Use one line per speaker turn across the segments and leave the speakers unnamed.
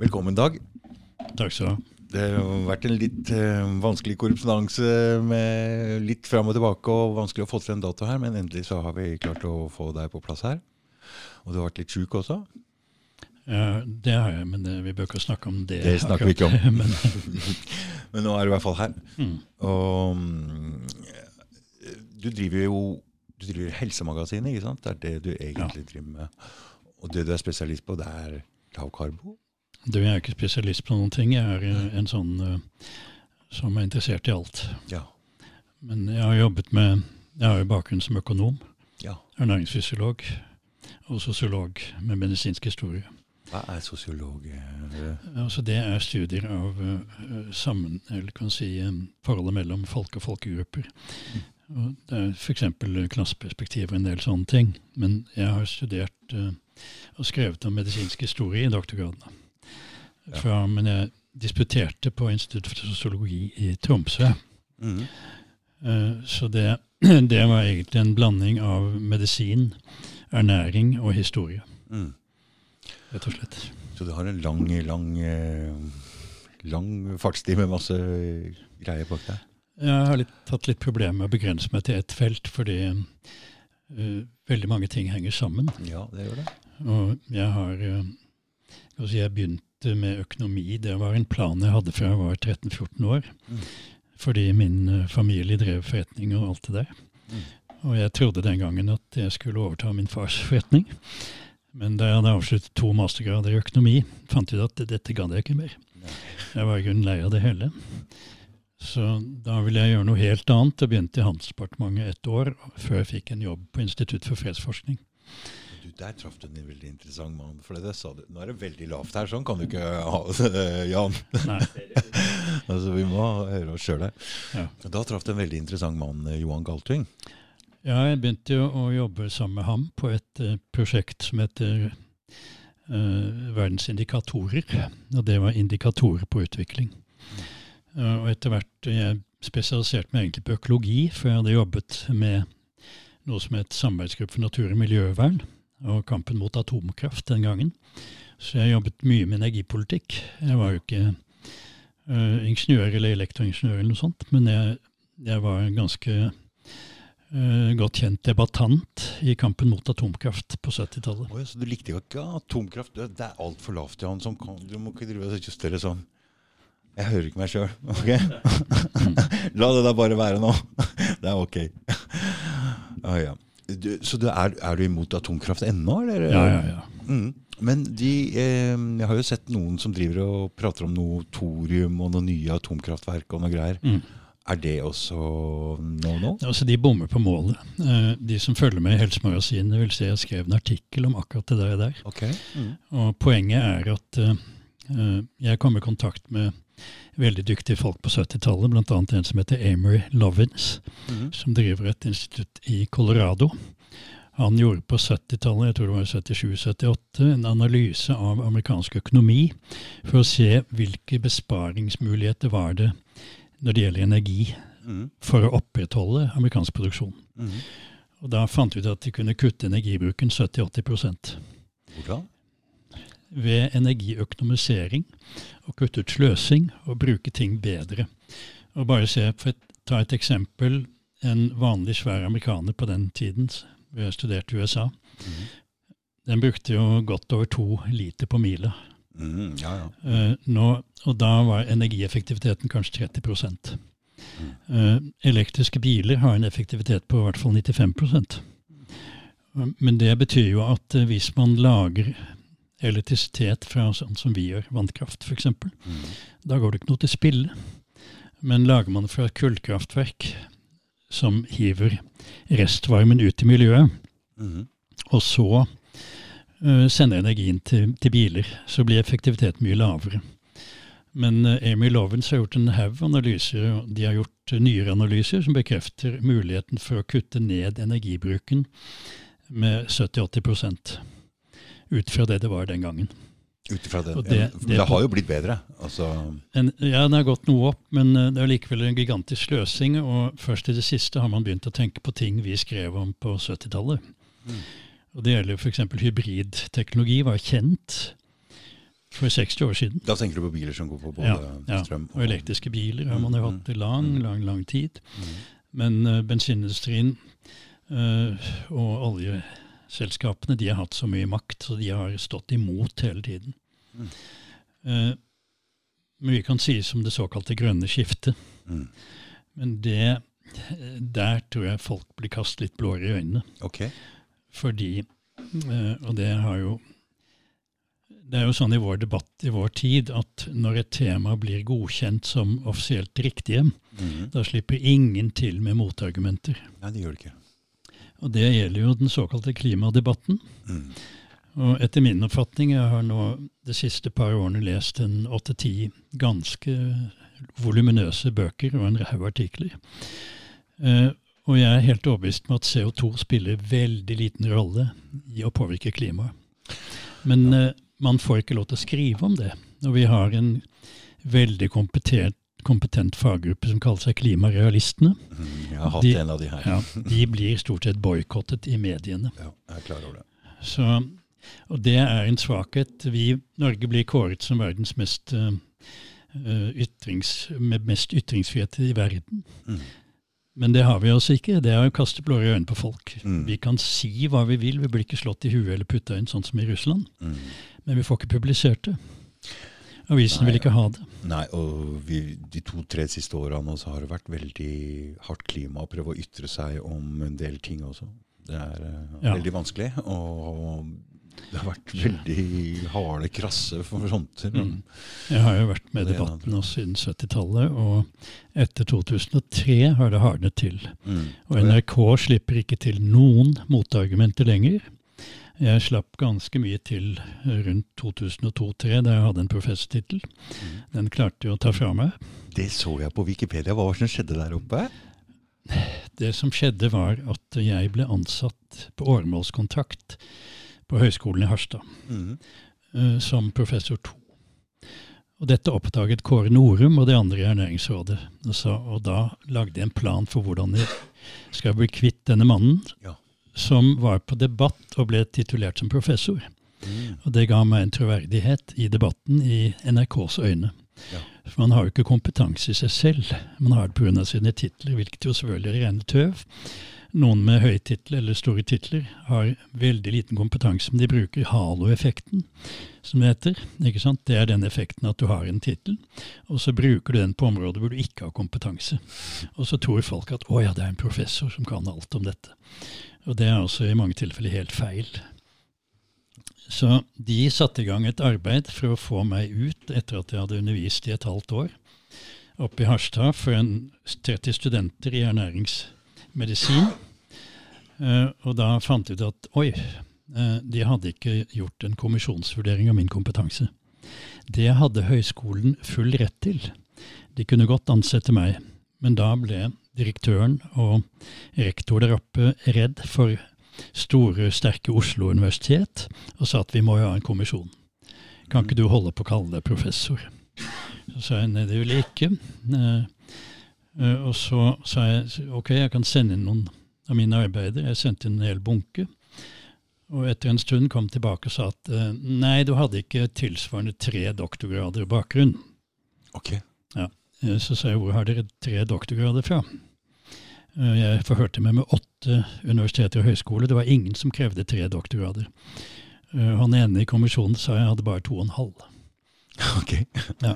Velkommen, Dag.
Takk skal du ha.
Det har vært en litt eh, vanskelig korrespondanse med litt fram og tilbake, og vanskelig å få til en dato her, men endelig så har vi klart å få deg på plass her. Og du har vært litt sjuk også?
Ja, det har jeg, men det, vi bør ikke snakke om det.
Det snakker vi ikke om.
men,
Men nå er du i hvert fall her.
mm,
Og du driver jo du driver Helsemagasinet, ikke sant? Det er det du egentlig driver med. Og det du er spesialist på, det er lavkarbo?
Du, jeg er ikke spesialist på noen ting. Jeg er en sånn uh, som er interessert i alt.
Ja.
Men jeg har jobbet med Jeg har jo bakgrunn som økonom,
ja.
ernæringsfysiolog og sosiolog med medisinsk historie.
Hva er sosiolog? eh,
Altså det er studier av uh, sammen, eller kan si, um, forholdet mellom folk og folkegrupper. Og det er f.eks. klasseperspektiv og en del sånne ting. Men jeg har studert uh, og skrevet om medisinsk historie i doktorgraden. Fra, men jeg disputerte på Institutt for sosiologi i Tromsø.
Mm.
Eh, Så det, det var egentlig en blanding av medisin, ernæring og historie,
Mm.
rett og slett.
Så du har en lang, lang, eh, lang fartstid med masse greier bak deg?
Jeg har litt, tatt litt problemer med å begrense meg til ett felt, fordi uh, veldig mange ting henger sammen.
Ja, det gjør det.
Og jeg har uh, si, Jeg begynte med økonomi. Det var en plan jeg hadde fra jeg var 13-14 år.
Mm.
Fordi min eh, familie drev forretning og alt det der.
Mm.
Og jeg trodde den gangen at jeg skulle overta min fars forretning. Men da jeg hadde avsluttet to mastergrader i økonomi, fant jeg ut at dette gadd jeg ikke mer. Jeg var i grunnen lei av det hele. Så da ville jeg gjøre noe helt annet. Jeg begynte i Handelsdepartementet et år før jeg fikk en jobb på Institutt for fredsforskning.
Du, der traff du en veldig interessant mann. For det sa du. Nå er det veldig lavt her, sånn kan du ikke ha det, Jan. Altså, vi må høre oss sjøl her.
Ja.
Da traff du en veldig interessant mann, eh, Johan Galtung.
Ja, jeg begynte jo å jobbe sammen med ham på et eh, prosjekt som heter uh, Verdens indikatorer. Og det var indikatorer på utvikling. Uh, og etter hvert eh, Jeg spesialiserte meg egentlig på økologi, for jeg hadde jobbet med noe som het Samarbeidsgruppe for natur- og miljøvern, og kampen mot atomkraft den gangen. Så jeg jobbet mye med energipolitikk. Jeg var jo ikke uh, ingeniør eller elektroingeniør eller noe sånt, men jeg, jeg var en ganske uh, godt kjent debattant i kampen mot atomkraft på 70-tallet.
Oi, så du likte jo ikke atomkraft? Det er altfor lavt, Jan. Som kan, du må ikke drive og justere sånn. Jeg hører ikke meg sjøl. Ok? La det da bare være nå. Det er ok. Oh, ja. Du, så du er, er du imot atomkraft ennå, eller?
Ja, ja, ja.
Mm. Men de, eh, jeg har jo sett noen som driver og prater om noe thorium og noen nye atomkraftverk og noe greier.
Mm.
Er det også no no?
Altså, de bommer på målet. Eh, de som følger med i Helsemagasinet, vil se jeg skrev en artikkel om akkurat det der. der.
Ok. Mm.
Og poenget er at eh, eh, jeg kom i kontakt med veldig dyktige folk på 70-tallet, bl.a. en som heter Amory Lovins,
Mhm.
som driver et institutt i Colorado. Han gjorde på 70-tallet, jeg tror det var 77-78, en analyse av amerikansk økonomi for å se hvilke besparingsmuligheter var det når det gjelder energi
mm.
for å opprettholde amerikansk produksjon.
Mm.
Og Da fant vi ut at de kunne kutte energibruken 70-80
Hvordan?
Ved energiøkonomisering og kutte ut sløsing og bruke ting bedre. Og bare se, for et, Ta et eksempel. En vanlig svær amerikaner på den tiden, vi har studert i USA,
mm.
den brukte jo godt over to liter på mila.
Mm, Ja, ja.
Uh, nå, og da var energieffektiviteten kanskje 30 Eh, Elektriske biler har en effektivitet på i hvert fall 95 Eh, Men det betyr jo at eh, hvis man lager elektrisitet fra sånn som vi gjør, vannkraft f.eks.,
Mm.
da går det ikke noe til spille. Men lager man det fra kullkraftverk som hiver restvarmen ut i miljøet,
mm.
og så uh, sender energien til, til biler, så blir effektiviteten mye lavere. Men uh, Amy Lovens har gjort en haug analyser, og de har gjort uh, nyere analyser som bekrefter muligheten for å kutte ned energibruken med 70-80 ut fra det det var den gangen.
Ut ifra det.
Det- det
det har jo blitt bedre. Altså,
En, ja, den har gått noe opp, men uh, det er likevel en gigantisk sløsing. Og først i det siste har man begynt å tenke på ting vi skrev om på 70-tallet.
Mm.
Og Det gjelder f.eks. hybridteknologi, var kjent. For 60 år siden.
Da tenker du på biler som går på både
Ja, ja.
strøm
Og elektriske biler har man jo hatt i lang,
Mm.
lang, lang tid.
Mm.
Men uh, bensinindustrien uh, og oljeselskapene de har hatt så mye makt, så de har stått imot hele tiden.
Mm.
Eh, mye kan sies om det såkalte grønne skiftet,
Mm.
men det, der tror jeg folk blir kastet litt blåere i øynene.
Ok.
Fordi, eh, og det har jo Det er jo sånn i vår debatt i vår tid at når et tema blir godkjent som offisielt riktige,
Mm.
da slipper ingen til med motargumenter.
Nei, det gjør det ikke.
Og det gjelder jo den såkalte klimadebatten.
Mm.
Og etter min oppfatning, jeg har nå de siste par årene lest en åtte-ti ganske voluminøse bøker og en haug artikler. Eh, og jeg er helt overbevist om at CO2 spiller veldig liten rolle i å påvirke klimaet. Men eh, man får ikke lov til å skrive om det. Og vi har en veldig kompetent, kompetent faggruppe som kaller seg Klimarealistene.
Mm. Jeg har hatt
De-
en av de her.
Ja, de blir stort sett boikottet i mediene.
Ja, jeg er klar over det.
Så, og det er en svakhet. Vi, Norge blir kåret som verdens mest, eh, ytrings, med mest ytringsfrihet i verden.
Mm.
Men det har vi altså ikke. Det er å kaste blåre øyne på folk.
Mm.
Vi kan si hva vi vil, vi blir ikke slått i huet eller putta inn, sånn som i Russland.
Mm.
Men vi får ikke publisert det. Avisene
Nei,
vil ikke ha det.
Nei, og vi, de to-tre siste årene så har det vært veldig hardt klima å prøve å ytre seg om en del ting også. Det er eh,
Ja.
veldig vanskelig, og det har vært veldig harde, krasse fronter.
Mm. Jeg har jo vært med i debatten også siden 70-tallet, og etter 2003 har det hardnet til.
Mm.
Og NRK slipper ikke til noen motargumenter lenger. Jeg slapp ganske mye til rundt 2002-2003, da jeg hadde en professortittel.
Mm.
Den klarte jeg å ta fra meg.
Det så jeg på Wikipedia. Hva var det som skjedde der oppe?
Det som skjedde, var at jeg ble ansatt på åremålskontrakt på Høgskolen i Harstad
Mm.
eh, som professor to. Og dette oppdaget Kåre Norum og de andre i Ernæringsrådet. Og, så, og da lagde jeg en plan for hvordan jeg skal bli kvitt denne mannen,
Ja.
Som var på debatt og ble titulert som professor.
Mm.
Og det ga meg en troverdighet i debatten i NRKs øyne.
Ja.
For man har jo ikke kompetanse i seg selv. Man har det pga. sine titler, hvilket jo selvfølgelig er rene tøv. Noen med høye titler eller store titler har veldig liten kompetanse, men de bruker halo-effekten, som det heter. Ikke sant? Det er den effekten at du har en tittel, og så bruker du den på områder hvor du ikke har kompetanse. Og så tror folk at å ja, det er en professor som kan alt om dette. Og det er også i mange tilfeller helt feil. Så de satte i gang et arbeid for å få meg ut etter at jeg hadde undervist i et halvt år oppe i Harstad for en 30 studenter i ernæringsmedisin. Uh, og da fant de ut at oi, uh, de hadde ikke gjort en kommisjonsvurdering av min kompetanse. Det hadde høyskolen full rett til. De kunne godt ansette meg, men da ble direktøren og rektor der oppe redd for store, sterke Oslo universitet og sa at vi må jo ha en kommisjon. Kan ikke du holde på å kalle deg professor? Så sa jeg nei, det vil jeg ikke. Eh, eh, og så sa jeg ok, jeg kan sende inn noen av mine arbeider. Jeg sendte inn en hel bunke. Og etter en stund kom tilbake og sa at eh, nei, du hadde ikke tilsvarende tre doktorgrader bakgrunn.
Ok.
Eh, Så sa jeg hvor har dere tre doktorgrader fra? Eh, Jeg forhørte meg med åtte universiteter og høyskoler. Det var ingen som krevde tre doktorgrader. Eh, Han ene i kommisjonen sa jeg hadde bare to og en halv.
ok.
ja.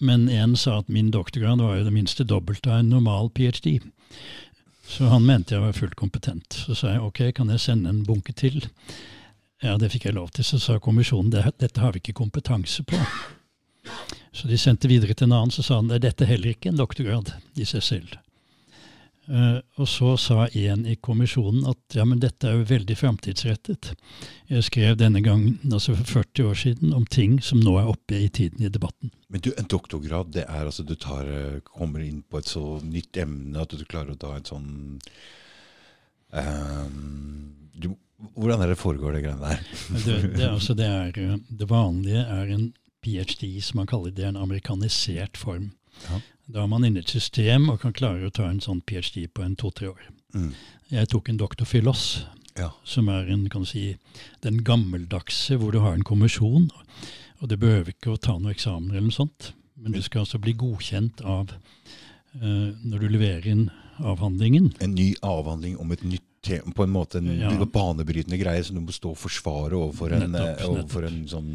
Men en sa at min doktorgrad var jo det minste dobbelt av en normal ph.d. Så han mente jeg var fullt kompetent. Så sa jeg ok, kan jeg sende en bunke til? Ja, det fikk jeg lov til. Så sa kommisjonen dette har vi ikke kompetanse på. Så de sendte videre til en annen, så sa han er dette heller ikke en doktorgrad i seg selv. Uh, og så sa en i kommisjonen at ja, men dette er jo veldig framtidsrettet. Jeg skrev denne gangen, altså for 40 år siden, om ting som nå er oppe i tiden i debatten.
Men du, en doktorgrad, det er altså du tar, eh, kommer inn på et så nytt emne at du klarer å ta et sånn du, Hvordan er det foregår, det greiene der?
Det, det, altså, det, er, det vanlige er en ph.d., som man kaller det, er en amerikanisert form.
Ja.
Da er man inne i et system og kan klare å ta en sånn ph.d. på en to-tre år.
Mm.
Jeg tok en doktor filos,
Ja.
som er en, kan du si, den gammeldagse, hvor du har en kommisjon. Og det behøver ikke å ta noen eksamen eller noe sånt. Men du skal altså bli godkjent av uh, når du leverer inn avhandlingen.
En ny avhandling om et nytt på en måte en
Ja.
banebrytende greie som du må stå og forsvare overfor en,
Nettopp,
eh, overfor en sånn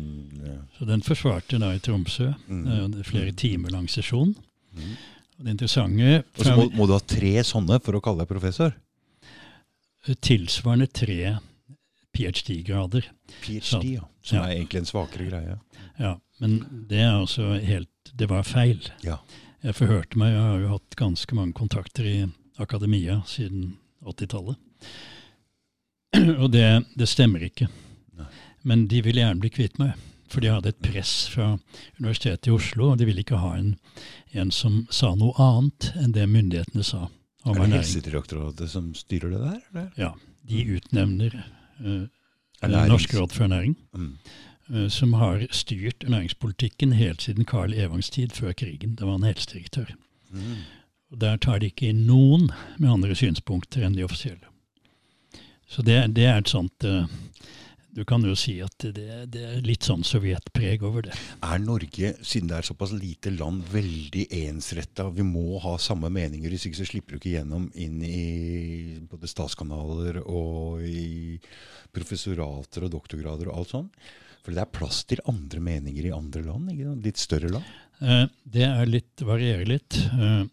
eh,
Så den forsvarte da i Tromsø.
Mm.
Eh, er flere timer lang sesjon.
Mm.
Og det interessante
Og så må, må du ha tre sånne for å kalle deg professor.
tilsvarende tre ph.d.-grader.
PhD, ja. Som
Ja.
er egentlig en svakere greie.
Ja, men det er altså helt Det var feil.
Ja.
Jeg forhørte meg, jeg har jo hatt ganske mange kontakter i akademia siden 80-tallet. Og det, det stemmer ikke.
Nei.
Men de ville gjerne bli kvitt meg. For de hadde et press fra Universitetet i Oslo, og de ville ikke ha en, en som sa noe annet enn det myndighetene sa om
Er det. Helsedirektoratet som styrer det der? Eller?
Ja, de utnevner
uh,
Norsk råd for ernæring,
Mm.
uh, som har styrt ernæringspolitikken helt siden Carl Evangs tid, før krigen. Da var han helsedirektør.
Mm.
Og Der tar de ikke inn noen med andre synspunkter enn de offisielle. Så det, det er et sånt eh, Du kan jo si at det, det er litt sånn sovjetpreg over det.
Er Norge, siden det er såpass lite land, veldig ensretta? Vi må ha samme meninger, hvis ikke så slipper du ikke gjennom inn i både statskanaler og i professorater og doktorgrader og alt sånn. For det er plass til andre meninger i andre land, ikke litt større land.
Eh, Det er litt, varierer litt. Eh,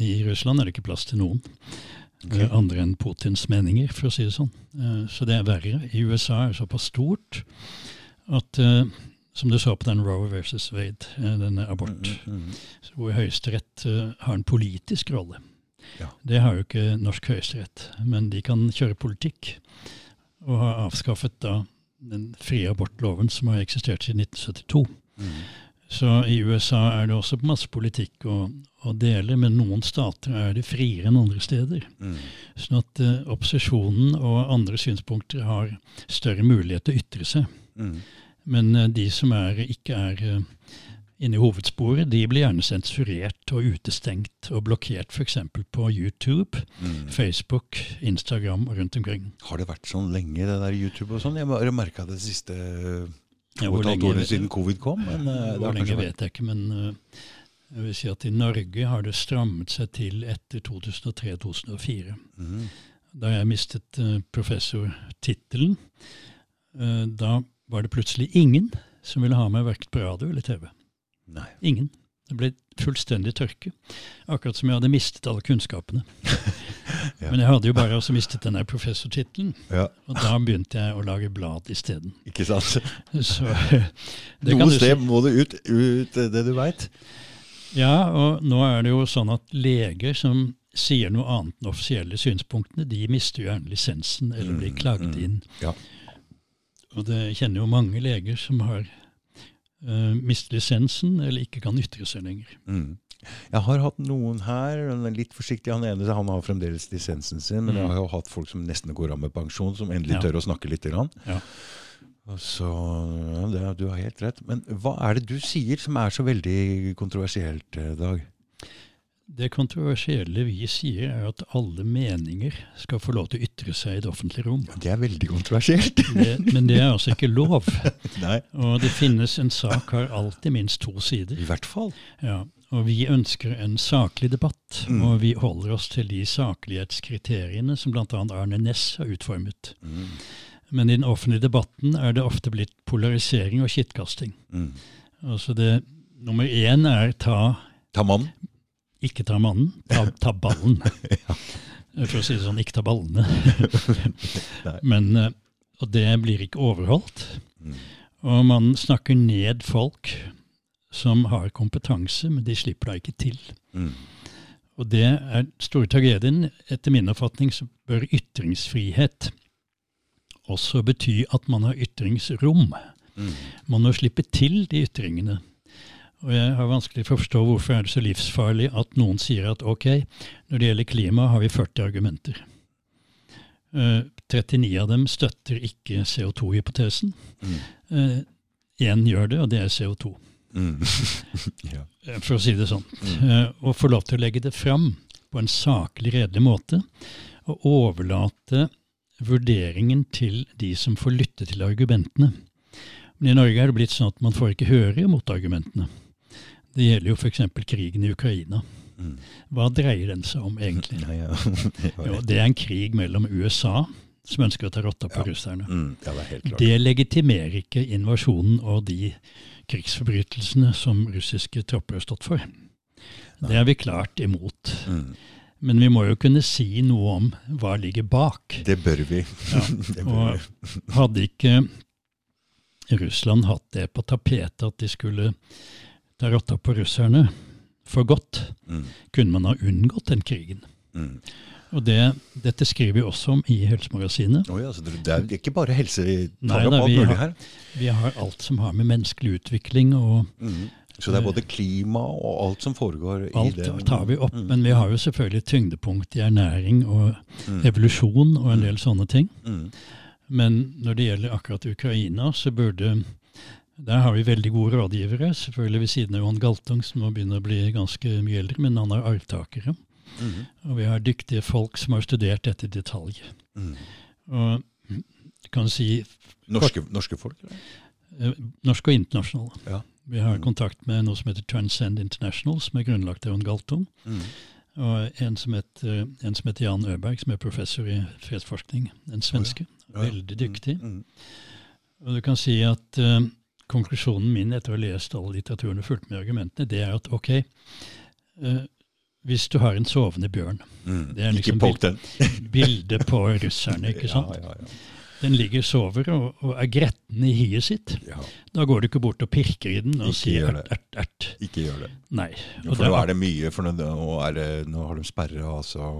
I Russland er det ikke plass til noen okay. andre enn Putins meninger, for å si det sånn. Eh, Så det er verre. I USA er det såpass stort at eh, som du så på den Roe versus Wade, eh, denne abort,
Mm, mm,
hvor Høyesterett eh, har en politisk rolle.
Ja.
Det har jo ikke norsk høyesterett, men de kan kjøre politikk. Og har avskaffet da den frie abortloven som har eksistert siden 1972. Så i USA er det også masse politikk å, å dele, men noen stater er det friere enn andre steder.
Mm.
Sånn at uh, opposisjonen og andre synspunkter har større mulighet til å ytre seg.
Mm.
Men uh, de som er, ikke er uh, inne i hovedsporet, de blir gjerne sensurert og utestengt og blokkert f.eks. på YouTube,
Mm.
Facebook, Instagram og rundt omkring.
Har det vært sånn lenge, det der YouTube og sånn? Jeg har merka det siste to og
hvor
et halvt
lenge-
årene siden covid kom. Men eh,
Hvor lenge
vært
vet jeg ikke, men eh, jeg vil si at i Norge har det strammet seg til etter 2003-2004.
mm.
Da jeg mistet uh, professortittelen, eh, da var det plutselig ingen som ville ha meg verken på radio eller TV.
Nei.
Ingen. Det ble fullstendig tørke. Akkurat som jeg hadde mistet alle kunnskapene.
Ja.
Men jeg hadde jo bare også mistet den der professortittelen,
Ja,
og da begynte jeg å lage blad isteden.
ikke sant?
Så det kan
Noe
du
sted må det ut, ut eh, det du veit.
Ja, og nå er det jo sånn at leger som sier noe annet enn offisielle synspunktene, de mister jo gjerne lisensen eller blir
Mm,
klaget
mm,
inn.
ja.
Og det kjenner jo mange leger som har uh, mistet lisensen eller ikke kan ytre seg lenger.
Mm. Jeg har hatt noen her, er litt forsiktig. Han ene han har fremdeles lisensen sin, men
Mm.
jeg har jo hatt folk som nesten går av med pensjon, som endelig
Ja.
tør å snakke litt. Grann.
Ja.
Så ja, det, Du har helt rett. Men hva er det du sier som er så veldig kontroversielt, eh, Dag?
Det kontroversielle vi sier, er at alle meninger skal få lov til å ytre seg i det offentlige rom.
Det er veldig kontroversielt.
Det, men det er altså ikke lov.
Nei,
Og det finnes en sak har alltid minst to sider.
i hvert fall.
Ja, og vi ønsker en saklig debatt,
Mm.
og vi holder oss til de saklighetskriteriene som bl.a. Arne Næss har utformet.
Mm.
Men i den offentlige debatten er det ofte blitt polarisering og kittkasting.
Mm.
Altså det, nummer én er ta,
Ta mannen?
ikke ta mannen, ta, ta ballen. For å si det sånn, ikke ta ballene. Men, eh, og det blir ikke overholdt.
Mm.
Og man snakker ned folk som har kompetanse, men de slipper da ikke til.
Mm.
Og det er den store tragedien. Etter min oppfatning så bør ytringsfrihet også bety at man har ytringsrom.
Mm.
Man må slippe til de ytringene. Og jeg har vanskelig for å forstå hvorfor er det så livsfarlig at noen sier at ok, når det gjelder klima har vi 40 argumenter. Uh, 39 av dem støtter ikke CO2-hypotesen.
Mm.
uh, gjør det, og det er CO2.
Mm. ja.
eh, For å si det sånn.
Mm.
Eh, Og få lov til å legge det fram på en saklig, redelig måte. Og overlate vurderingen til de som får lytte til argumentene. Men i Norge er det blitt sånn at man får ikke høre motargumentene. Det gjelder jo f.eks. krigen i Ukraina.
Mm.
Hva dreier den seg om egentlig?
Ja. Det
Jo, det er en krig mellom USA, som ønsker å ta rotta på
Ja.
russerne.
Mm, det.
Det legitimerer ikke invasjonen og de krigsforbrytelsene som russiske tropper har stått for. Det er vi klart imot.
Mm.
Men vi må jo kunne si noe om hva ligger bak.
Det bør vi.
Ja,
det bør.
Og hadde ikke Russland hatt det på tapetet at de skulle ta rotta på russerne for godt,
Mm.
kunne man ha unngått den krigen.
Mm.
Og det, dette skriver vi også om i Helsemagasinet.
Oi, altså, det er ikke bare helse vi tar opp alt
vi
mulig
har-
her.
Vi har alt som har med menneskelig utvikling og
Mm. Så det er både klima og alt som foregår i
alt tar vi opp.
Mm.
Men vi har jo selvfølgelig tyngdepunkt i ernæring og
Mm.
evolusjon og en del sånne ting.
Mm.
Men når det gjelder akkurat Ukraina, så burde Der har vi veldig gode rådgivere, selvfølgelig ved siden av Johan Galtung, som nå begynner å bli ganske mye eldre, men han har arvtakere.
Mm.
Og vi har dyktige folk som har studert dette i detalj.
Mm.
Og du kan si
Norske, norske folk? Eller?
eh, norske og internasjonale.
Ja.
Vi har
Mm.
kontakt med noe som heter Transcend International, som er grunnlagt av Johan Galtung.
Mm.
Og en som, heter, en som heter Jan Øberg, som er professor i fredsforskning. En svenske.
Ja, ja.
Veldig dyktig.
Mm.
Og du kan si at uh, konklusjonen min etter å ha lest all litteraturen og fulgt med argumentene, det er at ok, eh, hvis du har en sovende bjørn,
Mm.
Det er liksom
ikke
bildet på russerne, ikke sant?
Ja, ja, ja.
Den ligger og sover og, og er gretten i hiet sitt.
ja.
Da går du ikke bort og pirker i den og
Ikke
sier ert, ert, ert.
Ikke gjør det.
Nei. Og
for nå er det mye, for nå, er det, nå har de sperra altså,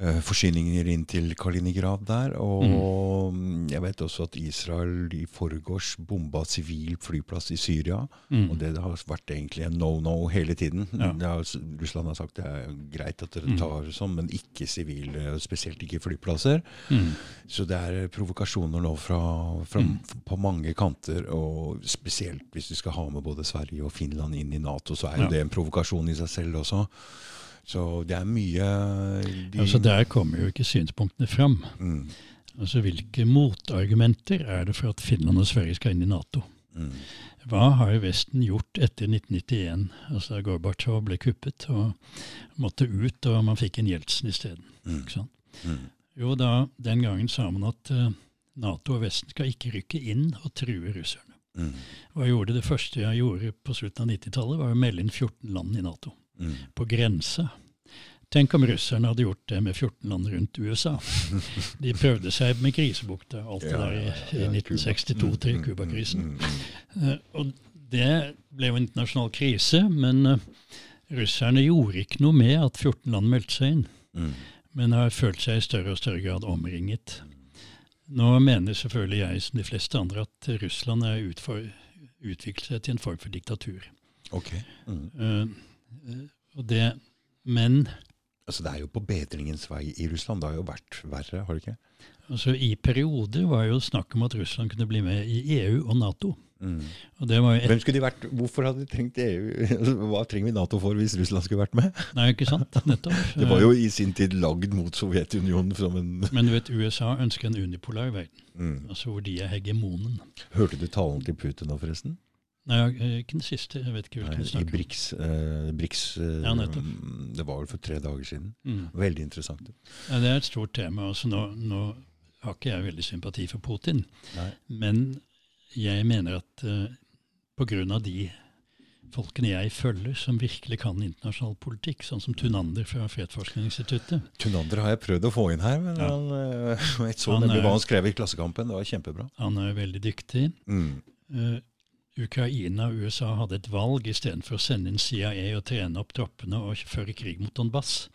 forsyninger inn til Kaliningrad der. Og mm, jeg vet også at Israel i forgårs bomba sivil flyplass i Syria.
Mm.
Og det har vært egentlig en no-no hele tiden.
Ja.
Har, Russland har sagt det er greit at dere
Mm.
tar sånn, men ikke sivile, spesielt ikke flyplasser.
Mm.
Så det er provokasjoner nå fra, fra,
Mm.
på mange kanter, og spesielt hvis du skal ha med både Sverige og Finland inn i Nato, så er jo
Ja.
det en provokasjon i seg selv også. Så det er mye de,
Altså Der kommer jo ikke synspunktene fram.
mm,
Altså Hvilke motargumenter er det for at Finland og Sverige skal inn i Nato?
mm,
Hva har Vesten gjort etter 1991, altså da Gorbatsjov ble kuppet og måtte ut, og man fikk en Jeltsin isteden?
mm, mm,
Jo, da, den gangen sa man at uh, Nato og Vesten skal ikke rykke inn og true russerne.
mm,
Og jeg gjorde Det første jeg gjorde på slutten av 90-tallet, var å melde inn 14 land i Nato.
Mm.
På grensa. Tenk om russerne hadde gjort det med 14 land rundt USA. De prøvde seg med krisebukta, alt det der i,
ja,
i
ja,
1962 til Cuba-krisen. Og det ble jo en internasjonal krise, men eh, russerne gjorde ikke noe med at 14 land meldte seg inn,
mm,
men har følt seg i større og større grad omringet. Nå mener selvfølgelig jeg, som de fleste andre, at Russland er utviklet seg til en form for diktatur.
Ok. Mm.
Eh, og det, men
Altså, det er jo på bedringens vei i Russland. Det har jo vært verre, har det ikke?
altså, i perioder var jo snakk om at Russland kunne bli med i EU og Nato.
Mm.
Og
Hvem skulle de vært? Hvorfor hadde de trengt EU? Altså, Hva trenger vi Nato for hvis Russland skulle vært med?
Nei, ikke sant? Nettopp.
Det var jo i sin tid lagd mot Sovjetunionen som en
Men du vet, USA ønsker en unipolar verden,
mm.
altså hvor de er hegemonen.
Hørte du talen til Putin nå, forresten?
Nei, eh, ikke den siste. Jeg vet ikke
Nei,
hvilken du
I. BRICS. Eh, BRICS eh,
Ja,
mm, det var vel for tre dager siden.
Mm.
Veldig interessant.
Ja, det er et stort tema. Altså, nå, nå har ikke jeg veldig sympati for Putin,
Nei.
men jeg mener at eh, pga. de folkene jeg følger som virkelig kan internasjonal politikk, sånn som Tunander fra Fredsforskningsinstituttet
Tunander har jeg prøvd å få inn her, men
Ja.
han, eh, jeg så nemlig hva han skrev i Klassekampen. Det var kjempebra.
Han er veldig dyktig.
Mm.
Eh, Ukraina og USA hadde et valg istedenfor å sende inn CIA og trene opp troppene og føre krig mot Donbass.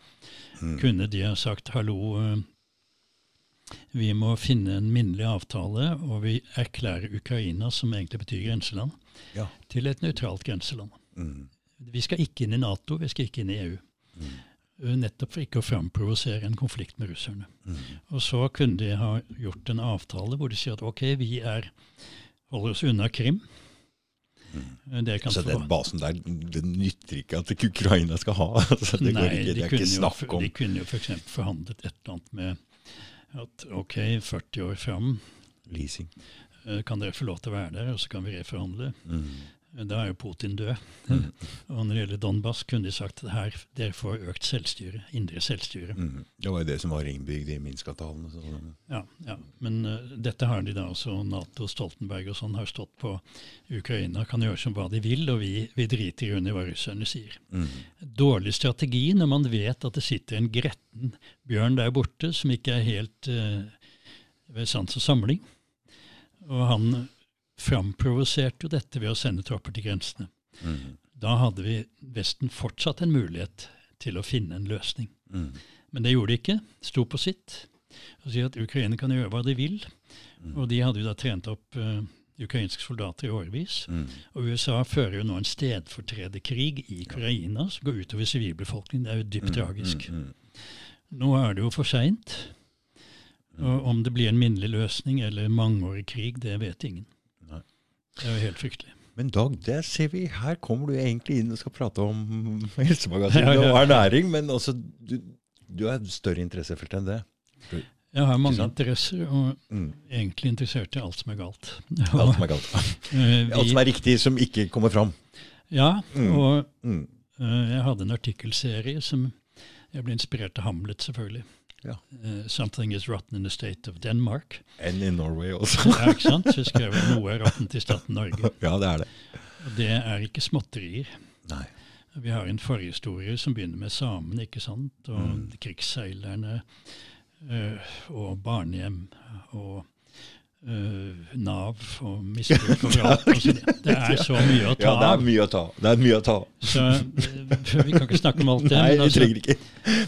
Mm.
Kunne de ha sagt hallo, eh, vi må finne en minnelig avtale, og vi erklærer Ukraina, som egentlig betyr grenseland,
Ja.
til et nøytralt grenseland.
Mm.
Vi skal ikke inn i Nato, vi skal ikke inn i EU.
Mm.
Eh, Nettopp for ikke å framprovosere en konflikt med russerne.
Mm.
Og så kunne de ha gjort en avtale hvor de sier at ok, vi er, holder oss unna Krim. Eh, Det kan
Så den basen der, det nytter ikke at Ukraina skal ha. Altså, det, går
Nei,
ikke,
de
det er
kunne
ikke snakk om
De kunne jo f.eks. forhandlet et eller annet med at ok, 40 år fram,
leasing.
eh, kan dere få lov til å være der, og så kan vi reforhandle.
Mm.
Da er jo Putin død.
Mm.
Og når det gjelder Donbas, kunne de sagt at her, dere får økt selvstyre, indre selvstyre.
Mm. Det var jo det som var innbygd i Minsk-avtalen. så-
Ja, ja. Men uh, dette har de da også, Nato, Stoltenberg og sånn, har stått på. Ukraina kan gjøre som hva de vil, og vi, vi driter i under hva russerne sier.
Mm.
Dårlig strategi når man vet at det sitter en gretten bjørn der borte som ikke er helt uh, ved sans og samling. Og han framprovoserte jo dette ved å sende tropper til grensene.
Mm.
Da hadde vi Vesten fortsatt en mulighet til å finne en løsning.
Mm.
Men det gjorde de ikke. Sto på sitt. Og sier at Ukraina kan gjøre hva de vil. Og de hadde jo da trent opp uh, ukrainske soldater i årevis.
Mm.
Og USA fører jo nå en stedfortrederkrig i Ukraina som går utover sivilbefolkningen. Det er jo dypt tragisk.
Mm. Mm.
Nå er det jo for seint. Og om det blir en minnelig løsning eller mangeårig krig, det vet ingen. Det er jo helt fryktelig.
Men Dag, det ser vi, her kommer du egentlig inn og skal prate om helsemagasinet
Ja, ja.
og ernæring, men altså, du, du har et større interessefelt enn det.
Jeg har mange interesser, og
Mm.
egentlig interessert i alt som er galt.
Alt som er galt.
Eh,
Alt som er riktig, som ikke kommer fram.
Ja,
Mm.
og
Mm.
eh, jeg hadde en artikkelserie som jeg ble inspirert av Hamlet, selvfølgelig.
Ja.
Uh, 'Something is rotten in the state of Denmark'.
And in Norway også.
Ja, ikke sant? Så skrev jeg 'Noe er råttent i staten Norge'.
ja, det er det.
Og det er ikke småtterier.
Nei.
Vi har en forhistorie som begynner med samene, ikke sant? Og
Mm.
krigsseilerne, uh, og barnehjem, og eh, Nav, og misbruk overalt. Altså, det, det er så mye å ta
Ja, det er
av.
mye å ta. Det er mye å ta.
Så eh, vi kan ikke snakke om alt det.
Nei,
men
vi
altså-
trenger ikke.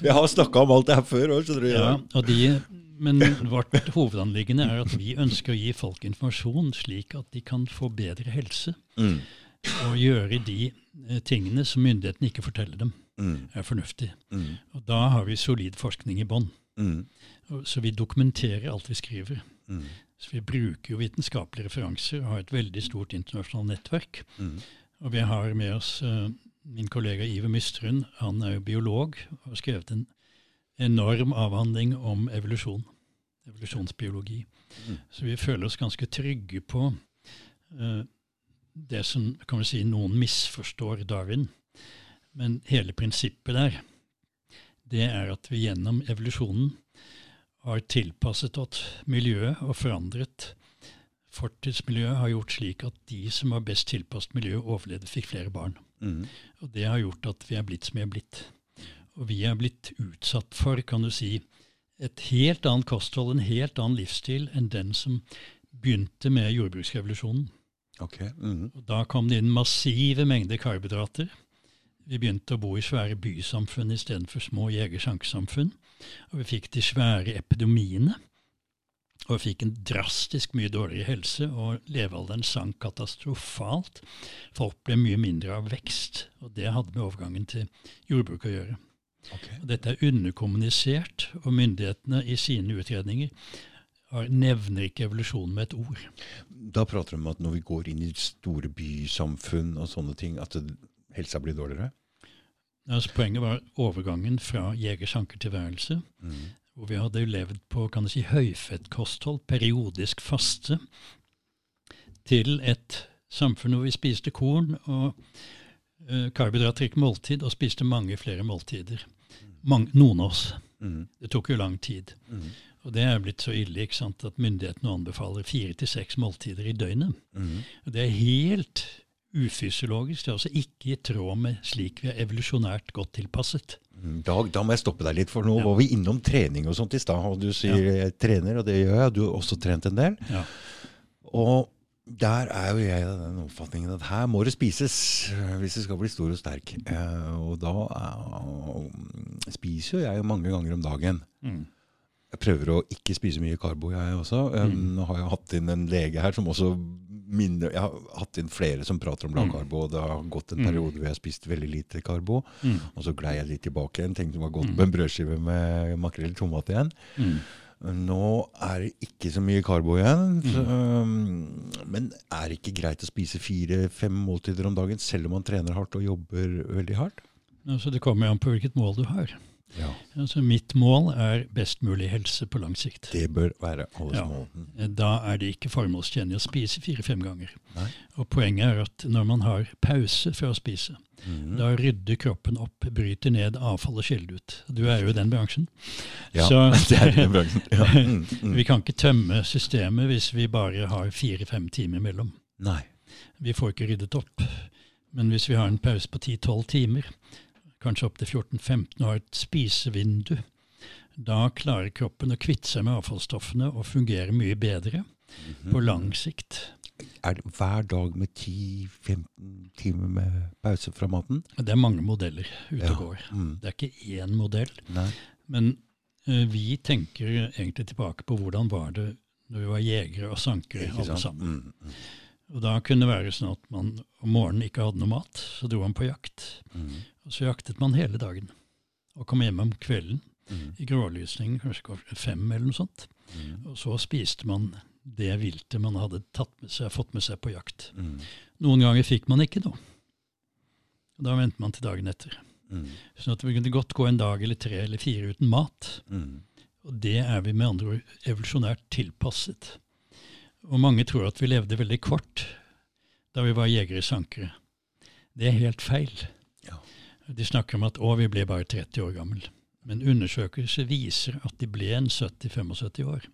Vi har snakka om alt det her før òg, skjønner du.
Ja, og de, men vårt hovedanliggende er at vi ønsker å gi folk informasjon slik at de kan få bedre helse.
Mm.
Og gjøre de eh, tingene som myndighetene ikke forteller dem,
Mm.
er fornuftig.
Mm.
Og da har vi solid forskning i bånn.
Mm.
Så vi dokumenterer alt vi skriver. Så vi bruker jo vitenskapelige referanser og har et veldig stort internasjonalt nettverk.
Mm.
Og vi har med oss uh, min kollega Iver Mystrun. Han er jo biolog og har skrevet en enorm avhandling om evolusjon. Evolusjonsbiologi.
Mm.
Så vi føler oss ganske trygge på uh, det som kan vi si, noen misforstår Darwin. Men hele prinsippet der, det er at vi gjennom evolusjonen har tilpasset oss miljøet og forandret fortidsmiljøet har gjort slik at de som var best tilpasset miljøet, overlevde, fikk flere barn.
Mm.
Og det har gjort at vi er blitt som vi er blitt. Og vi er blitt utsatt for, kan du si, et helt annet kosthold, en helt annen livsstil enn den som begynte med jordbruksrevolusjonen.
Okay. Mm.
Og da kom det inn massive mengder karbohydrater. Vi begynte å bo i svære bysamfunn istedenfor små jegersjankesamfunn. Og vi fikk de svære epidemiene. Og vi fikk en drastisk mye dårligere helse, og levealderen sank katastrofalt. Folk ble mye mindre av vekst, og det hadde med overgangen til jordbruk å gjøre.
Okay.
Og dette er underkommunisert, og myndighetene i sine utredninger har, nevner ikke evolusjon med et ord.
Da prater de om at når vi går inn i store bysamfunn og sånne ting, at helsa blir dårligere?
Altså, poenget var overgangen fra jegersankertilværelse,
Mm.
hvor vi hadde levd på kan du si, høyfettkosthold, periodisk faste, til et samfunn hvor vi spiste korn og uh, karbohydratrik måltid, og spiste mange flere måltider. Mange, noen av oss.
Mm.
Det tok jo lang tid.
Mm.
Og det er blitt så ille ikke sant, at myndighetene anbefaler fire til seks måltider i døgnet.
Mm.
Og det er helt ufysiologisk. Det er altså ikke i tråd med slik vi er evolusjonært godt tilpasset.
Mm. Dag, da må jeg stoppe deg litt, for nå
Ja.
var vi innom trening og sånt i stad. Og du sier jeg trener, og det gjør jeg. Du har også trent en del.
Ja.
Og der er jo jeg av den oppfatningen at her må det spises øh, hvis det skal bli stor og sterk. Eh, og da øh, spiser jo jeg mange ganger om dagen.
Mm.
Jeg prøver å ikke spise mye karbo, jeg også.
Mm.
Nå har jeg hatt inn en lege her som også minner Jeg har hatt inn flere som prater om
Mm.
lavkarbo, og det har gått en
Mm.
periode hvor jeg har spist veldig lite karbo.
Mm.
Og så glei jeg litt tilbake igjen. Tenkte det var godt
Mm.
med en brødskive med makrell i tomat igjen.
Mm.
Nå er det ikke så mye karbo igjen. Så,
Mm.
men er det ikke greit å spise fire-fem måltider om dagen selv om man trener hardt og jobber veldig hardt?
Så det kommer jo an på hvilket mål du har.
Ja.
Altså Mitt mål er best mulig helse på lang sikt.
Det bør være alles
Ja.
mål.
Da er det ikke formålstjenlig å spise fire-fem ganger.
Nei.
Og Poenget er at når man har pause fra å spise,
Mm.
da rydder kroppen opp, bryter ned avfall og skiller ut. Du er jo i den bransjen.
Ja,
Så
det er den bransjen. Ja. Mm. Mm.
vi kan ikke tømme systemet hvis vi bare har fire-fem timer imellom.
Nei.
Vi får ikke ryddet opp. Men hvis vi har en pause på 10-12 timer, kanskje opp til 14-15 og har et spisevindu, da klarer kroppen å kvitte seg med avfallsstoffene og fungere mye bedre
Mhm.
på lang sikt.
Er det hver dag med 10-15 timer med pause fra maten?
Det er mange modeller ute
Ja.
går.
Mm.
Det er ikke én modell.
Nei.
Men uh, vi tenker egentlig tilbake på hvordan var det når vi var jegere og sankere alle sammen.
Mm. mm,
Og da kunne det være sånn at man om morgenen ikke hadde noe mat, så dro man på jakt.
Mm.
Og så jaktet man hele dagen. Og kom hjem om kvelden
Mm.
i grålysning, kanskje fem eller noe sånt.
Mm.
Og så spiste man det viltet man hadde med seg, fått med seg på jakt.
Mm.
Noen ganger fikk man ikke noe. Og da ventet man til dagen etter.
Mm.
Sånn at vi kunne godt gå en dag eller tre eller fire uten mat.
Mm.
Og det er vi med andre ord evolusjonært tilpasset. Og mange tror at vi levde veldig kort da vi var jegere-sankere. Det er helt feil.
Ja.
De snakker om at å, vi ble bare 30 år gammel. Men undersøkelser viser at de ble en 70-75 år.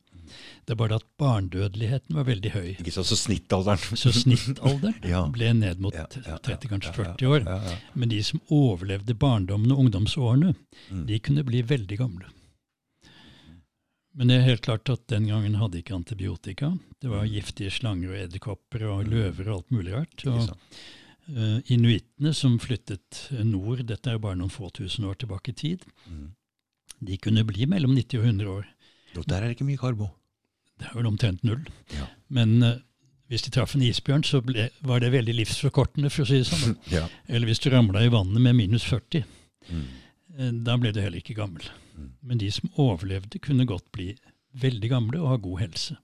Det er bare at barndødeligheten var veldig høy.
Ikke sant, så snittalderen
Så snittalderen
Ja.
ble ned mot
Ja, ja, ja,
30, kanskje
ja, ja,
40 år. Men de som overlevde barndommen og ungdomsårene,
Mm.
de kunne bli veldig gamle. Men det er helt klart at den gangen hadde ikke antibiotika. Det var giftige slanger og edderkopper og løver og alt mulig rart.
Mm.
Og inuittene som flyttet nord, dette er jo bare noen få tusen år tilbake i tid,
Mm.
de kunne bli mellom 90 og 100 år.
Og der er det ikke mye karbo.
Det er vel omtrent null.
Ja.
Men uh, hvis de traff en isbjørn, så ble, var det veldig livsforkortende, for å si det sånn.
Ja.
Eller hvis du ramla i vannet med minus 40.
Mm.
Uh, Da ble du heller ikke gammel.
Mm.
Men de som overlevde, kunne godt bli veldig gamle og ha god helse.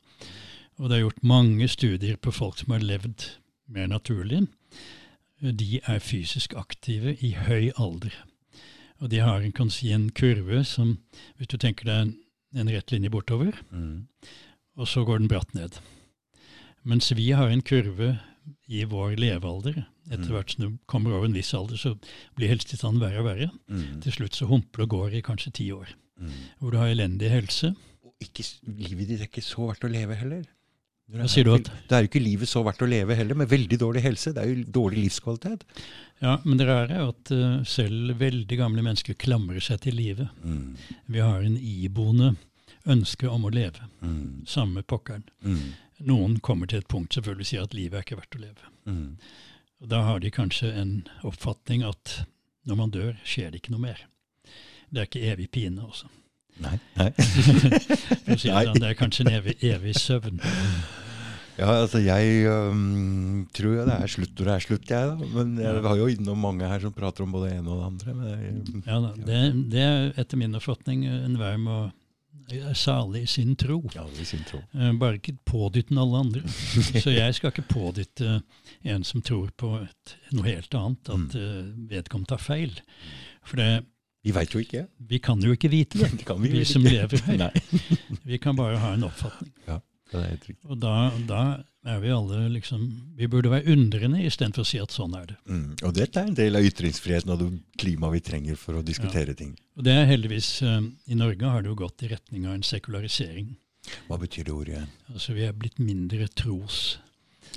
Og det er gjort mange studier på folk som har levd mer naturlig. Eh, De er fysisk aktive i høy alder. Og de har en, kan si, en kurve som, hvis du tenker deg en, en rett linje bortover,
Mm.
og så går den bratt ned. Mens vi har en kurve i vår levealder. Etter
Mm.
hvert som du kommer over en viss alder, så blir helsetilstanden verre og verre.
Mm.
Til slutt så humpler og går i kanskje ti år.
Mm.
Hvor du har elendig helse.
Og ikke, livet ditt er ikke så verdt å leve heller. Det er ikke- er jo ikke livet så verdt å leve heller, med veldig dårlig helse. Det er jo dårlig livskvalitet.
Ja, Men det rare er at eh, selv veldig gamle mennesker klamrer seg til livet.
Mm.
Vi har en iboende ønske om å leve.
Mm.
Samme pokkeren.
Mm.
Noen kommer til et punkt selvfølgelig sier at livet er ikke verdt å leve.
Mm.
Og Da har de kanskje en oppfatning at når man dør, skjer det ikke noe mer. Det er ikke evig pine også.
Nei. Nei.
Si det, sånn, det er kanskje en evig, evig søvn.
Ja, altså jeg um, tror jo det er slutt når det er slutt, jeg da. Men jeg har jo innom mange her som prater om både det ene og det andre. Men jeg,
Ja, da, det, det er etter min oppfatning enhver må er salig i sin tro.
ja, er sin tro.
Eh, Bare ikke pådytte alle andre. Så jeg skal ikke pådytte en som tror på et, noe helt annet, at mm. vedkommende tar feil. For det,
Vi veit jo ikke.
vi kan jo ikke vite det,
Det vi,
vi som lever her. Vi kan bare ha en oppfatning.
Det er helt riktig.
Og da, da er vi alle liksom Vi burde være undrende istedenfor å si at sånn er det.
Mm. Og dette er en del av ytringsfriheten og det klimaet vi trenger for å diskutere ting.
Og det er heldigvis eh, I Norge har det jo gått i retning av en sekularisering.
Hva betyr det ordet?
Altså Vi er blitt mindre tros.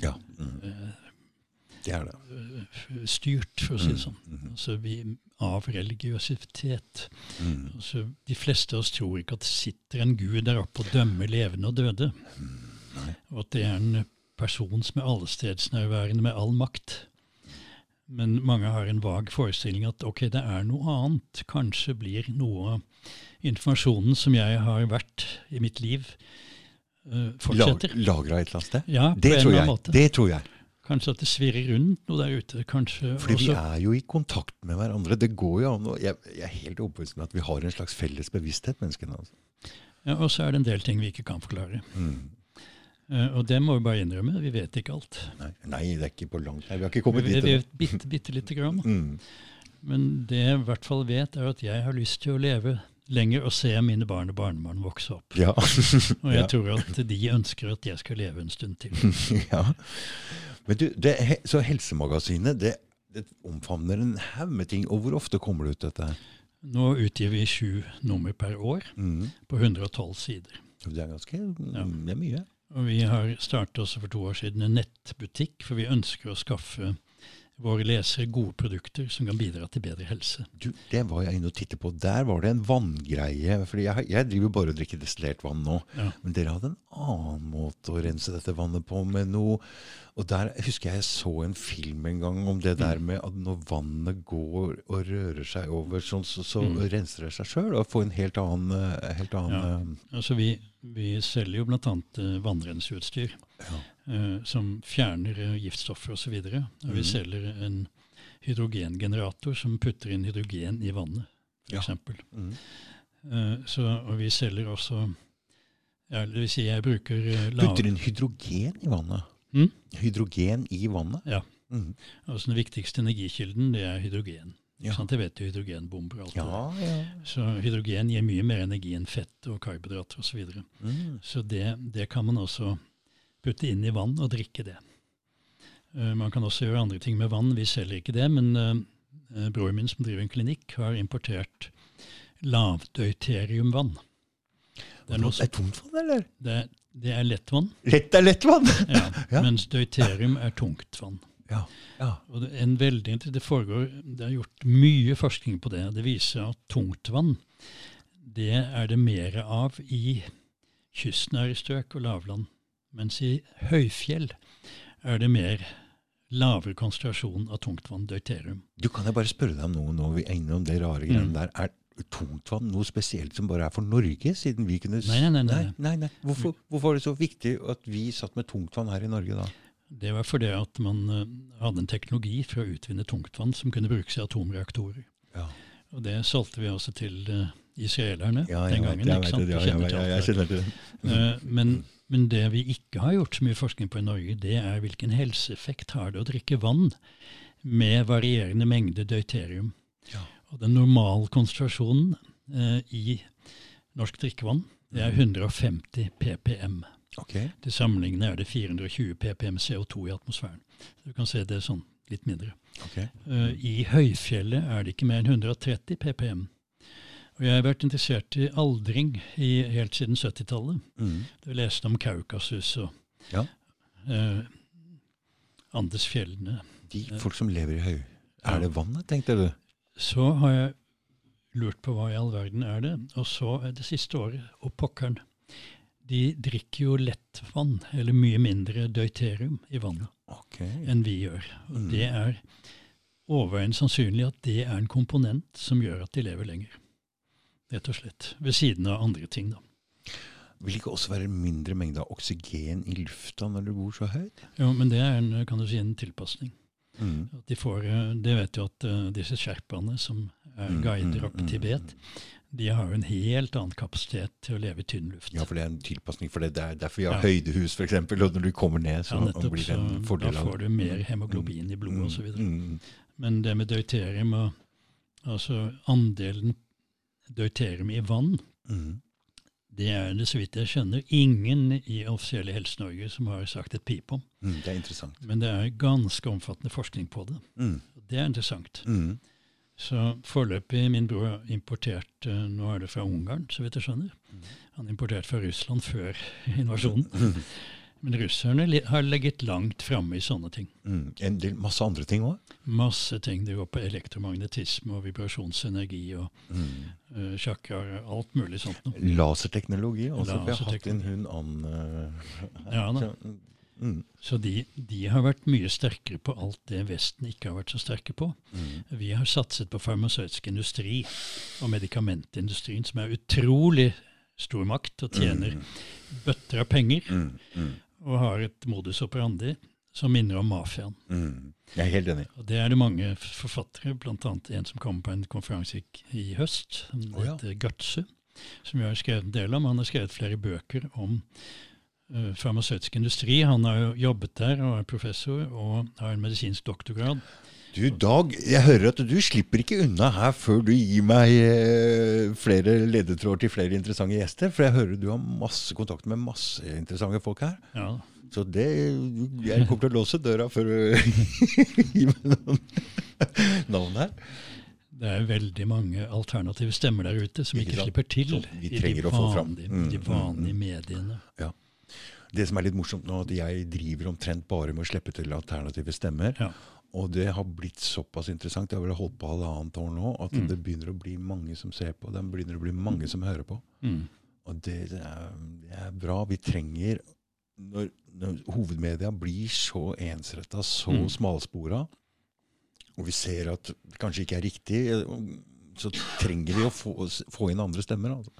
Ja, mm. Det er det.
for å si det
Mm,
sånn.
mm,
Altså vi Av religiøsitet.
mm.
Altså, de fleste av oss tror ikke at det sitter en gud der oppe og dømmer levende og døde.
Nei.
Og at det er en person som er allestedsnærværende med all makt. Men mange har en vag forestilling at ok, det er noe annet. Kanskje blir noe av informasjonen som jeg har vært i mitt liv, eh, fortsetter.
Lagra et eller annet sted?
Ja, på
Det
en
tror
eller
jeg.
annen måte.
Det tror jeg.
Kanskje at det svirrer rundt noe der ute. Kanskje
Fordi vi er jo i kontakt med hverandre. Det går jo an. Jeg, jeg er helt overbevist om at vi har en slags felles bevissthet, menneskene. Altså.
ja, Og så er det en del ting vi ikke kan forklare.
Mm.
Uh, og det må vi bare innrømme. Vi vet ikke alt.
Nei, nei, det er ikke på langt Nei, Vi har ikke kommet dit
vi vet bitte, bitte lite grann.
Mm.
Men det jeg i hvert fall vet, er at jeg har lyst til å leve lenger og se mine barn og barnebarn vokse opp.
Ja.
Og jeg
Ja.
tror at de ønsker at jeg skal leve en stund til.
ja. Men du, det, så Helsemagasinet det, det omfavner en haug med ting. Og hvor ofte kommer det ut dette?
Nå utgir vi sju nummer per år
Mm.
på 112 sider.
Det er ganske
Ja.
Det er mye.
Og vi har startet også for to år siden en nettbutikk, for vi ønsker å skaffe våre lesere gode produkter som kan bidra til bedre helse.
Du, det var jeg inne og tittet på. Der var det en vanngreie. fordi jeg, jeg driver bare og drikker destillert vann nå.
Ja.
Men dere hadde en annen måte å rense dette vannet på med noe Og der husker jeg jeg så en film en gang om det der med at når vannet går og rører seg over, sånn, så, så
Mm.
renser det seg sjøl og får en helt annen, eh, helt annen
Altså vi, vi selger jo bl.a. vannrenseutstyr
eh, ja.
eh, som fjerner eh, giftstoffer osv. Og, så og vi
mm.
selger en hydrogengenerator som putter inn hydrogen i vannet,
Ja.
f.eks.
Mm.
Uh, så, og vi selger også ja, Det vil si, jeg bruker lav...
Putter inn hydrogen i vannet.
Mm?
Hydrogen i vannet?
Ja.
Mm.
Altså Den viktigste energikilden det er hydrogen.
Ja.
Sant? Jeg vet jo hydrogenbomber og alt
Ja,
det
ja.
Så hydrogen gir mye mer energi enn fett og karbohydrater osv. Så, videre.
Mm.
så det, det kan man også putte inn i vann og drikke det. Uh, man kan også gjøre andre ting med vann. Vi selger ikke det, men uh, broren min som driver en klinikk, har importert lavdøyteriumvann. Det er, noe
Det er tungt det, eller?
det, det er lettvann,
Lett er lett vann!
ja,
Ja.
mens deuterium er tungtvann.
Ja. ja.
Og det, en veldig, det foregår, det er gjort mye forskning på det. Det viser at tungtvann det er det mer av i kystnære strøk og lavland. Mens i høyfjell er det mer lavere konsentrasjon av tungtvann, deuterium.
Du, Kan jeg bare spørre deg om noe når vi er innom det rare
Mm.
der? Er tungtvann noe spesielt som bare er for Norge, siden vi kunne
Nei, nei, nei, nei.
nei. Hvorfor, hvorfor var det så viktig at vi satt med tungtvann her i Norge da?
Det var fordi at man eh, hadde en teknologi for å utvinne tungtvann som kunne brukes i atomreaktorer.
Ja,
Og det solgte vi også til eh, israelerne
ja
den gangen.
jeg
ikke sant?
det. Ja, ja, jeg kjenner til det.
Eh, men, men det vi ikke har gjort så mye forskning på i Norge, det er hvilken helseeffekt har det å drikke vann med varierende mengde deuterium.
Ja.
Og den normalkonsentrasjonen eh, i norsk drikkevann det er 150 ppm.
Okay.
Til sammenligning er det 420 ppm CO2 i atmosfæren. Så du kan se det er sånn litt mindre.
Okay.
Uh, I høyfjellet er det ikke mer enn 130 ppm. Og jeg har vært interessert i aldring i, helt siden 70-tallet.
Mm.
Du leste om Kaukasus og
Ja.
uh, Andesfjellene.
De folk som lever i høy Er det vannet, tenkte du?
Så har jeg lurt på hva i all verden er det. Og så det siste året, og pokkeren. De drikker jo lettvann, eller mye mindre deuterium i vannet
okay.
enn vi gjør. Og
Mm.
det er overveiende sannsynlig at det er en komponent som gjør at de lever lenger. Rett og slett. Ved siden av andre ting, da.
Vil det ikke også være en mindre mengde av oksygen i lufta når du bor så høyt?
Jo, men det er en, kan du si, en tilpasning.
Mm.
De får, de det vet du at eh, disse sherpaene som er
Mm,
guider
mm,
opp
mm,
Tibet, de har jo en helt annen kapasitet til å leve i tynn luft.
Ja, for det er en tilpasning. For det er derfor vi har
Ja.
høydehus, f.eks. Og når du kommer ned, så
Ja, nettopp,
blir det en fordel
da får du mer hemoglobin i blodet
Mm,
osv.
mm,
Men det med deuterium og altså andelen deuterium i vann,
mm.
Det er det så vidt jeg skjønner ingen i offisielle Helse-Norge som har sagt et pip om.
Mm, det er interessant.
Men det er ganske omfattende forskning på det.
Mm,
Det er interessant.
mm.
Så foreløpig min bror importert eh, Nå er det fra Ungarn, så vidt jeg skjønner.
Mm.
Han importerte fra Russland før invasjonen.
Mm.
Men russerne har ligget langt framme i sånne ting.
Mm. En del, masse andre ting òg.
Masse ting. Det går på elektromagnetisme og vibrasjonsenergi og
Mm.
uh, alt mulig sånt noe.
Laserteknologi. Altså, vi har hatt en hund an uh,
Ja da.
så, mm,
Så de, de har vært mye sterkere på alt det Vesten ikke har vært så sterke på.
mm.
Vi har satset på farmasøytisk industri og medikamentindustrien, som er utrolig stor makt og tjener bøtter av penger,
Mm, mm,
og har et modus operandi som minner om mafiaen.
mm. Jeg er helt enig.
Og Det er det mange forfattere, bl.a. en som kom på en konferanse i, høst, som
oh, ja.
heter Gutse, som jeg har skrevet en del om. Han har skrevet flere bøker om uh, farmasøytisk industri. Han har jo jobbet der og er professor og har en medisinsk doktorgrad.
Du, Dag, jeg hører at du slipper ikke unna her før du gir meg eh, flere ledetråder til flere interessante gjester. For jeg hører du har masse kontakt med masse interessante folk her.
Ja,
Så det, jeg kommer til å låse døra før du gir meg noen navn her.
Det er veldig mange alternative stemmer der ute som
Ikke
ikke slipper til i de vanlige,
Mm,
de
mm,
vanlige
mm.
mediene.
Det som er litt morsomt nå, at jeg driver omtrent bare med å slippe til alternative stemmer.
Ja.
Og det har blitt såpass interessant, jeg har vel holdt på halvannet år nå, at
Mm.
det begynner å bli mange som ser på. Det begynner å bli mange som hører på.
Mm.
Og det, det, er, det er bra. Vi trenger Når, når hovedmedia blir så ensretta, så
Mm.
smalspora, og vi ser at det kanskje ikke er riktig, så trenger vi å få, få inn andre stemmer. Altså.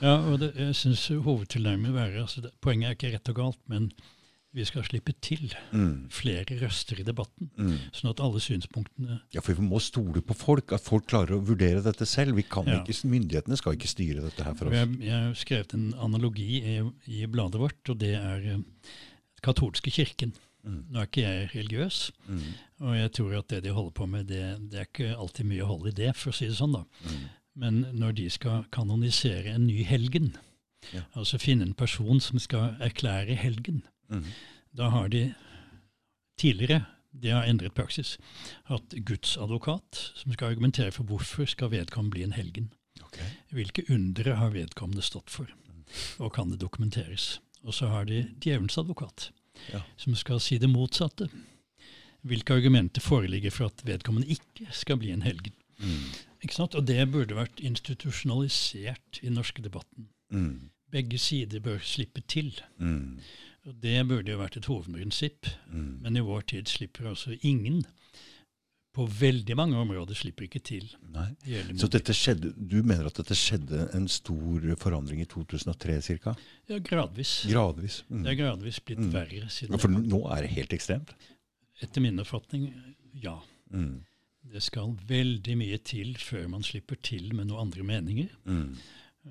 Ja, og det, jeg syns hovedtilnærmingen vil være altså Poenget er ikke rett og galt, men vi skal slippe til
Mm.
flere røster i debatten.
Mm.
Sånn at alle synspunktene
Ja, for vi må stole på folk, at folk klarer å vurdere dette selv. Vi kan
Ja.
ikke, Myndighetene skal ikke styre dette her for oss.
Jeg, jeg skrevet en analogi i, i bladet vårt, og det er eh, katolske kirken.
Mm.
Nå er ikke jeg religiøs,
Mm.
og jeg tror at det de holder på med, det, det er ikke alltid mye hold i det, for å si det sånn. da.
Mm.
Men når de skal kanonisere en ny helgen,
Ja.
altså finne en person som skal erklære helgen,
Mm.
da har de tidligere de har endret praksis. Hatt gudsadvokat som skal argumentere for hvorfor skal vedkommende bli en helgen.
Okay.
Hvilke undre har vedkommende stått for, og kan det dokumenteres? Og så har de djevelens advokat,
Ja.
som skal si det motsatte. Hvilke argumenter foreligger for at vedkommende ikke skal bli en helgen?
Mm.
Ikke sant? Og det burde vært institusjonalisert i den norske debatten.
Mm.
Begge sider bør slippe til.
Mm.
Og det burde jo vært et hovedprinsipp.
Mm.
Men i vår tid slipper altså ingen. På veldig mange områder slipper ikke til.
Nei.
Det
Så dette skjedde, du mener at dette skjedde en stor forandring i 2003 ca.?
ja, gradvis.
Gradvis. Mm.
Det er gradvis blitt
Mm.
verre siden
Ja, For nå er det helt ekstremt.
Etter min oppfatning, ja.
Mm.
Det skal veldig mye til før man slipper til med noen andre meninger.
Mm.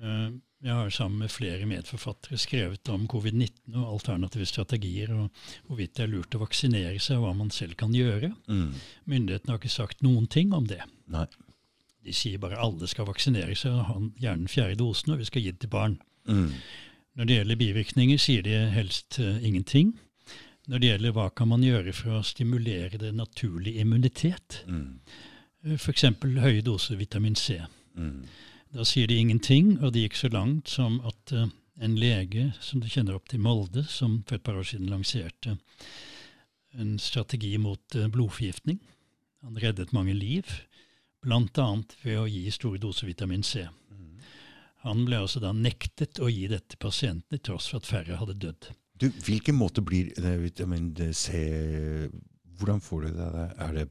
Eh, Jeg har sammen med flere medforfattere skrevet om covid-19 og alternative strategier, og hvorvidt det er lurt å vaksinere seg, og hva man selv kan gjøre.
Mm.
Myndighetene har ikke sagt noen ting om det.
Nei.
De sier bare alle skal vaksinere seg og ha gjerne den fjerde dosen, og vi skal gi det til barn.
Mm.
Når det gjelder bivirkninger, sier de helst uh, ingenting. Når det gjelder hva kan man gjøre for å stimulere det naturlige immunitet,
Mm.
f.eks. høye doser vitamin C.
Mm.
Da sier de ingenting, og det gikk så langt som at uh, en lege som du kjenner opp til Molde, som for et par år siden lanserte en strategi mot uh, blodforgiftning. Han reddet mange liv, bl.a. ved å gi store doser vitamin C. Han ble altså da nektet å gi dette til pasientene, tross for at færre hadde dødd.
Du, hvilken måte blir det vitamin C Hvordan får du det? Er det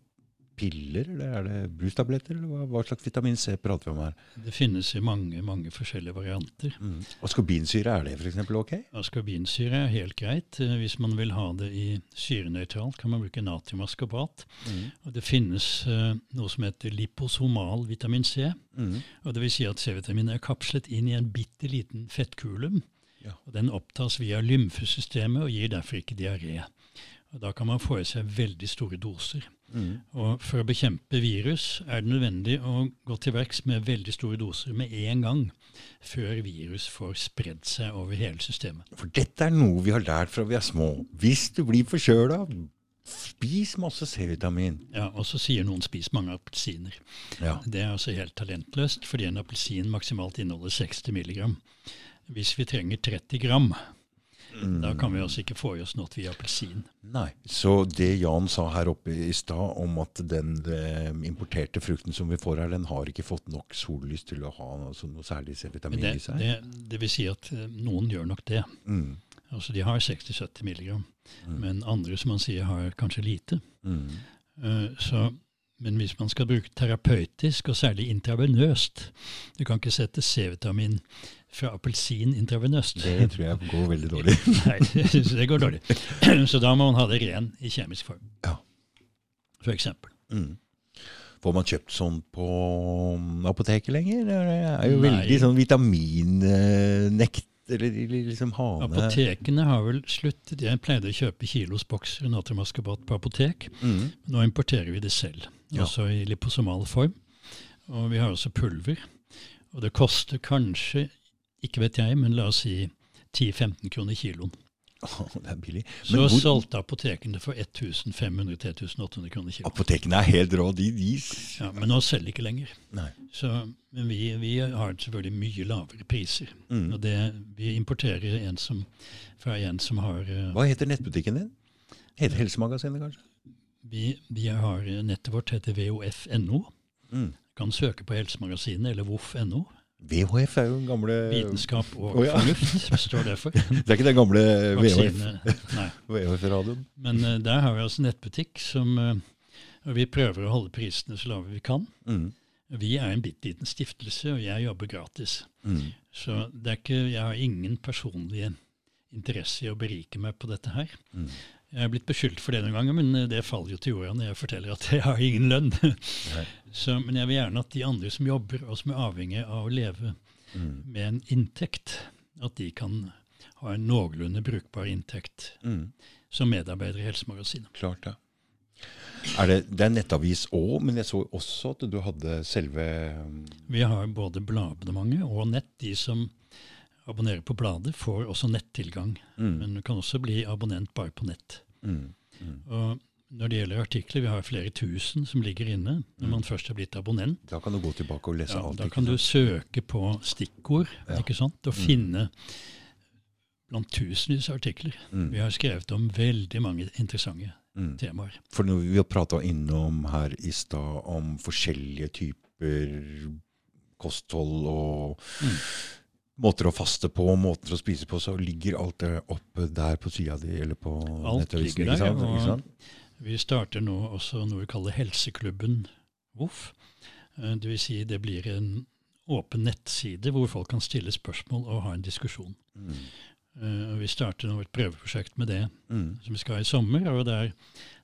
piller, eller er det brustabletter? Eller hva, hva slags vitamin C prater vi om her?
Det finnes i mange mange forskjellige varianter.
Mm. Askorbinsyre, er det f.eks. ok?
Askorbinsyre er helt greit. Eh, Hvis man vil ha det i syrenøytralt, kan man bruke natriumaskorbat.
Mm.
Og det finnes uh, noe som heter liposomal vitamin C.
Mm.
og det vil si at C-vitamin er kapslet inn i en bitte liten fettkule.
Ja.
og Den opptas via lymfesystemet og gir derfor ikke diaré. Og Da kan man få i seg veldig store doser.
Mm.
Og For å bekjempe virus er det nødvendig å gå til verks med veldig store doser med en gang, før virus får spredd seg over hele systemet.
For dette er noe vi har lært fra vi er små. Hvis du blir forkjøla, spis masse C-vitamin.
Ja, Og så sier noen spis mange appelsiner.
Ja.
Det er altså helt talentløst, fordi en appelsin maksimalt inneholder 60 milligram. Hvis vi trenger 30 gram,
Mm.
da kan vi altså ikke få i oss noe via appelsin.
Nei. Så det Jan sa her oppe i stad om at den eh, importerte frukten som vi får her, den har ikke fått nok sollys til å ha noe, noe særlig C-vitamin i seg?
det, det vil si at eh, noen gjør nok det.
Mm.
Altså De har 60-70 milligram,
Mm.
men andre som man sier har kanskje lite.
Mm.
Eh, Så, men hvis man skal bruke terapeutisk, og særlig intravenøst Du kan ikke sette C-vitamin fra appelsin intravenøst.
Det tror jeg går veldig dårlig.
Nei, jeg synes det går dårlig. Så da må man ha det ren i kjemisk form.
Ja.
For eksempel.
Mm. Får man kjøpt sånn på apoteket lenger? Det er jo
Nei.
veldig sånn vitaminnekt eller liksom hane
Apotekene har vel sluttet. Jeg pleide å kjøpe kilosbokser natriumaskabat på apotek.
mm.
Nå importerer vi det selv,
Ja.
også i liposomal form. Og vi har også pulver. Og det koster kanskje, ikke vet jeg, men la oss si 10-15 kroner kiloen.
Åh, Det er billig.
Så
hvor,
solgte apotekene for 1500-1800 kroner kiloen.
apotekene er helt rå. De, de
Ja, men nå selger de ikke lenger. Så, men vi, vi har selvfølgelig mye lavere priser.
Mm.
Og det, vi importerer en som, fra en som har uh,
Hva heter nettbutikken din? Heter Helsemagasinet, kanskje?
vi, vi har eh, Nettet vårt heter vof.no.
Mm.
Kan søke på Helsemagasinet eller voff.no.
VHF er jo den gamle
Vitenskap og
oh, ja.
fornuft står det for.
Det er ikke den gamle
VHF-radioen.
VHF-radioen?
Men uh, der har vi altså nettbutikk som uh, Og vi prøver å holde prisene så lave vi kan.
Mm.
Vi er en bitte liten stiftelse, og jeg jobber gratis.
Mm.
Så det er ikke, jeg har ingen personlig interesse i å berike meg på dette her.
Mm.
Jeg er blitt beskyldt for det noen ganger, men eh, det faller jo til jorda når jeg forteller at jeg har ingen lønn. Så, men jeg vil gjerne at de andre som jobber, og som er avhengig av å leve
Mm.
med en inntekt, at de kan ha en noenlunde brukbar inntekt
Mm.
som medarbeider i Helsemagasinet.
Klart det. Er det, det er nettavis òg, men jeg så også at du hadde selve um,
Vi har både bladabonnementet og nett. De som abonnerer på bladet, får også nettilgang.
mm.
Men du kan også bli abonnent bare på nett.
Mm. Mm.
Og når det gjelder artikler, vi har flere tusen som ligger inne. Når man først har blitt abonnent,
Da kan du gå tilbake og lese
ja,
alt.
da kan du søke på stikkord
Ja.
ikke sant? og
Mm.
finne blant tusenvis av artikler.
Mm.
Vi har skrevet om veldig mange interessante
Mm.
temaer.
For når vi har prata innom her i stad om forskjellige typer kosthold og
Mm.
Måter å faste på, måter å spise på, så ligger alt det oppe der på sida di, eller på
Alt
nettavisen.
ligger
ikke sant?
og- Vi starter nå også noe vi kaller Helseklubben VOFF. Eh, Det vil si det blir en åpen nettside hvor folk kan stille spørsmål og ha en diskusjon.
Mm.
Eh, Vi starter nå et prøveprosjekt med det
Mm.
som vi skal ha i sommer. og der,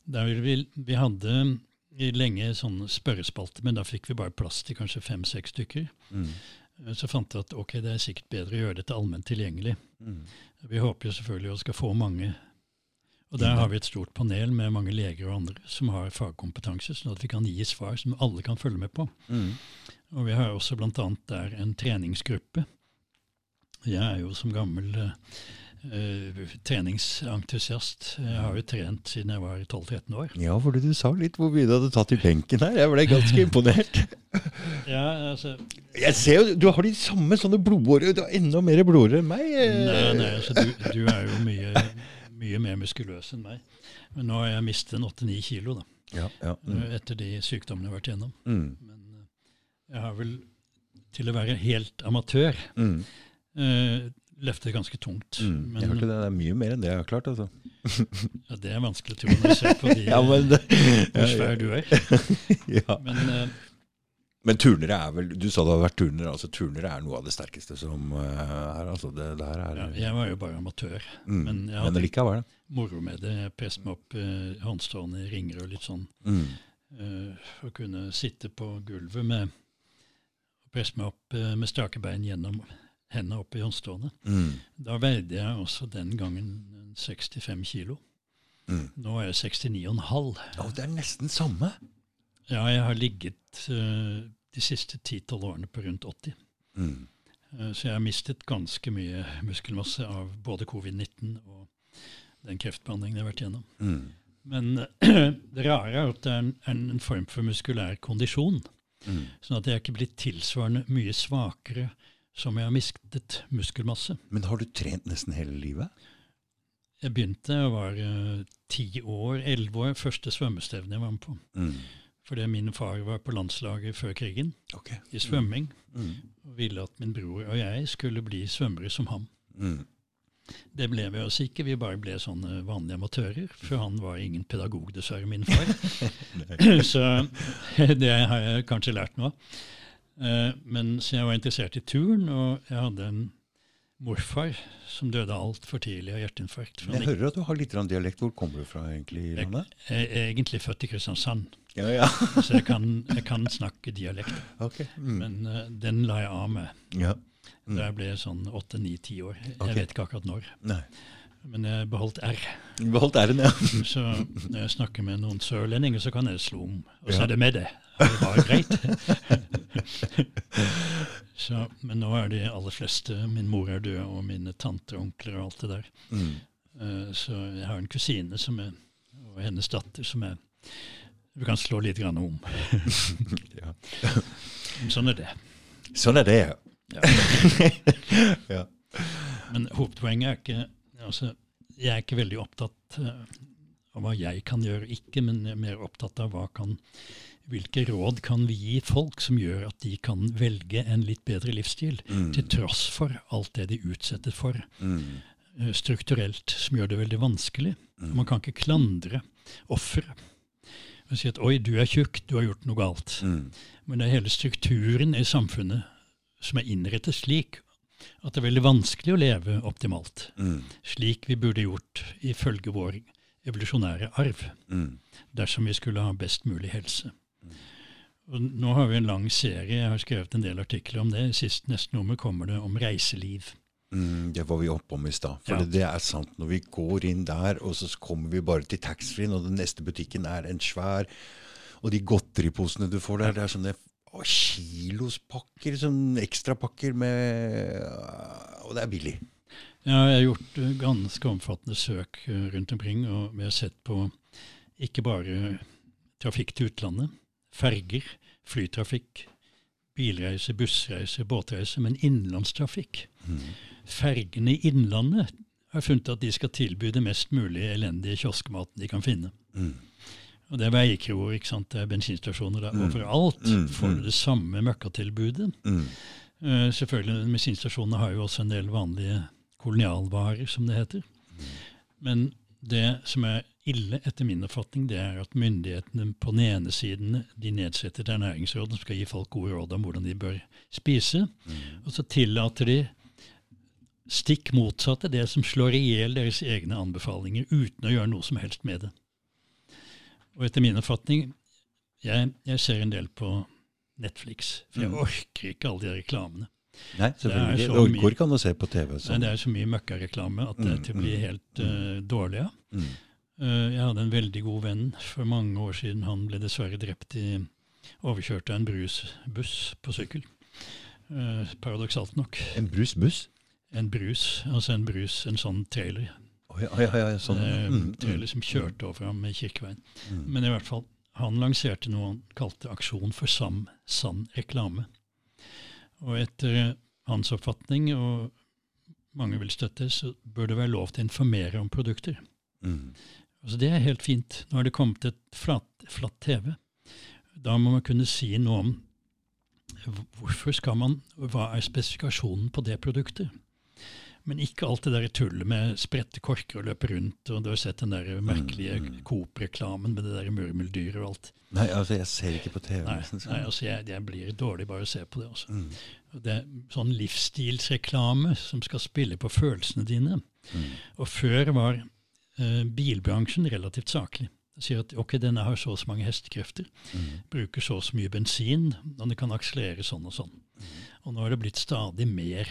der vi, vi hadde i lenge sånn spørrespalte, men da fikk vi bare plass til kanskje fem-seks stykker.
Mm.
Eh, Så fant jeg at ok, det er sikkert bedre å gjøre dette allment tilgjengelig.
Mm.
Vi håper jo selvfølgelig å skal få mange. Og der har vi et stort panel med mange leger og andre som har fagkompetanse, sånn at vi kan gi svar som alle kan følge med på.
Mm.
Og vi har også bl.a. der en treningsgruppe. Jeg er jo som gammel eh, eh, treningsentusiast. Jeg har jo trent siden jeg var 12-13 år.
Ja, for du sa litt hvor mye du hadde tatt i benken her. Jeg ble ganske imponert.
Ja, altså,
Jeg ser jo, Du har de samme sånne blodårer. Du har enda mer blodårer enn meg.
nei, nei, altså du, du er jo mye, mye mer muskuløs enn meg. Men nå har jeg mistet en 8-9 kilo da,
Ja, ja. Mm.
etter de sykdommene jeg har vært igjennom.
Mm.
Men eh, jeg har vel, til å være helt amatør,
Mm.
eh, løftet ganske tungt.
Mm.
Men
Jeg hørte det, det er mye mer enn det jeg har klart. altså.
ja, det er vanskelig å tro når jeg ser på de,
Ja, men, det,
hvor svær du er.
ja.
Men uh,
men turnere er vel Du sa det hadde vært turnere. altså Turnere er noe av det sterkeste som eh, er. altså Det her er
ja, jeg var jo bare amatør.
mm.
men jeg
Men
hadde-
allikevel.
Moro med det. Jeg presset meg opp eh, håndstående ringer og litt sånn.
Mm.
Uh, for å kunne sitte på gulvet med og presse meg opp uh, med strake bein gjennom hendene opp i håndstående.
Mm.
Da veide jeg også den gangen 65 kilo.
Mm.
Nå er jeg 69,5.
Ja, det er nesten samme.
Ja, jeg har ligget uh, de siste 10-12 årene på rundt 80.
Mm.
Uh, så jeg har mistet ganske mye muskelmasse av både covid-19 og den kreftbehandlingen jeg har vært gjennom.
Mm.
Men det rare er at det er en, en form for muskulær kondisjon.
Mm.
Sånn at jeg er ikke blitt tilsvarende mye svakere som jeg har mistet muskelmasse.
Men har du trent nesten hele livet?
Jeg begynte, jeg var ti uh, år, elleve år, første svømmestevne jeg var med på.
Mm.
Fordi min far var på landslaget før krigen
okay.
i svømming,
Mm.
og ville at min bror og jeg skulle bli svømmere som ham.
Mm.
Det ble vi oss ikke, vi bare ble sånne vanlige amatører. For han var ingen pedagog, dessverre, min far. så det har jeg kanskje lært noe Eh, Men så jeg var interessert i turn, og jeg hadde en morfar som døde altfor tidlig av hjerteinfarkt.
Jeg hører at du har litt dialekt. Hvor kommer du fra egentlig? i
Jeg- er egentlig født i Kristiansand,
Ja, ja.
så jeg kan, jeg kan snakke dialekt.
Okay. Mm.
Men uh, den la jeg av med.
ja. Mm.
Da jeg ble sånn åtte-ni-ti år. Jeg
okay.
vet ikke akkurat når.
Nei.
Men jeg beholdt R.
Beholdt æren, ja.
Så når jeg snakker med noen sørlendinger, så kan jeg slå om. Og så er det med det. Og det var greit. så, men nå er de aller fleste Min mor er død, og mine tanter og onkler og alt det der.
Mm.
Uh, Så jeg har en kusine som er, og hennes datter som er Vi kan slå litt grann om. Men sånn er det.
Sånn er det, ja.
Ja.
ja.
Men hovedpoenget er ikke altså, Jeg er ikke veldig opptatt eh, av hva jeg kan gjøre ikke, men jeg er mer opptatt av kan, hvilke råd kan vi gi folk som gjør at de kan velge en litt bedre livsstil,
Mm.
til tross for alt det de utsettes for
Mm.
eh, strukturelt, som gjør det veldig vanskelig.
Mm.
Man kan ikke klandre offeret. Og si at 'oi, du er tjukk, du har gjort noe galt'.
Mm.
Men det er hele strukturen i samfunnet som er innrettet slik at det er veldig vanskelig å leve optimalt.
Mm.
Slik vi burde gjort ifølge vår evolusjonære arv,
Mm.
dersom vi skulle ha best mulig helse. Og nå har vi en lang serie, jeg har skrevet en del artikler om det. Sist neste nummer kommer det om reiseliv.
Mm, det var vi oppe om i stad. For
Ja.
det, det er sant. Når vi går inn der, og så kommer vi bare til taxfree-en, og den neste butikken er en svær Og de godteriposene du får der, det er sånne å, kilospakker, sånn ekstrapakker med Og det er billig.
Ja, jeg har gjort eh, ganske omfattende søk eh, rundt omkring, og vi har sett på ikke bare trafikk til utlandet, ferger, flytrafikk, bilreise, bussreise, båtreise, men innenlandstrafikk.
Mm.
Fergene i Innlandet har funnet at de skal tilby det mest mulig elendige kioskmaten de kan finne.
Mm.
Og det er jo, ikke sant? det er bensinstasjoner der
Mm.
overalt.
Mm,
Får
mm.
du det samme møkkatilbudet.
Mm.
Uh, selvfølgelig, Bensinstasjonene har jo også en del vanlige kolonialvarer, som det heter. Men det som er ille, etter min oppfatning, det er at myndighetene på den ene siden de nedsetter til ernæringsråd som skal gi folk gode råd om hvordan de bør spise,
Mm.
og så tillater de stikk motsatte, det som slår i hjel deres egne anbefalinger, uten å gjøre noe som helst med det. Og etter min oppfatning jeg, jeg ser en del på Netflix, for jeg
Mm.
orker ikke alle de reklamene.
Nei,
er
selvfølgelig. Det
mye-
går ikke an se på TV.
Nei,
Sånn.
det er så mye møkkareklame at det
Mm,
til å bli
mm,
helt eh, dårlig av.
Mm.
Uh, jeg hadde en veldig god venn for mange år siden. Han ble dessverre drept i overkjørt av en brusbuss på sykkel. Uh, paradoksalt nok.
En brusbuss?
En brus, altså en brus, en sånn trailer.
Ja, ja, ja, sånn.
eh,
Mm, mm,
trailer som kjørte over ham med Kirkeveien.
mm.
Men i hvert fall, han lanserte noe han kalte Aksjon for sam, sann reklame. Og etter eh, hans oppfatning, og mange vil støtte, så bør det være lov til å informere om produkter.
Mm.
Altså Det er helt fint. Nå har det kommet et flat, flatt TV. Da må man kunne si noe om hvorfor skal man, hva er spesifikasjonen på det produktet. Men ikke alt det der tullet med spredte korker og løpe rundt. og Du har sett den der merkelige
Mm, mm.
Coop-reklamen med det der murmeldyret og alt.
Nei, altså, jeg ser ikke på TV.
Nei,
nesten,
nei altså jeg, jeg blir dårlig bare å se på det. også.
Mm.
Det er sånn livsstilsreklame som skal spille på følelsene dine.
Mm.
Og før var eh, bilbransjen relativt saklig. Sier at ok, denne har så og så mange hestekrefter,
Mm.
bruker så og så mye bensin, og det kan akselere sånn og sånn. Og nå har det blitt stadig mer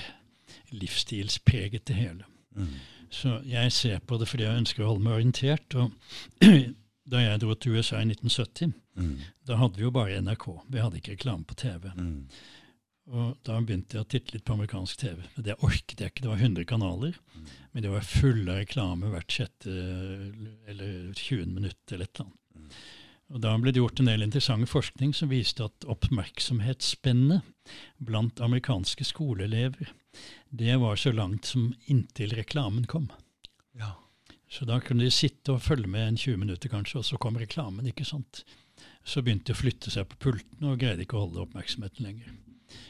livsstilspreget det hele.
Mm.
Så jeg ser på det fordi jeg ønsker å holde meg orientert. Og da jeg dro til USA i 1970,
Mm.
da hadde vi jo bare NRK. Vi hadde ikke reklame på TV.
Mm.
Og da begynte jeg å titte litt på amerikansk TV. Men det orket jeg ikke. Det var 100 kanaler. Men det var fulle av reklame hvert sjette eller 20 minutt eller et eller annet. Og da ble det gjort en del interessant forskning som viste at oppmerksomhetsspennet blant amerikanske skoleelever, det var så langt som inntil reklamen kom.
Ja.
Så da kunne de sitte og følge med en 20 minutter kanskje, og så kom reklamen, ikke sant. Så begynte de å flytte seg på pulten og greide ikke å holde oppmerksomheten lenger.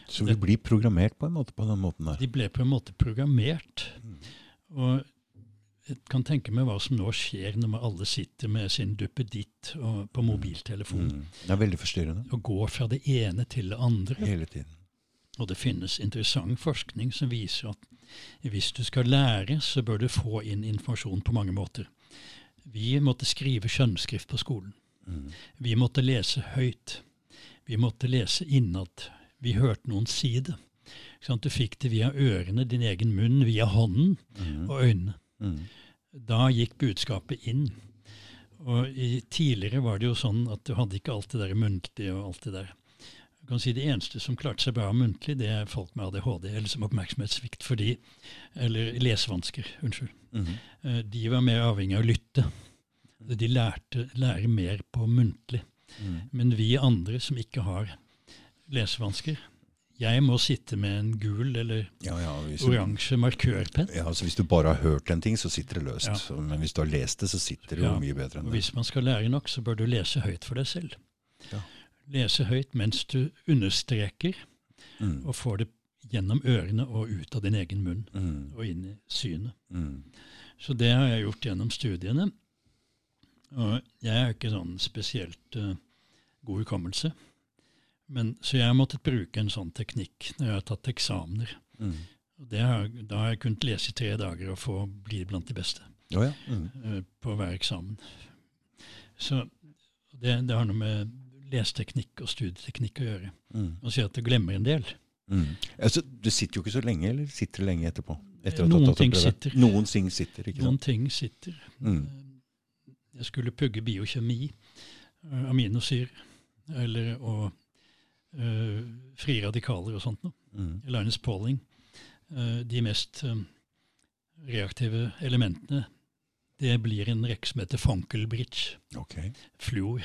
Så vi blir programmert på en måte på den måten der.
De ble på en måte programmert. Og jeg kan tenke meg hva som nå skjer når alle sitter med sin duppeditt på mobiltelefon
Mm. Det er veldig forstyrrende.
og går fra det ene til det andre.
Hele tiden.
Og det finnes interessant forskning som viser at hvis du skal lære, så bør du få inn informasjon på mange måter. Vi måtte skrive skjønnskrift på skolen.
Mm.
Vi måtte lese høyt. Vi måtte lese innad. Vi hørte noen si det. Sånn at Du fikk det via ørene, din egen munn, via hånden
Mm.
og øynene.
Mm.
Da gikk budskapet inn. Og i, tidligere var det jo sånn at du hadde ikke alt det der muntlige og alt det der. Du kan si Det eneste som klarte seg bra muntlig, det er folk med ADHD, eller som oppmerksomhetssvikt fordi Eller lesevansker, unnskyld.
Mm.
-hmm. De var mer avhengig av å lytte. De lærte lære mer på muntlig.
Mm.
Men vi andre som ikke har lesevansker Jeg må sitte med en gul eller
Ja, ja,
oransje markørpenn.
ja, altså hvis du bare har hørt en ting, så sitter det løst.
Ja.
Så- Men hvis du har lest det, så sitter det jo mye bedre enn
Og
det.
hvis man skal lære nok, så bør du lese høyt for deg selv. Lese høyt mens du understreker,
Mm.
og får det gjennom ørene og ut av din egen munn
Mm.
og inn i synet.
Mm.
Så det har jeg gjort gjennom studiene. Og jeg er ikke sånn spesielt uh, god hukommelse. Men, så jeg har måttet bruke en sånn teknikk når jeg har tatt eksamener.
Mm.
Og det har, da har jeg kunnet lese i tre dager og få bli blant de beste
oh, ja. Mm.
eh, på hver eksamen. Så det, det har noe med leseteknikk og studieteknikk å gjøre.
Mm.
Og sier at du glemmer en del.
Mm. Altså, du sitter jo ikke så lenge, eller sitter du lenge etterpå? Etter
Noen ting sitter.
Noen ting sitter, ikke
Noen
sant?
ting sitter.
Mm.
Jeg skulle pugge biokjemi, eh, aminosyre, eller og uh, frie radikaler og sånt noe.
Mm.
Linus Pauling. Uh, de mest uh, reaktive elementene, det blir en rekke som heter Funkelbridge.
Okay.
Fluor,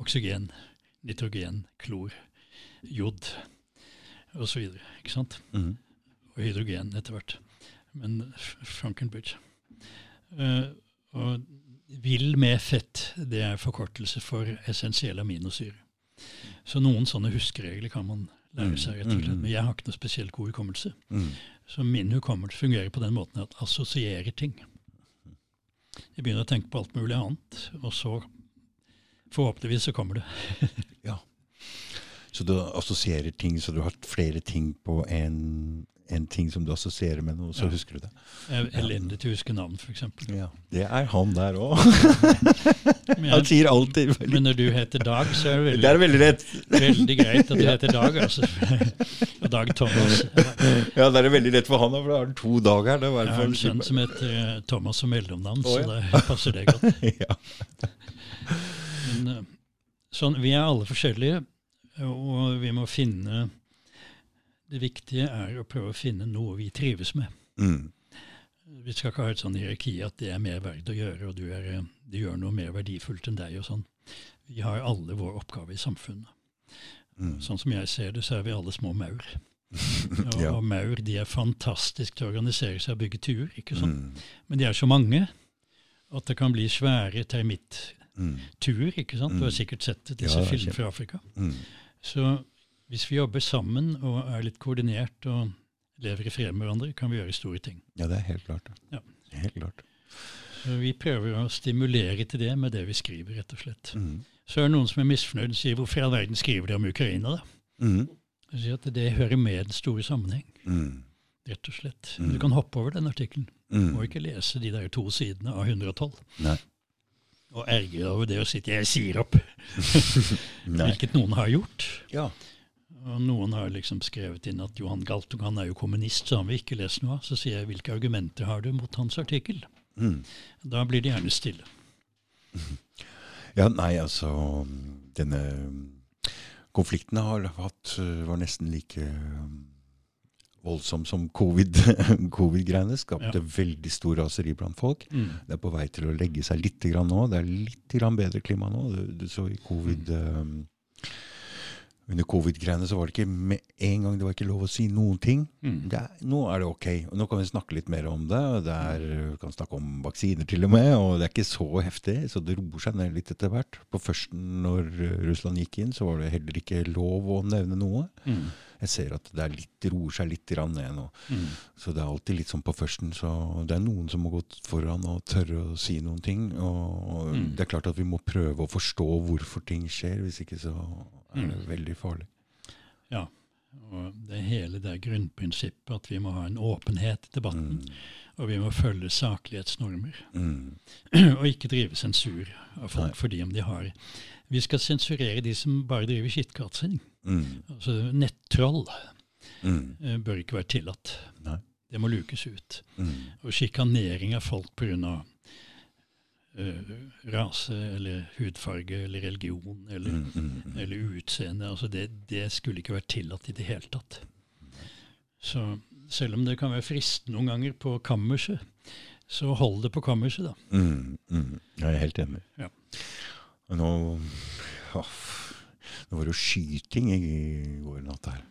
oksygen, nitrogen, klor, jod osv. Ikke sant?
Mm.
og hydrogen etter hvert. Men Frankenbridge. Uh, og vill med fett, det er forkortelse for essensiell aminosyre. Så noen sånne huskeregler kan man lære seg, rett og slett.
Mm, mm, mm.
Men jeg har ikke noe spesielt god hukommelse.
Mm.
Så min hukommelse fungerer på den måten at assosierer ting. Jeg begynner å tenke på alt mulig annet, og så forhåpentligvis så kommer det.
Så du assosierer ting, så du har flere ting på en, en ting som du assosierer med noe, så
Ja.
husker du det.
Jeg er elendig til å huske navn, f.eks.
Ja. Det er han der òg. Han sier alltid veldig
men når du heter Dag, så er det veldig
Det er veldig rett.
Veldig greit at du heter Dag, altså. Dag Thomas.
Ja, det er veldig rett for han, for da har han to dager. Det var
Jeg har en sønn som heter eh, Thomas som mellomnavn,
Å,
så det passer det godt.
ja.
Men, eh, sånn, vi er alle forskjellige, og vi må finne Det viktige er å prøve å finne noe vi trives med.
Mm.
Vi skal ikke ha et sånn hierarki at det er mer verdt å gjøre, og du, er, eh, du gjør noe mer verdifullt enn deg og sånn. Vi har alle vår oppgave i samfunnet.
Mm.
Sånn som jeg ser det, så er vi alle små maur. Og,
Ja.
og maur de er fantastiske til å organisere seg og bygge tuer. ikke sant?
Mm.
Men de er så mange at det kan bli svære termittuer.
Mm.
ikke sant? Du har
Mm.
sikkert sett det, disse
Ja,
filmene fra Afrika.
Mm.
Så hvis vi jobber sammen og er litt koordinert og lever i fred med hverandre, kan vi gjøre store ting.
Ja, det er helt klart.
Ja.
Helt klart.
Så vi prøver å stimulere til det med det vi skriver, rett og slett.
Mm.
Så er det noen som er misfornøyd og sier 'hvorfor i all verden skriver de om Ukraina', da?
Mm.
Jeg sier at det hører med den store sammenheng,
Mm.
rett og slett.
Mm.
Du kan hoppe over den artikkelen. Du
Mm.
må ikke lese de der to sidene av 112.
Nei.
Og erger over det å si at 'jeg sier opp', hvilket noen har gjort.
Ja.
Og noen har liksom skrevet inn at Johan Galtung han er jo kommunist, så han vil ikke lese noe av. Så sier jeg hvilke argumenter har du mot hans artikkel?
Mm.
Da blir det gjerne stille.
Ja, nei, altså Denne konflikten har hatt var nesten like um, voldsom som covid- covid-greiene. Skapte veldig stor raseri blant folk. Det er på vei til å legge seg litt grann nå. Det er litt grann bedre klima nå. Du, du så i covid um, Under covid-greiene så var det ikke med en gang det var ikke lov å si noen ting.
Mm.
Er, nå er det ok. Og nå kan vi snakke litt mer om det. og det er, vi kan snakke om vaksiner til og med, og det er ikke så heftig. Så det roer seg ned litt etter hvert. På førsten, når eh, Russland gikk inn, så var det heller ikke lov å nevne noe.
Mm.
Jeg ser at det er litt, roer seg litt ned nå.
Mm.
Så det er alltid litt sånn på førsten. Så det er noen som må gå foran og tørre å si noen ting. Og
Mm.
det er klart at vi må prøve å forstå hvorfor ting skjer. Hvis ikke så er det veldig farlig.
Ja. Og det hele det grunnprinsippet at vi må ha en åpenhet i debatten,
Mm.
og vi må følge saklighetsnormer.
Mm.
og ikke drive sensur av folk
Nei.
fordi om de har Vi skal sensurere de som bare driver kittkatsing.
Mm.
Altså nettroll.
Mm.
eh, bør ikke være tillatt.
Nei.
Det må lukes ut.
Mm.
Og sjikanering av folk pga. Uh, rase eller hudfarge eller religion eller,
Mm, mm, mm.
eller utseende, altså det, det skulle ikke vært tillatt i det hele tatt. Så selv om det kan være fristende noen ganger på kammerset, så hold det på kammerset, da.
Mm, mm. Jeg er helt enig.
Ja.
Nå, åh, nå var det jo skyting i går natt her.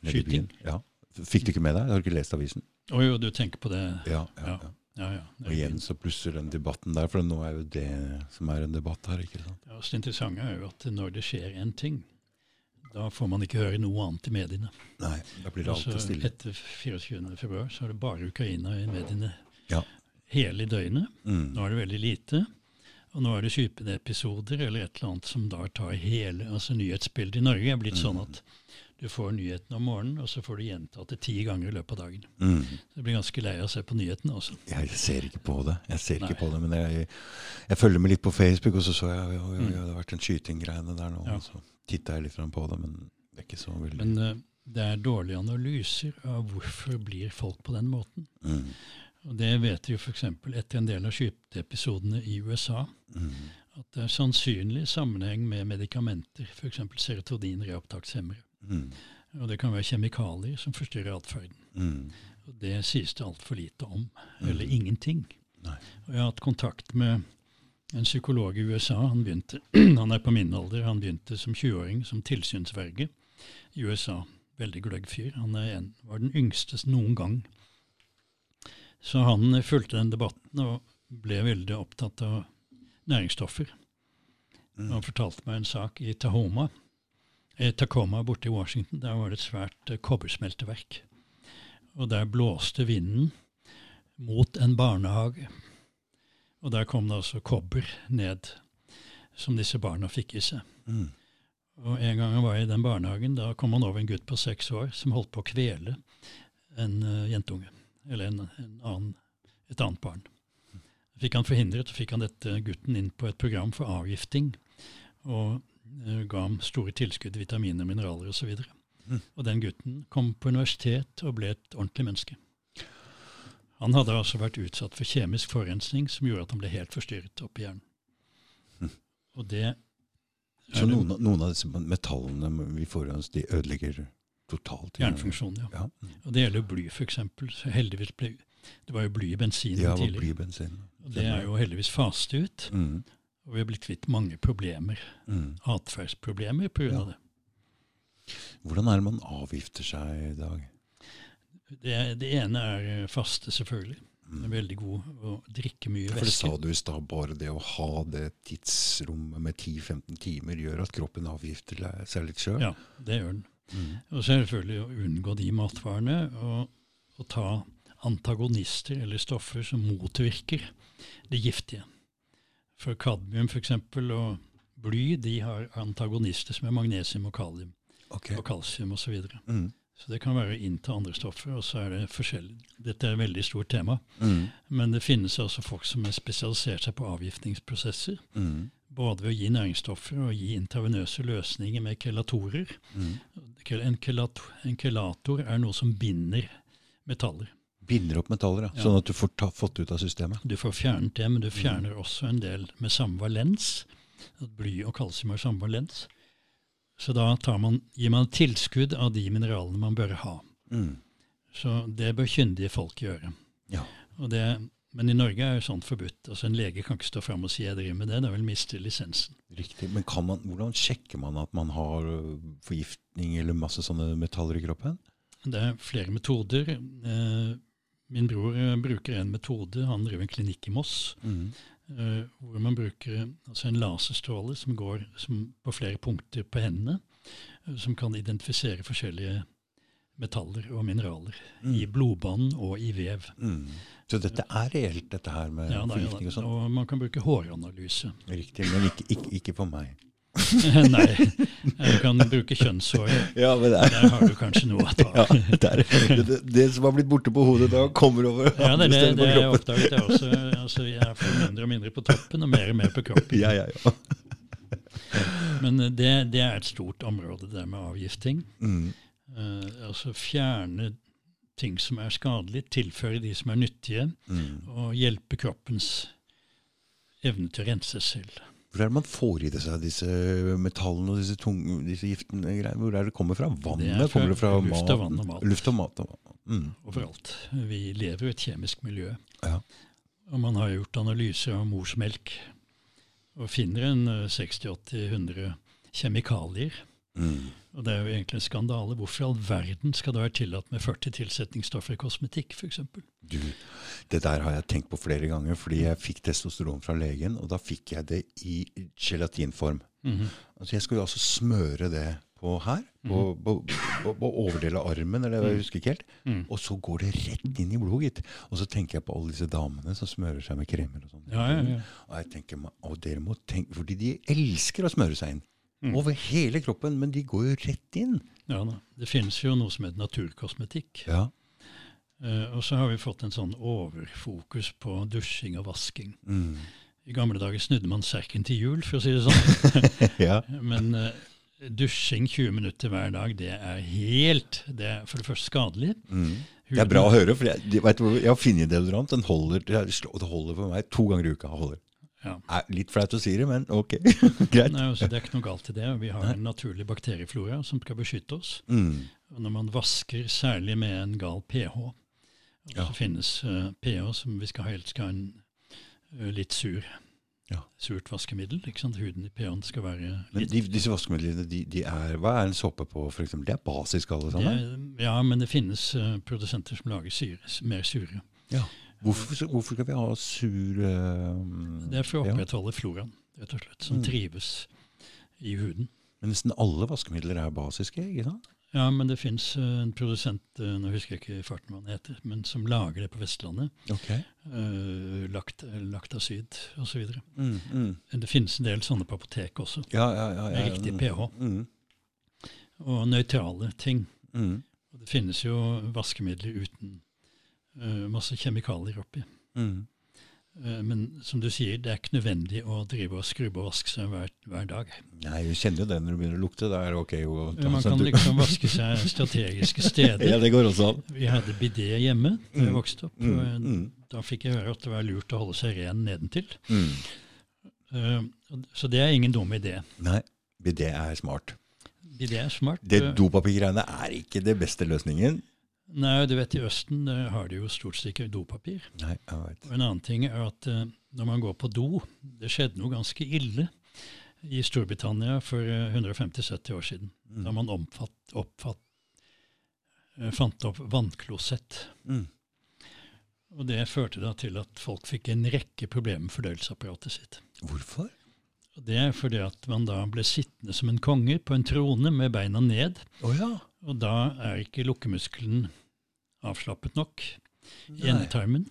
Nede
Skyting?
Ja. Fikk du ikke med deg? Har du ikke lest avisen?
Å jo, du tenker på det.
Ja. ja,
Ja.
Ja.
Ja.
Og igjen så plusser den debatten der, for nå er jo det som er en debatt her. ikke sant?
Ja, så det interessante er jo at når det skjer én ting, da får man ikke høre noe annet i mediene.
Nei, da blir det
Altså,
alltid stille.
etter 24. februar så er det bare Ukraina i mediene
Ja.
hele døgnet.
Mm.
Nå er det veldig lite. Og nå er det skypeepisoder eller et eller annet som da tar hele altså Nyhetsbildet i Norge er blitt sånn
Mm.
at du får nyhetene om morgenen, og så får du gjentatt det ti ganger i løpet av dagen.
Mm.
Så Du blir ganske lei av å se på nyhetene også.
Jeg ser ikke på det, Jeg ser ikke på det, men jeg, jeg følger med litt på Facebook, og så så jeg jo, jo, jo, det har vært en skytinggreiene der nå.
Mm. Ja.
og Så titta jeg litt fram på det, men det er ikke så veldig
Men uh, det er dårlige analyser av hvorfor blir folk på den måten.
mm.
Og Det vet vi jo f.eks. etter en del av skyteepisodene i USA.
Mm.
At det er sannsynlig sammenheng med medikamenter, f.eks. serotonin-reopptakshemmere.
Mm.
Og det kan være kjemikalier som forstyrrer atferden.
Mm.
Og det sies det altfor lite om,
Mm.
eller ingenting.
Nei.
Og jeg har hatt kontakt med en psykolog i USA. Han, begynte, han er på min alder. Han begynte som 20-åring som tilsynsverge i USA. Veldig gløgg fyr. Han er en, var den yngste noen gang. Så han fulgte den debatten og ble veldig opptatt av næringsstoffer.
Mm.
Han fortalte meg en sak i Tahoma, Tacoma borte i Washington. Der var det et svært eh, kobbersmelteverk. Og der blåste vinden mot en barnehage. Og der kom det altså kobber ned, som disse barna fikk i seg.
Mm.
Og en gang jeg var i den barnehagen, da kom han over en gutt på seks år som holdt på å kvele en uh, jentunge. Eller en, en annen, et annet barn. Fikk han forhindret, så fikk han dette gutten inn på et program for avgifting. Og eh, ga ham store tilskudd, vitaminer, mineraler osv. Og,
Mm.
og den gutten kom på universitet og ble et ordentlig menneske. Han hadde altså vært utsatt for kjemisk forurensning som gjorde at han ble helt forstyrret oppi hjernen.
Mm.
Og det
Så noen, noen av disse metallene vi får i oss, de ødelegger totalt?
Hjernefunksjonen, ja.
Ja.
Og det gjelder bly, f.eks. Så heldigvis ble Det var jo bly i bensinen
ja
tidligere.
Bly i blybensin.
Og det er jo heldigvis faset ut.
mm.
Og vi har blitt kvitt mange problemer.
Mm.
Atferdsproblemer pga.
Ja.
det.
Hvordan er det man avgifter seg i dag?
det. Det ene er eh, faste, selvfølgelig.
Mm.
er veldig god å drikke mye
For det sa du i stad, bare det å ha det tidsrommet med 10-15 timer gjør at kroppen avgifter seg litt sjøl.
Ja, det gjør den.
Mm.
Og selvfølgelig å unngå de matvarene og, og ta antagonister eller stoffer som motvirker det giftige. For kadmium f.eks. og bly de har antagonister som er magnesium og kalium
Okay.
og kalsium osv. Så,
Mm.
så det kan være å innta andre stoffer, og så er det forskjellig. Dette er et veldig stort tema.
Mm.
Men det finnes også folk som har spesialisert seg på avgiftningsprosesser.
Mm.
Både ved å gi næringsstoffer og gi intravenøse løsninger med kelatorer.
Mm.
En, kelator, en kelator er noe som binder metaller.
Binder opp metaller, ja. Sånn at du får ta, fått ut av systemet.
Du får fjernet det, men du
Mm.
fjerner også en del med samme valens. Bly og kalsium har samme valens. Så da tar man, gir man tilskudd av de mineralene man bør ha.
Mm.
Så det bør kyndige folk gjøre.
Ja.
Det, men i Norge er jo sånt forbudt. Altså En lege kan ikke stå fram og si 'jeg driver med det', da vil miste lisensen.
Riktig. Men kan man, hvordan sjekker man at man har forgiftning eller masse sånne metaller i kroppen?
Det er flere metoder. Eh, min bror eh, bruker en metode. Han driver en klinikk i Moss.
Mm.
Uh, hvor man bruker eh, altså en laserstråle som går som på flere punkter på hendene, uh, som kan identifisere forskjellige metaller og mineraler i
Mm.
blodbanen og i vev.
Mm. Så dette er reelt, dette her med
Ja,
forgiftning og sånn?
og man kan bruke håranalyse.
Riktig, men ikke, ikke, ikke for meg.
Nei, du kan bruke kjønnshår.
Ja, der.
Der har du kanskje noe å ta.
ja, det, er, det, det som har blitt borte på hodet da, kommer over
Ja, det det, det jeg oppdaget jeg også. Altså, jeg får mindre og mindre på toppen og mer og mer på kroppen.
Ja, ja, ja.
Men eh, det, det er et stort område, det med avgifting.
Mm.
Uh, altså fjerne ting som er skadelige, tilføre de som er nyttige,
Mm.
og hjelpe kroppens evne til å rense selv.
Hvor er det man får i det seg disse metallene og disse, tunge, disse giftene? greiene? Hvor er det kommer fra? Vannet?
fra
kommer det fra
luft og vann og mat.
Luft og mat. og- Mm.
Overalt. Vi lever i et kjemisk miljø.
Ja.
Og man har gjort analyser av morsmelk og finner en eh, 60-80-100 kjemikalier.
Mm.
Og det er jo egentlig en skandale. Hvorfor i all verden skal det være tillatt med 40 tilsetningsstoffer i kosmetikk, f.eks.?
Du, det der har jeg tenkt på flere ganger, fordi jeg fikk testosteron fra legen, og da fikk jeg det i gelatinform. Altså Jeg skulle altså smøre det på her, på, på, på, på overdelen av armen, eller jeg husker ikke helt.
Mm.
Og så går det rett inn i blodet, gitt. Og så tenker jeg på alle disse damene som smører seg med kremer og sånn.
Ja, ja, ja.
Og jeg tenker, og dere må tenke, fordi de elsker å smøre seg inn.
Mm.
Over hele kroppen, men de går jo rett inn.
ja da. Det finnes jo noe som heter naturkosmetikk.
Ja.
Uh, og så har vi fått en sånn overfokus på dusjing og vasking.
Mm.
I gamle dager snudde man serken til jul, for å si det sånn.
ja.
Men uh, dusjing 20 minutter hver dag, det er helt Det er for det første skadelig.
Mm. Det er bra å høre, for jeg, de- vet jeg har funnet deodorant. Den holder, er- det holder for meg to ganger i uka. Holder.
Ja.
Litt flaut å si det, men ok. Greit.
Nei, altså, det er ikke noe galt i det. Vi har en naturlig bakterieflora som skal beskytte oss.
Mm.
Når man vasker, særlig med en gal pH
Ja.
Så finnes uh, pH som vi skal helst skal ha en uh, litt sur.
Ja.
Surt vaskemiddel. ikke sant? Huden i pH-en skal være
Men
litt
de, disse vaskemidlene, de, de er, hva er en såpe på, for eksempel? De er basiske alle sammen?
er- Ja, men det finnes uh, produsenter som lager syre, mer sure.
Ja. Hvorfor, hvorfor skal vi ha sur uh,
Det er for å
ja.
floraen, rett og slett, som
Mm.
trives i huden.
Men nesten alle vaskemidler er basiske, ikke sant?
Ja, men det fins en produsent, uh, nå husker jeg ikke farten hva han heter, men som lager det på Vestlandet.
Okay.
Uh, lakt, Laktasyd osv.
Mm, mm.
Det finnes en del sånne på apotek også.
Ja, ja, ja.
Med riktig pH.
Mm,
Og nøytrale ting.
mm,
Og det finnes jo vaskemidler uten eh, masse kjemikalier oppi.
mm.
Eh, men som du sier, det er ikke nødvendig å drive og skrubbe og vaske seg hver, hver dag.
Nei, du kjenner jo det når du begynner å lukte. Da er det ok
Man kan liksom vaske seg strategiske steder.
Ja, det går også an.
Vi hadde bidé hjemme da jeg
Mm.
vokste opp.
Mm,
og
mm,
Da fikk jeg høre at det var lurt å holde seg ren nedentil.
mm.
Eh, så det er ingen dum idé.
Nei, bidé er smart.
Bidé er smart.
Det
Eh,
dopapirgreiene er ikke det beste løsningen.
Nei, du vet i Østen har de jo stort sett ikke dopapir.
Nei, jeg vet.
Og en annen ting er at uh, når man går på do Det skjedde noe ganske ille i Storbritannia for uh, 150-70 år siden.
Mm.
Da man omfatt, oppfatt, uh, fant opp vannklosett.
Mm.
Og det førte da til at folk fikk en rekke problemer med fordøyelsesapparatet sitt.
Hvorfor?
Og det er fordi at man da ble sittende som en konge på en trone med beina ned.
Oh, ja.
Og da er ikke lukkemuskelen avslappet nok i endetarmen.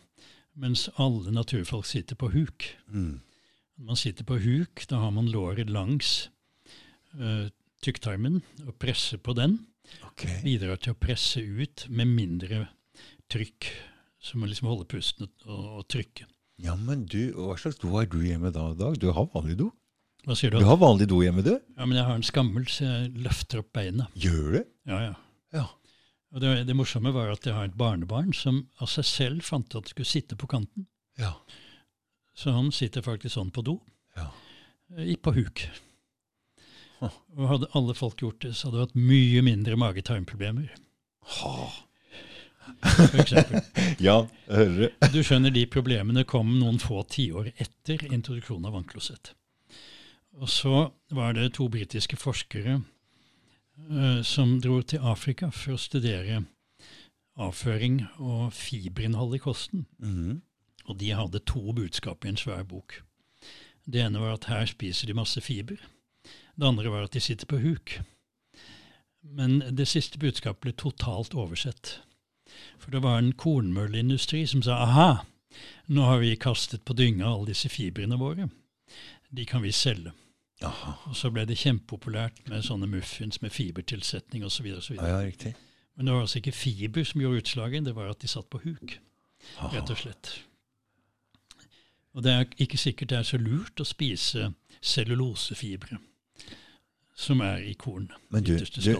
Mens alle naturfolk sitter på huk.
Mm.
Når man sitter på huk, da har man låret langs uh, tykktarmen og presser på den.
Okay.
Bidrar til å presse ut med mindre trykk. Så man liksom holder pusten og, og trykke.
Ja, men du, hva slags do har du hjemme da, Dag? Du har vanlig do?
Hva sier du?
Du har vanlig do hjemme, du?
Ja, men jeg har en skammel, så jeg løfter opp beina.
Gjør du?
Ja, ja.
Ja.
Og det, det morsomme var at jeg har et barnebarn som av seg selv fant at det skulle sitte på kanten.
Ja.
Så han sitter faktisk sånn på do,
Ja.
eh, i på huk.
Huh.
Og hadde alle folk gjort det, så hadde det vært mye mindre mage-tarmproblemer.
Ha.
For eksempel.
Ja, hører du.
Du skjønner, de problemene kom noen få tiår etter introduksjonen av vannklosett. Og så var det to britiske forskere som dro til Afrika for å studere avføring og fiberinnhold i kosten.
Mhm.
Og de hadde to budskap i en svær bok. Det ene var at her spiser de masse fiber. Det andre var at de sitter på huk. Men det siste budskapet ble totalt oversett. For det var en kornmølleindustri som sa aha, nå har vi kastet på dynga alle disse fibrene våre. De kan vi selge.
Jaha.
Og så ble det kjempepopulært med sånne muffins med fibertilsetning osv.
Ja, ja.
Men det var altså ikke fiber som gjorde utslaget, det var at de satt på huk
Aha.
rett og slett. Og det er ikke sikkert det er så lurt å spise cellulosefibre. Som er i korn.
Men du, du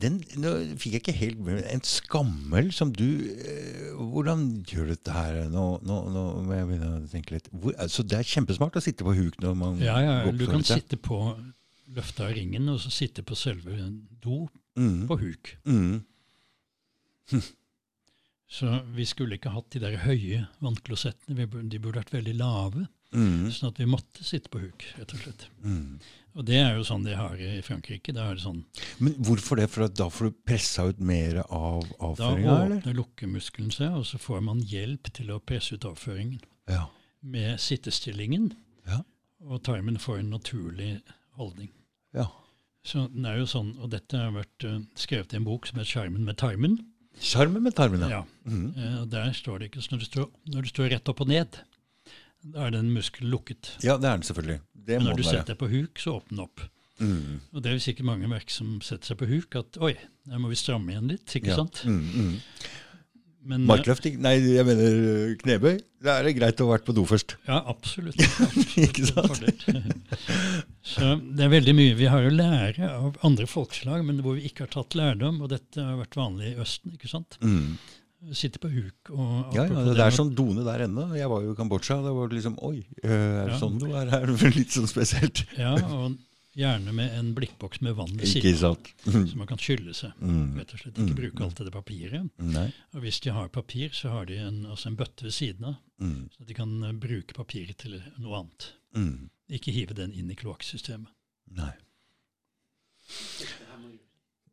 den nå fikk jeg ikke helt med En skammel som du eh, Hvordan gjør du dette her? Nå, nå, nå må jeg begynne å tenke litt. Hvor, altså, det er kjempesmart å sitte på huk når man
Ja, ja, du kan
litt.
sitte på løftet av ringen, og så sitte på selve do
Mm,
på huk.
mm,
Så vi skulle ikke hatt de der høye vannklosettene. De burde vært veldig lave,
mm,
sånn at vi måtte sitte på huk, rett og slett.
mm.
Og det er jo sånn de har i Frankrike. Da er det sånn,
Men hvorfor det? For da får du pressa ut mer av avføringa, Da
åpner lukkemuskelen seg, og så får man hjelp til å presse ut avføringen
Ja.
med sittestillingen.
Ja.
Og tarmen får en naturlig holdning.
ja.
Så den er jo sånn, og dette har vært uh, skrevet i en bok som heter 'Skjermen med tarmen'.
Sjarmen med tarmen,
Ja.
ja.
Mm. og der står det ikke når du, står, når du står rett opp og ned, da er den muskelen lukket.
ja, det er den selvfølgelig. Det
Men når du
være.
setter deg på huk, så åpner den opp.
Mm.
Og det er sikkert mange verk som setter seg på huk, at oi, der må vi stramme igjen litt, ikke
Ja.
sant?
Mm, mm.
Men,
Markløft? Nei, jeg mener øh, knebøy. Da er det greit å ha vært på do først.
Ja, absolutt. absolutt
Ikke sant?
Så det er veldig mye vi har å lære av andre folkeslag, men hvor vi ikke har tatt lærdom, og dette har vært vanlig i Østen, ikke sant?
Mm.
Sitte på huk og
Ja, ja, det er sånn done der ennå. Jeg var jo i Kambodsja. Da var det liksom Oi, øh, er det
Ja.
sånn du er her? Litt sånn spesielt.
Ja, og gjerne med en blikkboks med vann ved siden,
sant?
så man kan skylle seg.
Mm.
Rett og slett ikke
Mm.
bruke alt det papiret.
Nei.
Og hvis de har papir, så har de en, altså en bøtte ved siden av,
Mm.
så de kan eh, bruke papiret til noe annet.
Mm.
Ikke hive den inn i kloakksystemet.
Nei.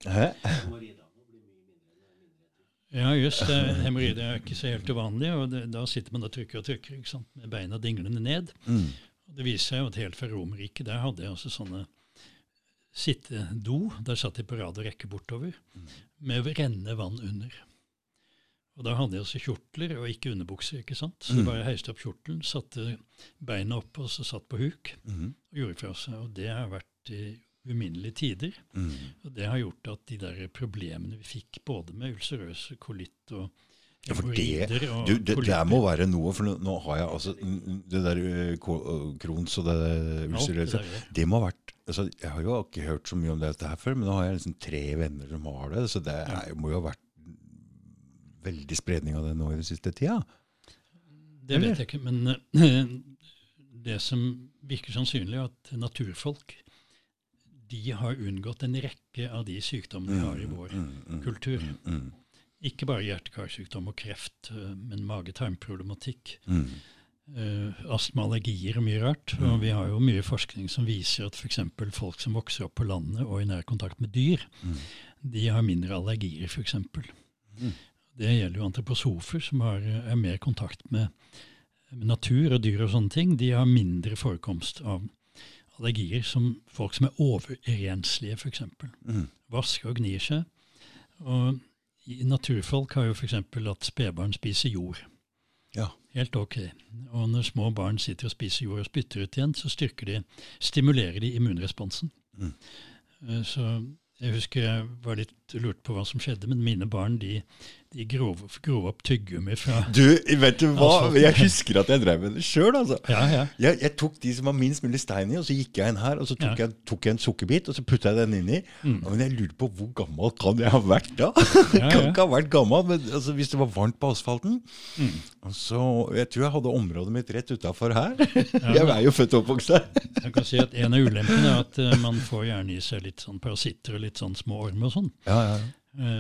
Hæ?
Ja, just det. Hemoroider er ikke så helt uvanlig, og det, da sitter man og trykker og trykker ikke sant? med beina dinglende ned.
Mm.
Og det viser seg jo at helt fra Romerriket, der hadde jeg også sånne sittedo. Der satt de på rad og rekke bortover, med rennende vann under. Og da hadde jeg også kjortler og ikke underbukser, ikke sant. Så
Mm.
bare heiste opp kjortelen, satte beina opp og så satt på huk
Mm.
og gjorde fra seg. Og det har vært i uminnelige tider.
Mm.
Og det har gjort at de der problemene vi fikk, både med ulcerøs kolitt og
Ja, for det, du, det, det må være noe, for nå, nå har jeg altså Det der øh, øh, Crohns og det
det
ulcerøse. Det må ha vært altså, Jeg har jo ikke hørt så mye om dette her før, men nå har jeg liksom tre venner som har det, så det er, må jo ha vært veldig spredning av det nå i den siste tida.
Det vet jeg ikke, men eh, det som virker sannsynlig, er at naturfolk de har unngått en rekke av de sykdommene vi har i vår
Mm, mm,
kultur.
mm, mm,
Ikke bare hjerte-karsykdom og kreft, eh, men mage-tarm-problematikk. Uh, astma, allergier og mye rart. Og vi har jo mye forskning som viser at f.eks. folk som vokser opp på landet og i nær kontakt med dyr,
Mm.
de har mindre allergier, f.eks.
Mm.
Det gjelder jo antroposofer, som har, eh, er mer kontakt med, med natur og dyr og sånne ting. De har mindre forekomst av allergier som folk som er overrenslige, f.eks.
Mm.
Vasker og gnir seg. Og naturfolk har jo f.eks. at spedbarn spiser jord.
Ja.
Helt ok. Og når små barn sitter og spiser jord og spytter ut igjen, så styrker de, stimulerer de immunresponsen.
Mm.
Eh, Så jeg husker jeg var litt lurt på hva som skjedde, men mine barn de, de grov, grov opp tyggegummi fra
Du, vet du hva? Jeg husker at jeg drev med det sjøl, altså.
Ja, ja.
Jeg, jeg tok de som var minst mulig stein i, og så gikk jeg inn her, og så tok,
Ja.
jeg, tok jeg en sukkerbit, og så putta jeg den inni.
Mm.
Men jeg lurte på hvor gammel kan jeg ha vært da?
Ja,
kan ikke ha vært gammel, men altså, hvis det var varmt på asfalten
Mm.
så, Jeg tror jeg hadde området mitt rett utafor her. Jeg er jo født og oppvokst her.
Jeg kan si at En av ulempene er at uh, man får gjerne i seg litt sånn parasitter og litt sånn små ormer og sånn.
Ja, ja, ja.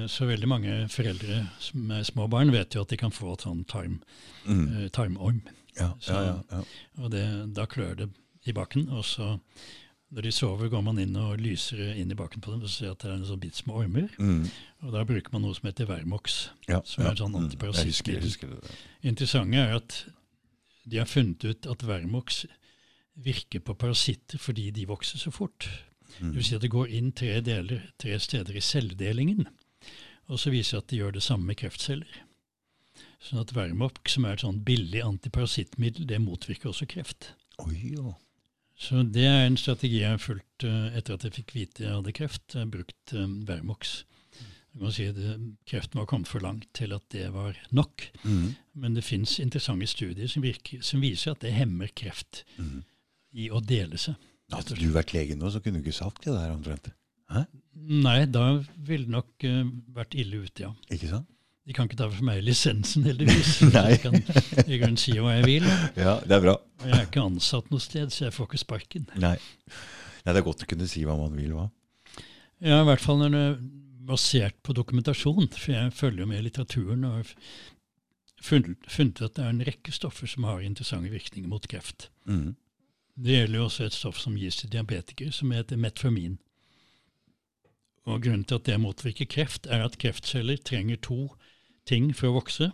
Så veldig mange foreldre med små barn vet jo at de kan få et sånn tarm,
Mm.
eh, tarmorm.
ja,
Så-
ja, ja.
Og det, da klør det i bakken. Og så når de sover, går man inn og lyser inn i baken på dem og ser at det er en sånn bit små ormer.
Mm.
Og da bruker man noe som heter Vermox.
ja,
Som er en sånn
Mm.
antiparasittmiddel. Interessante er at de har funnet ut at Vermox virker på parasitter fordi de vokser så fort.
Mm.
Det vil si at det går inn tre, deler, tre steder i celledelingen. Og så viser det at de gjør det samme med kreftceller. Sånn at Vermox, som er et sånn billig antiparasittmiddel, det motvirker også kreft.
Oi, jo.
Så det er en strategi jeg har fulgt eh, etter at jeg fikk vite jeg hadde kreft. Jeg har brukt eh, Vermox. Du kan si det, Kreften var kommet for langt til at det var nok.
Mm.
Men det fins interessante studier som, virker, som viser at det hemmer kreft
Mm.
i å dele seg.
Hadde du vært lege nå, så kunne du ikke sagt det der omtrent.
Nei, da ville det nok uh, vært ille ute, ja.
Ikke sant?
De kan ikke ta for meg lisensen, heldigvis.
Nei.
Jeg kan i grunnen si hva jeg vil.
Ja, det er bra.
Og jeg er ikke ansatt noe sted, så jeg får ikke sparken.
Nei. Nei, det er godt å kunne si hva man vil, hva.
Ja, i hvert fall når det er basert på dokumentasjon, for jeg følger jo med i litteraturen og har funnet, funnet at det er en rekke stoffer som har interessante virkninger mot kreft.
Mm.
Det gjelder jo også et stoff som gis til diabetikere, som heter metformin. Og Grunnen til at det motvirker kreft, er at kreftceller trenger to ting for å vokse.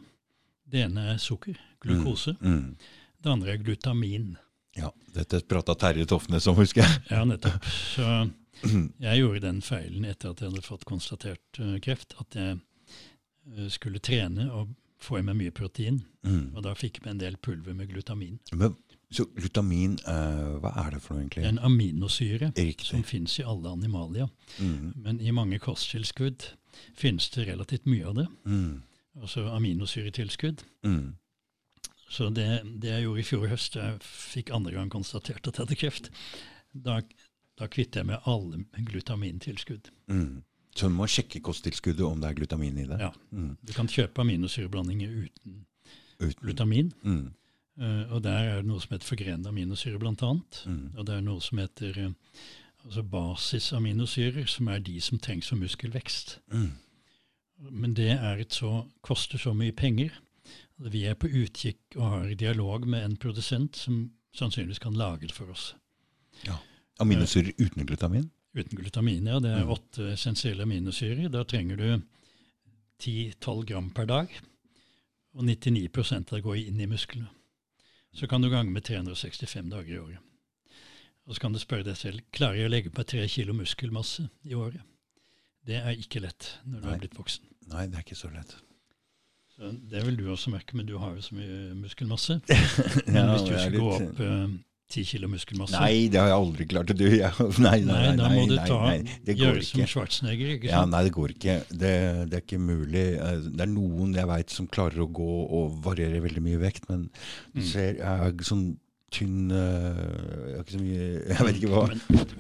Det ene er sukker, glukose.
Mm.
Det andre er glutamin.
Ja, dette prata Terje Tofnes om, husker jeg.
Ja, nettopp. Så jeg gjorde den feilen etter at jeg hadde fått konstatert eh, kreft, at jeg eh, skulle trene og få i meg mye protein.
Mm.
Og da fikk jeg med en del pulver med glutamin.
Men, så glutamin, uh, hva er det for noe, egentlig?
En aminosyre
Riktig.
som fins i alle animalia.
Mm.
Men i mange kosttilskudd finnes det relativt mye av det.
Mm.
Altså aminosyretilskudd.
Mm.
Så det, det jeg gjorde i fjor høst, jeg fikk andre gang konstatert at jeg hadde kreft. Da, da kvittet jeg med alle glutamintilskudd.
Mm. Så du må sjekke kosttilskuddet om det er glutamin i det?
Ja.
Mm.
Du kan kjøpe aminosyreblandinger uten
Uten.
glutamin.
Mm.
Eh, og der er det noe som heter forgrenede aminosyrer, blant annet.
Mm.
Og det er noe som heter eh, altså basisaminosyrer, som er de som trengs for muskelvekst.
Mm.
Men det er et så, koster så mye penger. Vi er på utkikk og har dialog med en produsent som sannsynligvis kan lage det for oss.
Aminosyrer uten glutamin?
Uten glutamin, ja. Det er
Mm.
åtte essensielle aminosyrer. Da trenger du 10-12 gram per dag. Og 99 av det går inn i musklene. Så kan du gange med 365 dager i året. Og så kan du spørre deg selv klarer jeg å legge på tre kilo muskelmasse i året. Det er ikke lett når du
Nei.
er blitt voksen.
Nei, det er ikke så lett.
Så det vil du også merke, men du har jo så mye muskelmasse. Men
Ja,
hvis du skal gå opp eh, ti kilo muskelmasse,
Nei, det har jeg aldri klart. Du, jeg, nei, nei,
nei, da må du ta, gjøre som. Schwarzenegger. ikke
Ja,
sant?
nei, det går ikke. Det, det er ikke mulig. Eh, Det er noen jeg veit som klarer å gå og variere veldig mye vekt, men du
Mm.
ser, jeg er sånn tynn eh, Jeg har ikke så mye Jeg vet ikke hva.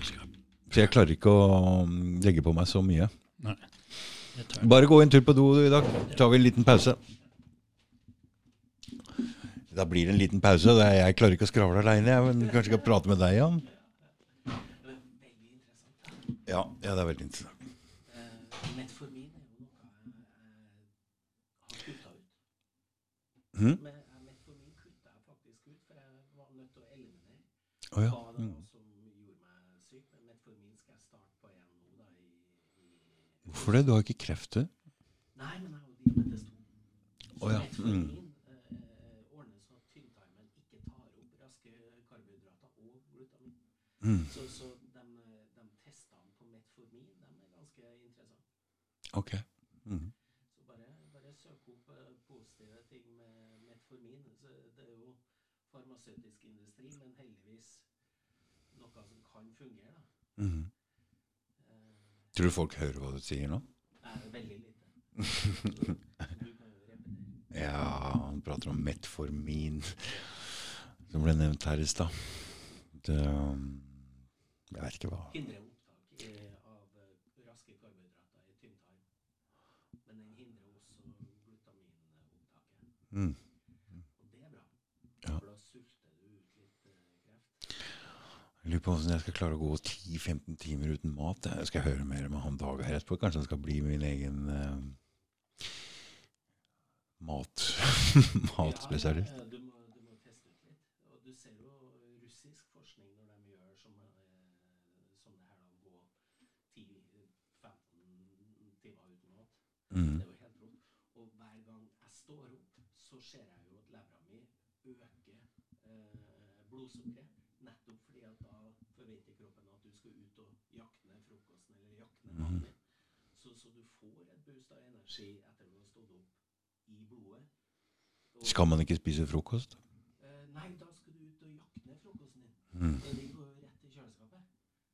Skal-
Så jeg klarer ikke å mm, legge på meg så mye.
Nei.
Bare gå en tur på do i dag. tar vi en liten pause. Da blir det en liten pause. Jeg klarer ikke å skravle aleine, men kanskje skal prate med deg, Jan? Ja, ja, det er veldig interessant.
Eh, Metformin er jo noe jeg har ut. Metformin kutta jeg faktisk ut, for jeg var nødt til å eliminere
Å ja. Mm.
jeg
Hvorfor det? Du har ikke kreft, du?
Nei, men jeg har diabetes 2. Så
Å ja, mm.
eh, ordner så at tynntarmen ikke tar opp raske karbohydrater og glutamin.
Mm.
Så, så de, de testene på metformin de er ganske interessante.
Ok. Mm.
Så bare, bare søk opp eh, positive ting med metformin. Så det er jo farmasøytisk industri, men heldigvis noe som kan fungere. Da.
Mm.
Eh,
Tror du folk hører hva du sier nå?
Nei, veldig lite. Du kan jo repetere.
Ja, han prater om metformin, som ble nevnt her i stad. Det um, Jeg vet ikke hva
Hindrer opptak av eh, raske karbohydrater i tynntarm. Men den hindrer også glutaminopptaket.
mm.
Og det er bra.
Ja.
For da sulter du ut litt eh, kreft.
Jeg lurer på hvordan jeg skal klare å gå 10-15 timer uten mat. Jeg skal høre mer med han Dag her etterpå. Kanskje han skal bli min egen uh, mat matspesialist.
Ja, du, må, du må teste ut litt. Og du ser jo russisk forskning når de gjør som, eh, som det her, da, gå 10-15 timer uten mat.
Mm.
Det er jo helt rått. Og hver gang jeg står opp, så ser jeg jo at levra mi øker eh, blodsukkeret. Nettopp fordi at da forventer kroppen at du skal ut og jakte ned frokosten eller jakte ned maten Mm. Så, så du får et boost av energi etter du har stått opp i blodet. Og-
Skal man ikke spise frokost?
Eh, nei, da skal du ut og jakte ned frokosten din.
Mm.
Det ligger jo rett i kjøleskapet.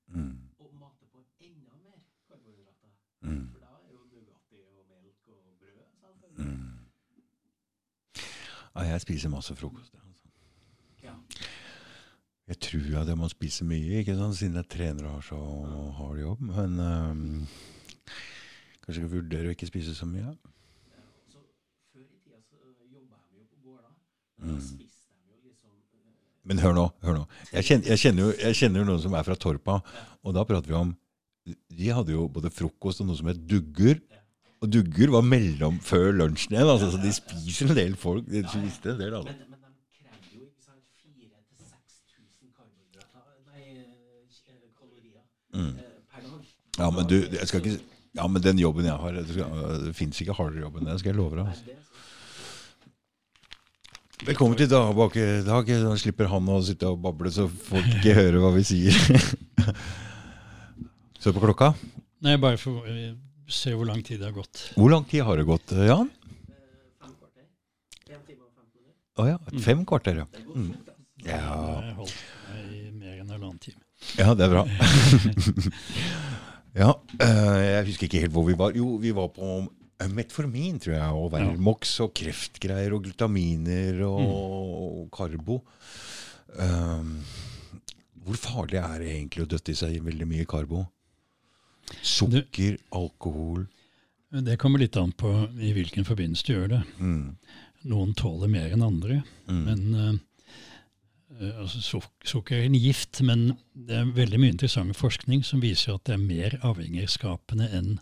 Mm.
Og mate på enda mer karbohydrater.
Mm.
For da er jo Nugatti og melk og brød. selvfølgelig.
Mm. Ja, jeg spiser masse frokost. Altså.
Ja.
Jeg tror at jeg må spise mye, ikke sant, siden jeg trener og har så hard jobb. Men um, kanskje jeg vurderer å ikke spise så mye.
Ja, så Før i tida så jobba de jo på gårda.
Mm.
Jo liksom eh,
Men hør nå, hør nå. Jeg kjenner, jeg, kjenner jo, jeg kjenner jo noen som er fra Torpa, og da prater vi om De hadde jo både frokost og noe som het dugger. Og dugger var mellom før lunsjen igjen. Altså, så de spiser en del folk. De spiste en del, altså.
Men, men de krevde jo ikke sant, 4000-6000 karbohydrater Nei, eh, kalorier
Mm.
eh.
Ja, men du, jeg skal ikke Ja, men den jobben jeg har Det, skal- det fins ikke hardere jobb enn det, skal jeg love deg. Altså. Velkommen til Dag bak i dag. Da slipper han å sitte og bable, så folk ikke hører hva vi sier. Se på klokka.
Nei, bare for eh, se hvor lang tid det har gått.
Hvor lang tid har det gått, Jan?
Eh, Fem kvarter? En time og fem minutter?
Å ja, fem kvarter, ja.
Det går
Mm.
fort.
Ja,
Jeg har holdt meg i mer enn halvannen time.
ja det er bra. ja, eh, jeg husker ikke helt hvor vi var. Jo, vi var på eh, Metformin, tror jeg, og Vermox og kreftgreier og glutaminer og karbo. Um, hvor farlig er det egentlig å døtte i seg veldig mye karbo? Sukker, alkohol
Det kommer litt an på i hvilken forbindelse du gjør det.
mm,
Noen tåler mer enn andre.
mm,
Men eh, altså, suk sukker er en gift, men det er veldig mye interessant forskning som viser at det er mer avhengighetsskapende enn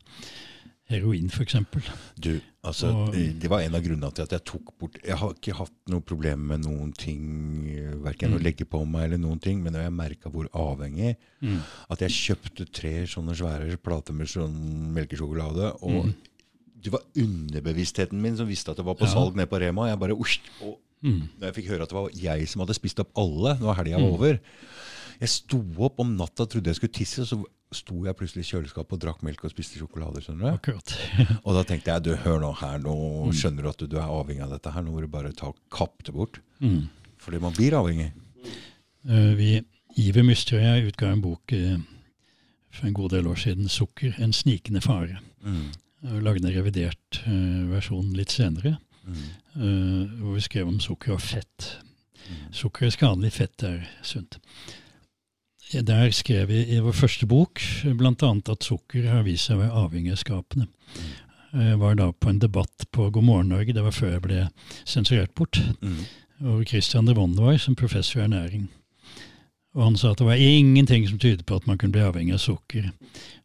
heroin, f.eks.
Du, altså,
Og-
det var en av grunnene til at jeg tok bort Jeg har ikke hatt noe problem med noen ting, verken å
Mm.
legge på meg eller noen ting, men når jeg merka hvor avhengig
Mm.
At jeg kjøpte tre sånne svære plater med sånn melkesjokolade, og
Mm.
det var underbevisstheten min som visste at det var på
Ja.
salg nede på Rema. Jeg bare, «Osj!» og
Mm.
da jeg fikk høre at det var jeg som hadde spist opp alle, nå er helga
Mm.
over Jeg sto opp om natta, trodde jeg skulle tisse, og så sto jeg plutselig i kjøleskapet og drakk melk og spiste sjokolade. skjønner du?
Akkurat.
Og da tenkte jeg du, hør nå her, nå
Mm.
skjønner du at du, du er avhengig av dette her. Nå må du bare ta kapp det bort.
Mm.
Fordi man blir avhengig.
Uh, vi, Iver jeg utga en bok uh, for en god del år siden, 'Sukker en snikende fare'.
Mm.
Uh, lagde en revidert eh, versjon litt senere,
Mm.
eh, hvor vi skrev om sukker og fett.
Mm.
Sukker er skadelig, fett er sunt. Der skrev vi i vår første bok bl.a. at sukker har vist seg å være avhengighetsskapende. Jeg var da på en debatt på God morgen Norge, det var før jeg ble sensurert bort,
Mm.
hvor Christian de Vonde var som professor i ernæring. Og han sa at det var ingenting som tydet på at man kunne bli avhengig av sukker.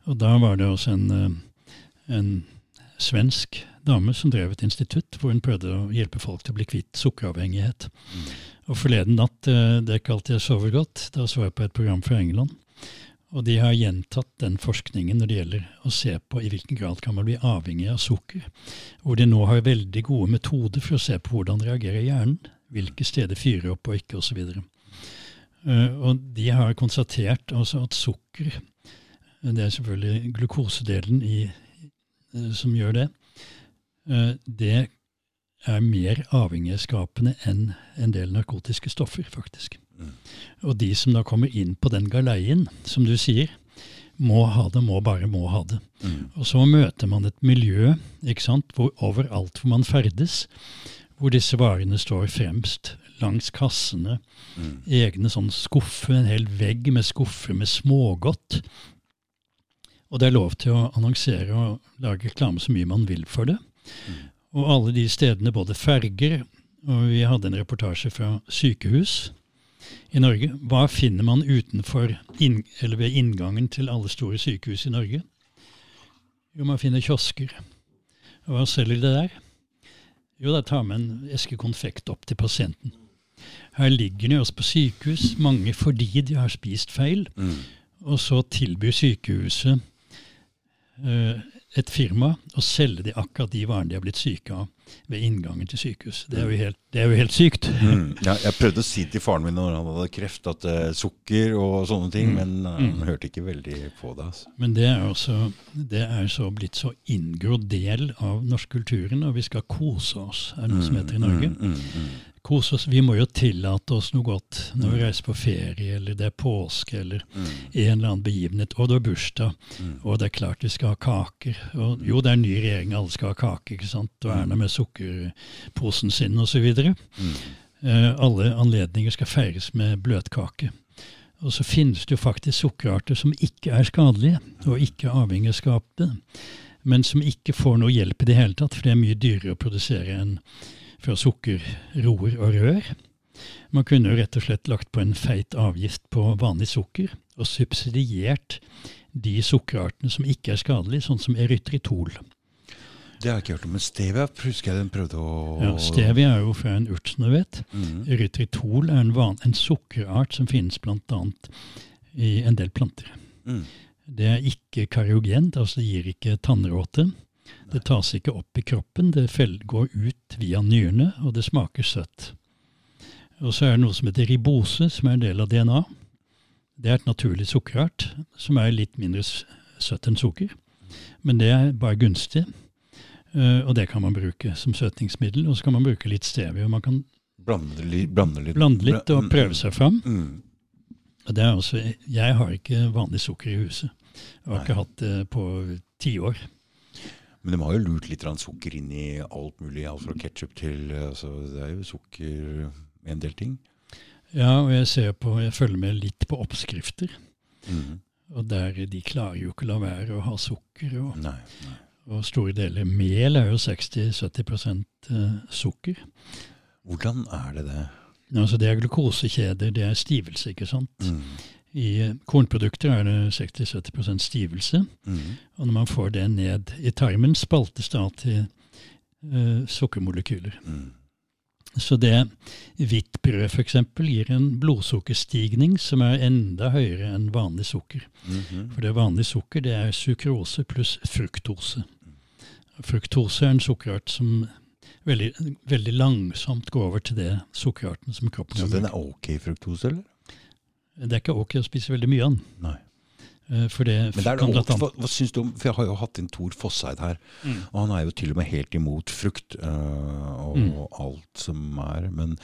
Og da var det også en, eh, en svensk dame som drev et institutt hvor hun prøvde å hjelpe folk til å bli kvitt sukkeravhengighet.
Mm.
Og forleden natt, eh, det alltid jeg sover godt, da så jeg på et program fra England. Og de har gjentatt den forskningen når det gjelder å se på i hvilken grad kan man bli avhengig av sukker. Hvor de nå har veldig gode metoder for å se på hvordan reagerer hjernen. Hvilke steder fyrer opp og ikke, osv. Uh, og de har konstatert altså at sukker Det er selvfølgelig glukosedelen i, eh, som gjør det. Eh, det er mer avhengighetsskapende enn en del narkotiske stoffer, faktisk.
Mm.
Og de som da kommer inn på den galeien, som du sier, må ha det, må bare må ha det.
Mm.
Og så møter man et miljø ikke sant, hvor overalt hvor man ferdes, hvor disse varene står fremst, langs kassene,
Mm.
egne sånn skuffer, en hel vegg med skuffer med smågodt. Og det er lov til å annonsere og lage reklame så mye man vil for det.
Mm.
Og alle de stedene, både ferger, og vi hadde en reportasje fra sykehus i Norge. Hva finner man utenfor, inn, eller ved inngangen til alle store sykehus i Norge? Jo, man finner kiosker. Og hva selger de der? Jo, da tar man en eske konfekt opp til pasienten. Her ligger de også på sykehus, mange fordi de har spist feil.
Mm.
Og så tilbyr sykehuset eh, et firma og selge de akkurat de varene de har blitt syke av ved inngangen til sykehus. Det er jo helt, det er jo helt sykt.
Mm. Ja, jeg prøvde å si til faren min når han hadde kreft, at uh, sukker og sånne ting,
Mm.
men eh,
Mm.
han hørte ikke veldig på det. Altså.
Men det er, også, det er så blitt så inngrodd del av norskkulturen, og vi skal kose oss, er noe som heter i Norge.
Mm, mm, mm.
Kose oss, Vi må jo tillate oss noe godt når vi reiser på ferie, eller det er påske, eller
Mm.
en eller annen begivenhet, og det er bursdag,
Mm.
og det er klart vi skal ha kaker. Og jo, det er en ny regjering, alle skal ha kake, ikke sant, og Erna med sukkerposen sin osv.
Mm.
Eh, alle anledninger skal feires med bløtkake. Og så finnes det jo faktisk sukkerarter som ikke er skadelige, og ikke avhengig av skapet, men som ikke får noe hjelp i det hele tatt, for det er mye dyrere å produsere enn fra sukker, roer og rør. Man kunne jo rett og slett lagt på en feit avgift på vanlig sukker, og subsidiert de sukkerartene som ikke er skadelige, sånn som erytritol.
Det har jeg ikke hørt om. Men stevia husker jeg den prøvde å
Ja, stevia er jo fra en urt, som du vet.
Mhm.
Erytritol er en, van, en sukkerart som finnes bl.a. i en del planter.
Mm.
Det er ikke kariogent, altså det gir ikke tannråte. Det tas ikke opp i kroppen, det går ut via nyrene, og det smaker søtt. Og så er det noe som heter ribose, som er en del av DNA. Det er et naturlig sukkerart, som er litt mindre søtt enn sukker. Men det er bare gunstig, eh, og det kan man bruke som søtningsmiddel. Og så kan man bruke litt stevie, og Man kan
Blande, litt, blande litt.
og
Mm,
prøve seg fram.
Mm.
Og det er også, jeg har ikke vanlig sukker i huset. Jeg har ikke hatt det på tiår.
Men de har jo lurt litt sukker inn i alt mulig, alt fra ketsjup til altså, Det er jo sukker i en del ting.
Ja, og jeg ser på, jeg følger med litt på oppskrifter.
Mm.
Og der de klarer jo ikke å la være å ha sukker. Og,
Nei, nei.
og store deler mel er jo 60-70 eh, sukker.
Hvordan er det det?
Altså det er glukosekjeder, det er stivelse, ikke sant.
Mm.
I kornprodukter er det 60-70% stivelse.
Mm.
Og når man får det ned i tarmen, spaltes det av til eh, sukkermolekyler.
Mm.
Så det hvitt brød f.eks. gir en blodsukkerstigning som er enda høyere enn vanlig sukker.
Mhm.
For det vanlige sukker det er sukrose pluss fruktose. Fruktose er en sukkerart som veldig, veldig langsomt går over til det sukkerarten som kroppen
Så den er ok fruktose, eller?
Det er ikke ok å spise veldig mye av den.
Nei.
eh, For det
Men det er
kan
det hva, hva syns du om For jeg har jo hatt inn Tor Fosseid her,
Mm.
og han er jo til og med helt imot frukt øh, og
Mm.
alt som er. Men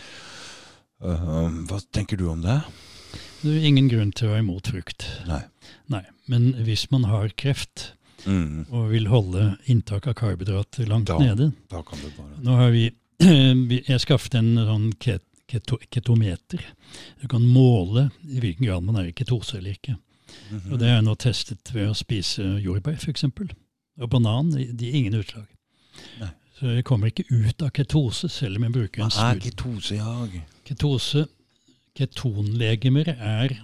øh, hva tenker du om det?
Det er ingen grunn til å være imot frukt.
Nei.
Nei. Men hvis man har kreft
Mm.
og vil holde inntak av karbohydrater langt
Da-
nede,
Da kan det bare
Nå har vi, vi Jeg skaffet en sånn ket, keto, ketometer. Du kan måle i hvilken grad man er i ketose eller ikke.
Mhm.
Og Det er nå testet ved å spise jordbær f.eks. Og banan. De de gir ingen utslag.
Nei.
Så jeg kommer ikke ut av ketose selv om jeg bruker en
Hva er
ketose?
ketosejag?
Ketose, ketonlegemer, er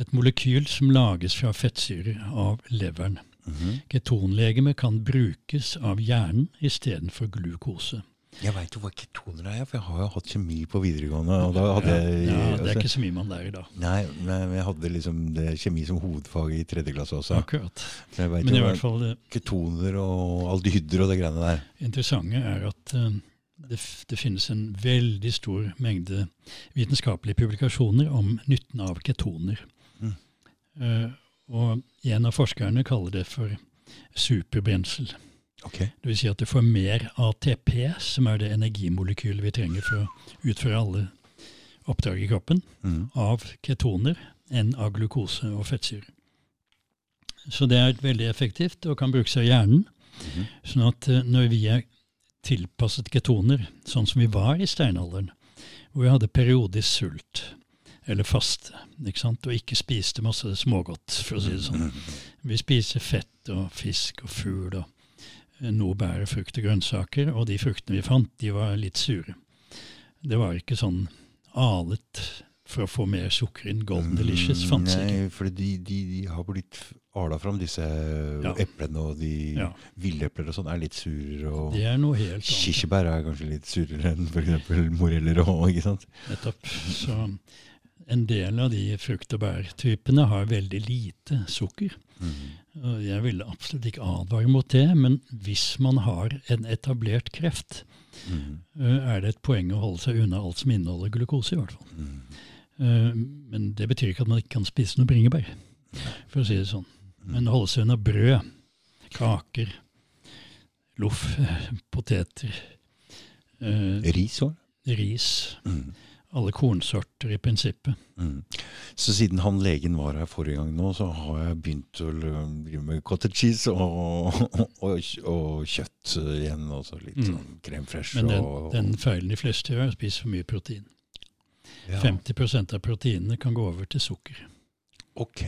et molekyl som lages fra fettsyrer av leveren.
Mhm.
Ketonlegemer kan brukes av hjernen istedenfor glukose.
Jeg veit jo hva ketoner er, for jeg har jo hatt kjemi på videregående. og da hadde jeg...
ja, det er
altså-
ikke så mye man lærer da.
Nei, men jeg hadde liksom det, kjemi som hovedfag i tredje klasse også.
Akkurat.
Men, jeg vet
Men
jo
i hvert fall det
ketoner og aldehyder og det greiene der.
interessante er at uh, det, det finnes en veldig stor mengde vitenskapelige publikasjoner om nytten av ketoner.
Mm.
Uh, og en av forskerne kaller det for superbrensel.
Ok.
Det vil si at du får mer ATP, som er det energimolekylet vi trenger for å utføre alle oppdrag i kroppen,
Mm.
av ketoner enn av glukose og fettsyre. Så det er veldig effektivt og kan brukes av hjernen.
Mhm.
Sånn at eh, når vi er tilpasset ketoner, sånn som vi var i steinalderen, hvor vi hadde periodisk sult, eller faste, ikke sant? og ikke spiste masse smågodt, for å si det sånn.
Mhm.
Vi spiser fett og fisk og fugl og eh, noe bær, frukt og grønnsaker, og de fruktene vi fant, de var litt sure. Det var ikke sånn alet for å få mer sukker inn. Golden Delicious fantes ikke.
Nei, for de, de, de har blitt ala fram, disse
Ja.
eplene og de
Ja.
villepler og sånn er litt surere. Og
Det er noe helt annet.
kirsebær er kanskje litt surere enn f.eks. moreller og ikke sant?
Nettopp. Så en del av de frukt- og bærtypene har veldig lite sukker.
Mhm.
Jeg ville absolutt ikke advare mot det, men hvis man har en etablert kreft,
Mhm.
eh, er det et poeng å holde seg unna alt som inneholder glukose, i hvert fall.
Mhm.
Eh, Men det betyr ikke at man ikke kan spise noe bringebær, for å si det sånn. Men holde seg unna brød, kaker, loff, eh, poteter,
Ris òg?
ris.
Mhm.
Alle kornsorter i prinsippet.
Mm. Så siden han legen var her forrige gang nå, så har jeg begynt å drive med cottage cheese og, og, og, og kjøtt igjen. Og så litt
Mm.
sånn crème fresh.
Men den, den feilen de fleste gjør, er å spise for mye protein.
Ja.
50% av proteinene kan gå over til sukker.
Ok,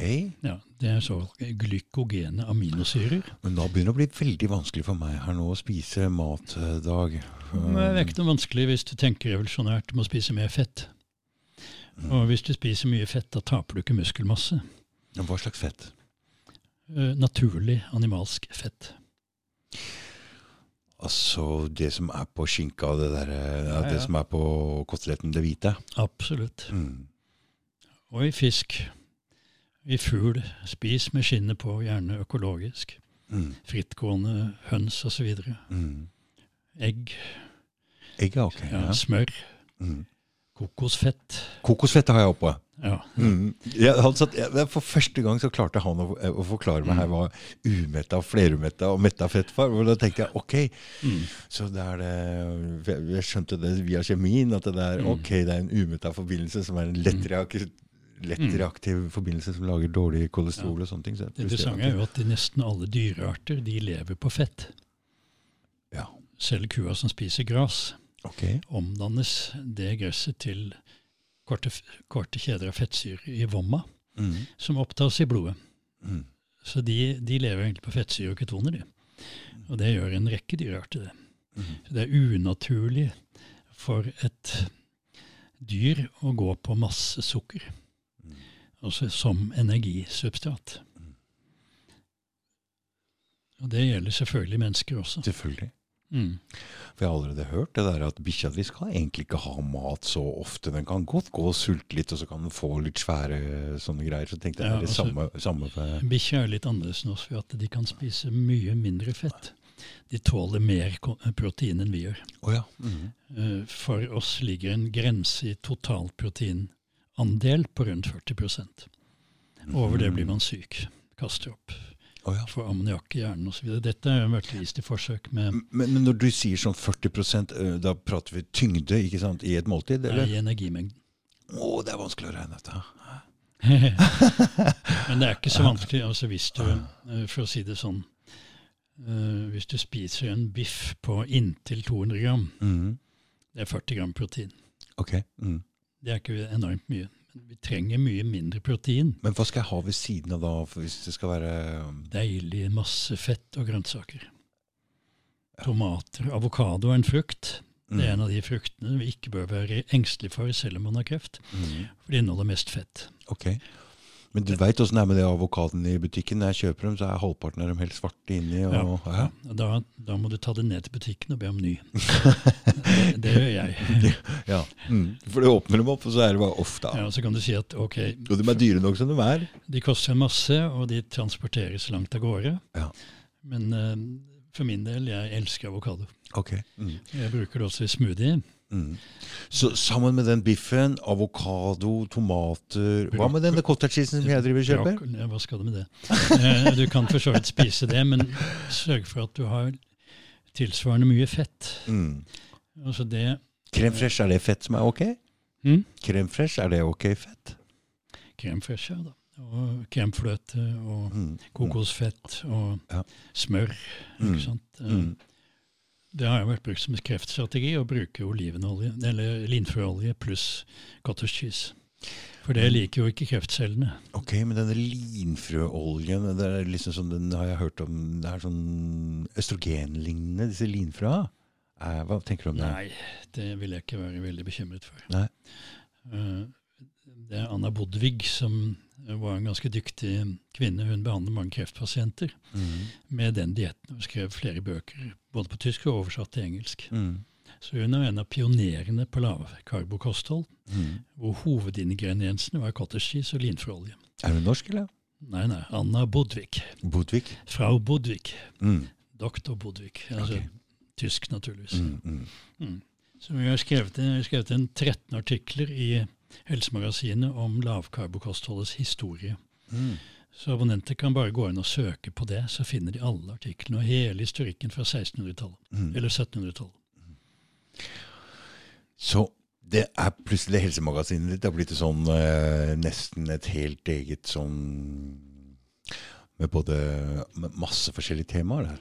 Ja, Det er så glykogene aminosyrer.
men da begynner det å bli veldig vanskelig for meg her nå å spise mat eh, dag.
Det er ikke noe vanskelig hvis du tenker revolusjonært. om å spise mer fett. Og hvis du spiser mye fett, da taper du ikke muskelmasse.
Men Hva slags fett?
Eh, Naturlig animalsk fett.
Altså det som er på skinka, det, der, eh,
Ja,
det
ja.
som er på koteletten, det hvite.
Absolutt.
Mm.
Og i fisk. I fugl. Spis med skinnet på, gjerne økologisk.
Mm.
Frittgående høns osv.
Mm.
Egg.
Egg ok.
Ja,
Ja.
smør.
Mm.
Kokosfett.
Kokosfett har jeg oppe.
Ja.
Mm. Jeg, satt, jeg, for første gang så klarte han å, å forklare meg her hva umetta, flerumetta og metta fett var. Og da tenkte jeg ok,
Mm.
så det er det Jeg skjønte det via kjemien, at det er
Mm.
ok, det er en umetta forbindelse som er en lett, reak lett
Mm.
reaktiv forbindelse som lager dårlig kolesterol og sånne ting. Så
Det interessante er jo at nesten alle dyrearter de lever på fett.
Ja.
Selv kua som spiser gras,
okay.
omdannes det gresset til korte, korte kjeder av fettsyre i vomma,
Mm.
som opptas i blodet.
Mm.
Så de, de lever egentlig på fettsyre og ketoner, de. Og det gjør en rekke dyrearter. det.
Mm.
Det er unaturlig for et dyr å gå på masse sukker,
Mm.
Altså som energisubstrat. Og det gjelder selvfølgelig mennesker også.
Selvfølgelig.
Mm.
For jeg har allerede hørt det der at bikkja di skal egentlig ikke ha mat så ofte. Den kan godt gå og sulte litt, og så kan den få litt svære sånne greier. Så tenkte jeg
Ja,
det
altså-
samme, samme for
Bikkjer er litt annerledes enn oss for at de kan spise mye mindre fett. De tåler mer protein enn vi gjør.
Oh, ja. mm
-hmm. For oss ligger en grense i totalproteinandel på rundt 40% Over det blir man syk. Kaster opp.
Oh, ja.
Får ammoniakk i hjernen osv. Dette har jo vært vist i forsøk med
Men, men når du sier sånn 40% øh, da prater vi tyngde ikke sant, i et måltid?
nei, i energimengden.
Å, det er vanskelig å regne dette.
Men det er ikke så vanskelig. altså hvis du, For å si det sånn Hvis du spiser en biff på inntil 200 gram,
Mhm.
det er 40 gram protein.
Ok. Mhm.
Det er ikke enormt mye. Men vi trenger mye mindre protein.
Men hva skal jeg ha ved siden av da, hvis det skal være um,
Deilig masse fett og grønnsaker. Tomater, avokado er en frukt. Det er en av de fruktene vi ikke bør være engstelige for selv om man har kreft.
Mm.
For det inneholder mest fett.
Ok. Men du veit åssen det er med de avokadene i butikken? Når jeg kjøper dem, så er halvparten av dem helt svarte inni. Og, ja.
Ja. Da, da må du ta det ned til butikken og be om ny. det, det gjør jeg.
Ja. Mm. For du åpner dem opp, og så er det bare off, da.
Ja, så kan du si at ok,
Og de er dyre nok som de er.
de koster en masse, og de transporteres langt av gårde.
Ja.
Men uh, for min del, jeg elsker avokado.
Ok. Mm.
Jeg bruker det også i smoothie.
Mm. Så sammen med den biffen, avokado, tomater Hva med denne cottage cheesen som jeg driver og kjøper?
Ja, hva skal du med det? Eh, Du kan for så vidt spise det, men sørg for at du har tilsvarende mye fett.
Mm.
Altså det
Krem fresh, er det fett som er ok?
mm,
Crème fraiche, er det ok fett?
Krem fresh, ja da. Og kremfløte og
Mm.
kokosfett og
Ja.
smør.
Mm.
Ikke sant? Eh,
Mm.
Det har jo vært brukt som kreftstrategi å bruke olivenolje, eller linfrøolje pluss cottage cheese. For det liker jo ikke kreftcellene.
Ok, men denne linfrøoljen, det er liksom sånn, den har jeg hørt om, det er sånn østrogenlignende, disse linfrøa. Eh, hva tenker du om det?
Nei, det vil jeg ikke være veldig bekymret for.
Nei.
Eh, Det er Anna Bodvig som var en ganske dyktig kvinne. Hun behandler mange kreftpasienter
Mm.
med den dietten. Hun skrev flere bøker, både på tysk og oversatt til engelsk.
Mm.
Så hun er en av pionerene på lavkarbokosthold,
Mm.
hvor hovedingrediensene var cottage cheese og linfrøolje.
Er hun norsk, eller?
Nei, nei, Anna Bodvik.
Bodvik?
Frau Bodvik.
Mm.
Doktor Bodvik. Altså
okay.
tysk, naturligvis.
Mm. Mm.
Mm. Så vi har skrevet, skrevet en 13 artikler i Helsemagasinet om lavkarbokostholdets historie.
Mm.
Så abonnenter kan bare gå inn og søke på det, så finner de alle artiklene og hele historikken fra 1600-tallet.
Mm.
Eller 1700-tallet.
Så det er plutselig helsemagasinet ditt har blitt sånn eh, nesten et helt eget sånn Med både med masse forskjellige temaer der.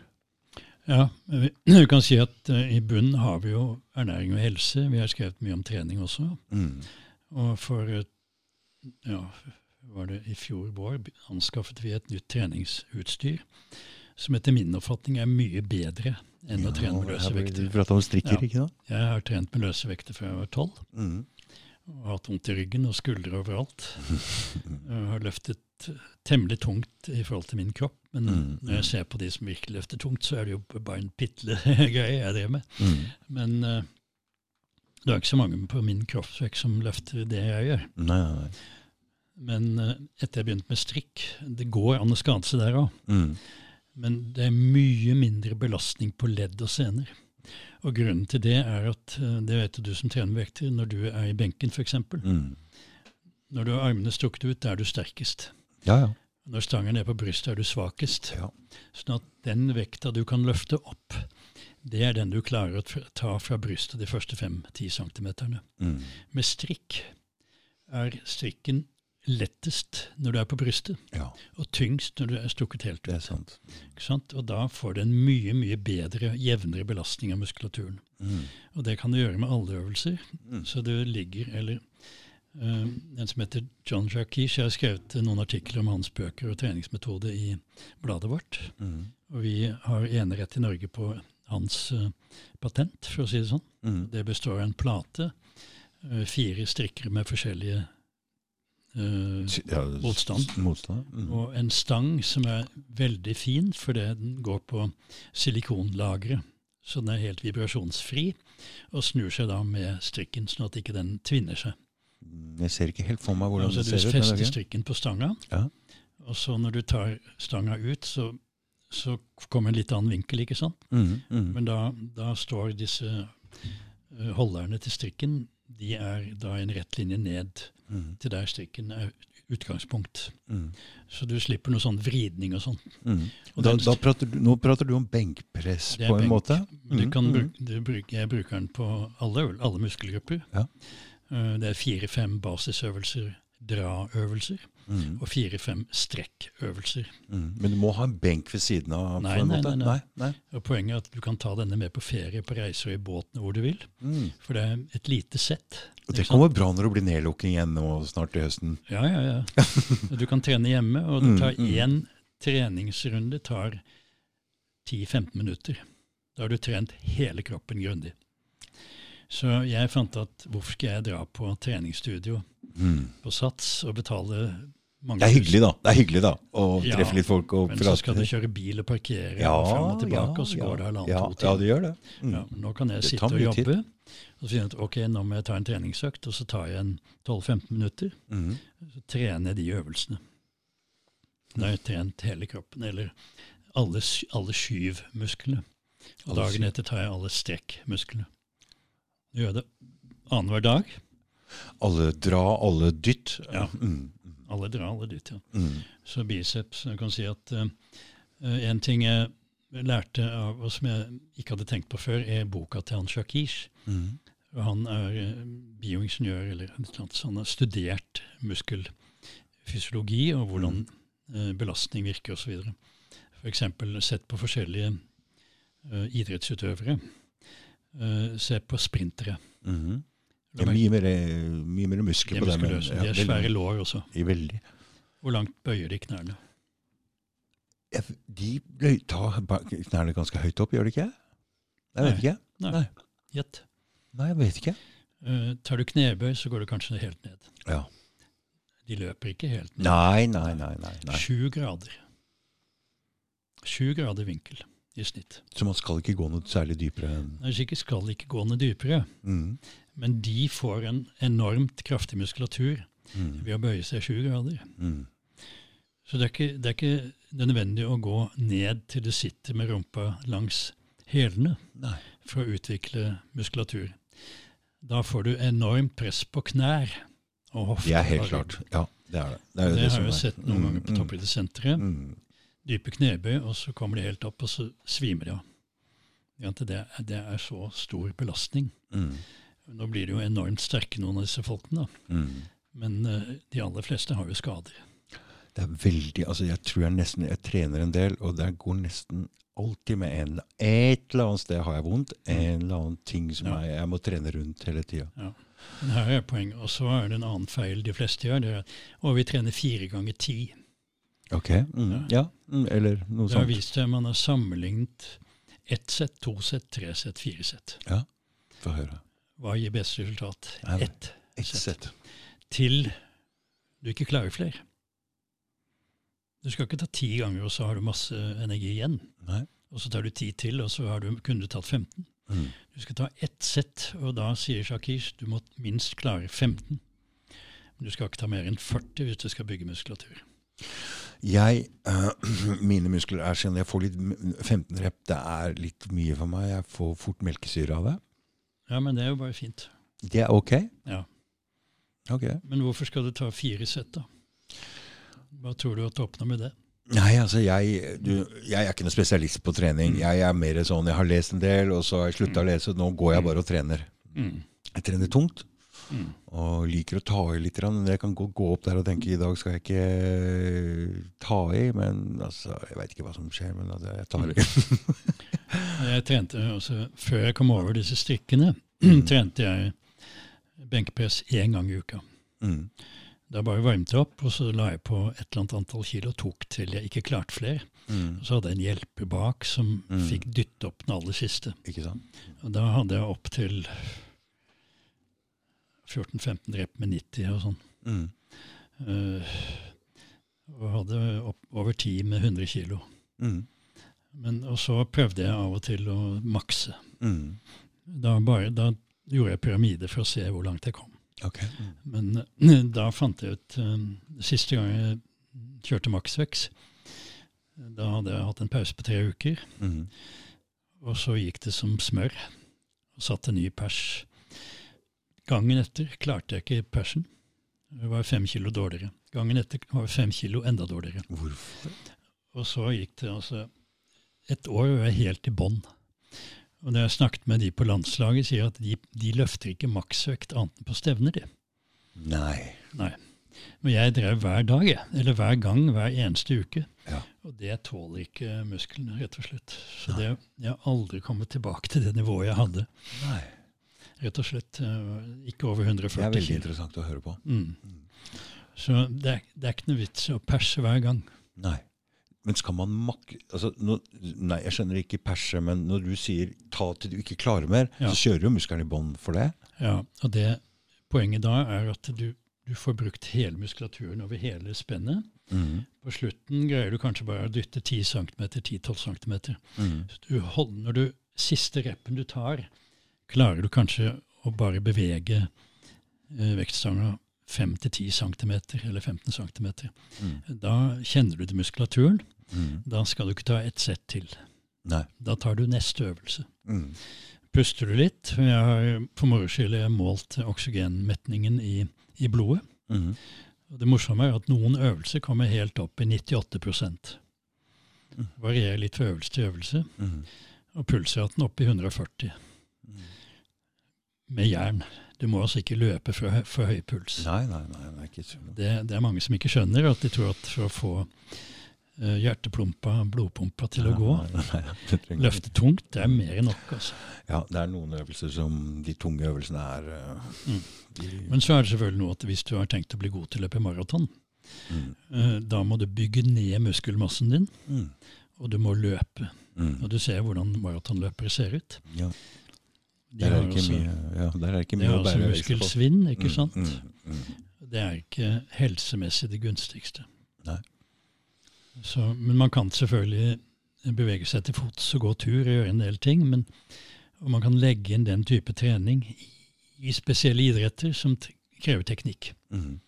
Ja, vi, vi kan si at eh, i bunnen har vi jo ernæring og helse. Vi har skrevet mye om trening også.
Mm.
Og for ja, var det i fjor vår anskaffet vi et nytt treningsutstyr som etter min oppfatning er mye bedre enn å trene med løse vekter.
Du om strikker,
Ja.
ikke da?
Jeg har trent med løse vekter fra jeg var tolv.
Mm.
Og hatt vondt i ryggen og skuldre overalt. Jeg har løftet temmelig tungt i forhold til min kropp. Men
Mm,
når jeg ser på de som virkelig løfter tungt, så er det jo bare en pitle greie jeg driver med.
Mm.
Men eh, det er ikke så mange på min kroppsvekt som løfter det jeg gjør.
Nei, nei.
Men eh, etter jeg begynte med strikk Det går an å skade seg der òg.
Mm.
Men det er mye mindre belastning på ledd og sener. Og grunnen til det er at, eh, det vet du som trener vekter, når du er i benken f.eks.
Mm.
Når du har armene strukket ut, da er du sterkest.
Ja, ja.
Når stangen er på brystet, er du svakest.
Ja.
Sånn at den vekta du kan løfte opp, det er den du klarer å ta fra brystet de første 5-10 centimeterne.
Mm.
Med strikk er strikken lettest når du er på brystet,
ja,
og tyngst når du er strukket helt
det er sant.
Sant? Og da får du en mye, mye bedre, jevnere belastning av muskulaturen.
Mm.
Og det kan du gjøre med alle øvelser.
Mm.
Så du ligger, eller uh, en som heter John Jarkish, jeg har skrevet noen artikler om hans bøker og treningsmetode i bladet vårt.
Mm.
Og vi har enerett i Norge på hans eh, patent, for å si det sånn.
Mm.
Det består av en plate, eh, fire strikker med forskjellige Uh,
Ja,
Motstand.
Motstand. Mm.
og en stang som er veldig fin, fordi den går på silikonlageret. Så den er helt vibrasjonsfri, og snur seg da med strikken, sånn at ikke den tvinner seg.
Mm, Jeg ser ikke helt for meg hvordan
Altså,
det ser ut. Du
fester
er
strikken på stanga,
Ja.
og så når du tar stanga ut, så, så kommer en litt annen vinkel, ikke sant?
Mm. Mm.
Men da, da står disse uh, holderne til strikken, de er da en rett linje ned
Mm.
til der strikken er utgangspunkt.
Mm.
Så du slipper noe sånn vridning og sånn.
Mm. Nå prater du om benkpress på en
benk.
måte?
Du
Mm,
kan bruke, du bruker, jeg bruker den på alle, alle muskelgrupper.
Ja.
Uh, Det er fire-fem basisøvelser, draøvelser,
Mm.
og fire-fem strekkøvelser.
Mm. Men du må ha en benk ved siden av?
Nei, nei, nei, nei.
nei.
Og Poenget er at du kan ta denne med på ferie, på reiser og i båten hvor du vil.
Mm.
For det er et lite sett.
Og det kommer bra når det blir nedlukking igjen nå snart til høsten.
Ja, ja, ja. Du kan trene hjemme, og tar
Mm, mm.
én treningsrunde tar 10-15 minutter. Da har du trent hele kroppen grundig. Så jeg fant at hvorfor skal jeg dra på treningsstudio
Mm.
på Sats og betale mange
Det er hyggelig, da. Det er hyggelig da, å
Ja,
treffe litt folk. Og
Men så skal du kjøre bil og parkere
ja,
og fram og tilbake, og så går det halvannen
ja,
to
Ja, det gjør det. Mm.
Nå kan jeg sitte og
jobbe. tid.
og så finne ut ok, nå må jeg ta en treningsøkt, og så tar jeg en 12-15 minutter.
Mm.
Så trener jeg de øvelsene. Da har jeg trent hele kroppen, eller alle, alle skyvmusklene. Og dagen etter tar jeg alle strekkmusklene. Gjør det annenhver dag.
Alle dra, alle dytt.
Ja.
Mm.
Alle drar, alle dit, ja.
Mm.
Så biceps, jeg kan si at uh, en ting jeg lærte av, og som jeg ikke hadde tenkt på før, er boka til han Shakish.
Mm.
Han er eh, bioingeniør, eller noe sånt. så han har studert muskelfysiologi og hvordan eh, belastning virker osv. F.eks. sett på forskjellige uh, idrettsutøvere. Uh, se på sprintere.
Mhm. Det er mye mer, mye mer muskler
er
på dem.
muskuløse. De er svære lår også.
I veldig.
Hvor langt bøyer de knærne?
De tar knærne ganske høyt opp, gjør de ikke? Jeg vet ikke.
Nei.
Nei.
Gjett.
Nei, jeg vet ikke.
Uh, tar du knebøy, så går du kanskje helt ned.
Ja.
De løper ikke helt ned.
Nei, nei, nei. nei, nei.
Sju grader. Sju grader vinkel i snitt.
Så man skal ikke gå noe særlig dypere Nei,
Det er sikkert skal ikke gå noe dypere,
mm.
men de får en enormt kraftig muskulatur
Mm.
ved å bøye seg sju grader.
Mm.
Så det er, ikke, det er ikke nødvendig å gå ned til du sitter med rumpa langs hælene
Nei.
for å utvikle muskulatur. Da får du enormt press på knær og hofter.
Det er helt klart. Ja, det er det. Det, er
Det,
det
har
vi
jeg
er.
sett noen
Mm,
ganger på
mm,
toppidrettssenteret.
Mm.
Dype knebøy, og så kommer de helt opp, og så svimer de av. Ja, Det, det er så stor belastning.
Mm.
Nå blir de jo enormt sterke, noen av disse folkene.
Mm.
Men uh, de aller fleste har jo skader.
Det er veldig Altså, jeg tror jeg nesten Jeg trener en del, og det går nesten alltid med en Et eller annet sted har jeg vondt. En eller annen ting som
Ja.
jeg, jeg må trene rundt hele tida.
Ja. Her er poenget. Og så er det en annen feil de fleste gjør. Det er at Og vi trener fire ganger ti.
Ok. Mm. Ja. Mm. Eller noe sånt.
Det har vist seg man har sammenlignet ett sett, to sett, tre sett, fire sett.
Få høre.
Hva gir best resultat? Ett
et
sett. Til du ikke klarer flere. Du skal ikke ta ti ganger, og så har du masse energi igjen.
Nei.
Og så tar du ti til, og så har du, kunne du tatt 15.
Mm.
Du skal ta ett sett, og da sier Shakish du må minst klare 15. Men du skal ikke ta mer enn 40 hvis du skal bygge muskulatur.
Jeg, øh, mine muskler er sånn, jeg får litt, 15 rep, det er litt mye for meg. Jeg får fort melkesyre av det.
Ja, men det er jo bare fint.
Det er ok?
Ja.
Ok.
Men hvorfor skal du ta fire sett, da? Hva tror du at du oppnår med det?
Nei, altså jeg, du, jeg er ikke noen spesialist på trening. Jeg er mer sånn, jeg har lest en del, og så har jeg slutta å lese. Nå går jeg bare og trener. Jeg trener tungt.
Mm.
Og liker å ta i litt. Men jeg kan gå, gå opp der og tenke i dag skal jeg ikke ta i. Men altså, jeg veit ikke hva som skjer, men altså, jeg tar i.
Jeg trente også, Før jeg kom over disse strikkene, trente jeg benkepress én gang i uka.
Mm.
Da bare varmet jeg opp, og så la jeg på et eller annet antall kilo og tok til jeg ikke klarte flere.
Mm.
Så hadde jeg en hjelper bak som
Mm.
fikk dytte opp den aller siste.
Ikke sant?
Og da hadde jeg opp til 14-15 rep med 90 og sånn.
Mm.
Eh, og hadde over 10 med 100 kilo.
Mm.
Men, og så prøvde jeg av og til å makse.
Mm.
Da, bare, da gjorde jeg pyramide for å se hvor langt jeg kom.
Okay. Mm.
Men eh, da fant jeg ut eh, Siste gang jeg kjørte maksveks, da hadde jeg hatt en pause på tre uker.
Mm.
Og så gikk det som smør. Og satte ny pers. Gangen etter klarte jeg ikke persen. Jeg var fem kilo dårligere. Gangen etter var fem kilo enda dårligere.
Hvorfor?
Og så gikk det altså et år og jeg er helt i bånn. Og når jeg snakket med de på landslaget, sier at de, de løfter ikke maksvekt annet enn på stevner, de.
Nei.
Nei. Men jeg drev hver dag. Eller hver gang, hver eneste uke.
Ja.
Og det tåler ikke musklene, rett og slett. Så det, jeg har aldri kommet tilbake til det nivået jeg hadde.
Nei.
Rett og slett eh, ikke over 140
Det er veldig interessant å høre på.
Mm. Så det det er ikke noe vits å perse hver gang.
Nei. Men skal man makke altså, nå, Nei, jeg skjønner ikke perse, men når du sier ta til du ikke klarer mer,
Ja.
så kjører jo muskelen i bånn for det.
Ja, og det Poenget da er at du, du får brukt hele muskulaturen over hele spennet.
Mm.
På slutten greier du kanskje bare å dytte 10 cm, 10-12 cm.
Mm.
Du holder, når du, siste reppen du tar, klarer du kanskje å bare bevege eh, vektstanga 5-10 cm, eller 15 cm.
Mm.
Da kjenner du til muskulaturen.
Mm.
Da skal du ikke ta ett sett til.
Nei.
Da tar du neste øvelse.
Mm.
Puster du litt? Jeg har for moro skyld målt oksygenmetningen i, i blodet.
Mm.
Det morsomme er at noen øvelser kommer helt opp i 98
Mm.
Varierer litt fra øvelse til øvelse.
Mm.
Og pulsraten opp i 140 med jern. Du må altså ikke løpe for, for høy puls.
Nei, nei, nei, nei ikke.
Det, det er mange som ikke skjønner, at de tror at for å få uh, hjerteplumpa, blodpumpa til å gå,
Nei, nei,
løfte tungt, det er mer enn nok. altså.
Ja, det er noen øvelser som De tunge øvelsene er uh,
Mm. Men så er det selvfølgelig noe at hvis du har tenkt å bli god til å løpe maraton,
mm,
uh, da må du bygge ned muskelmassen din,
mm,
og du må løpe.
mm.
Og du ser hvordan maratonløpere ser ut.
Ja,
De
der er
altså,
mye, ja, der er det ikke mye å bære vekst på.
muskelsvinn, ikke
Mm,
sant?
mm, mm.
Det er ikke helsemessig det gunstigste. Så, men man kan selvfølgelig bevege seg til fots og gå tur og gjøre en del ting. Men, og man kan legge inn den type trening i, i spesielle idretter som krever teknikk.
Mhm.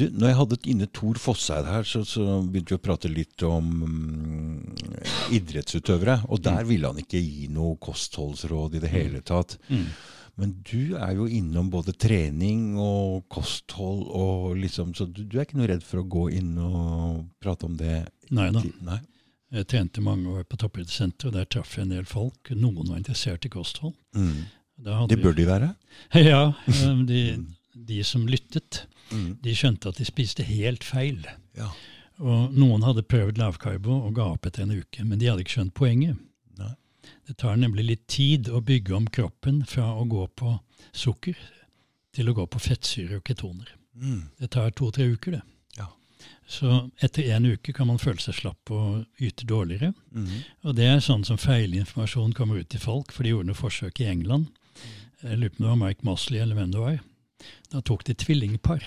Du, når jeg hadde inne Tor Fosseid her, så, så begynte vi å prate litt om mm, idrettsutøvere. Og der ville han ikke gi noe kostholdsråd i det hele tatt. Men du er jo innom både trening og kosthold, og liksom, så du, du er ikke noe redd for å gå inn og prate om det?
Nei da.
Nei?
Jeg trente mange år på toppidrettssenteret, og der traff jeg en del folk. Noen var interessert i kosthold.
Mm. Det bør de være.
Ja, eh, de, de som lyttet,
Mm.
de skjønte at de spiste helt feil.
Ja.
Og noen hadde prøvd lavkarbo og ga opp etter en uke, men de hadde ikke skjønt poenget.
Nei.
Det tar nemlig litt tid å bygge om kroppen fra å gå på sukker til å gå på fettsyre og ketoner.
Mm.
Det tar to-tre uker, det.
Ja.
Så etter én uke kan man føle seg slapp og yte dårligere.
Mm.
Og det er sånn som feilinformasjon kommer ut til folk, for de gjorde noe forsøk i England. Jeg lurer på om det var Mike Mosley eller hvem det var. Da tok de tvillingpar.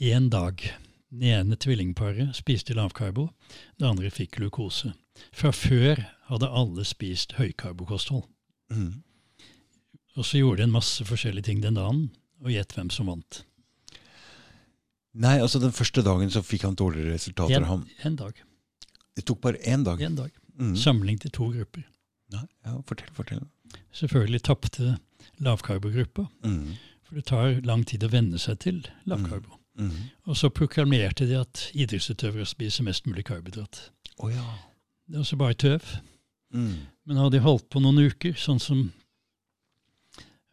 Én dag. Det ene tvillingparet spiste lavkarbo, det andre fikk glukose. Fra før hadde alle spist høykarbokosthold.
Mm.
Og så gjorde de en masse forskjellige ting den dagen, og gjett hvem som vant.
Nei, altså den første dagen så fikk han dårligere resultater.
En, en dag.
det tok bare én dag.
En dag.
Mm.
Samling til to grupper.
Ja, ja, fortell, fortell.
Selvfølgelig tapte lavkarbogruppa,
Mm.
For det tar lang tid å venne seg til lavkarbo.
Mm.
Og så proklamerte de at idrettsutøvere spiser mest mulig karbohydrat.
Å ja.
Det er også bare tøv.
Mm.
Men hadde de holdt på noen uker, sånn som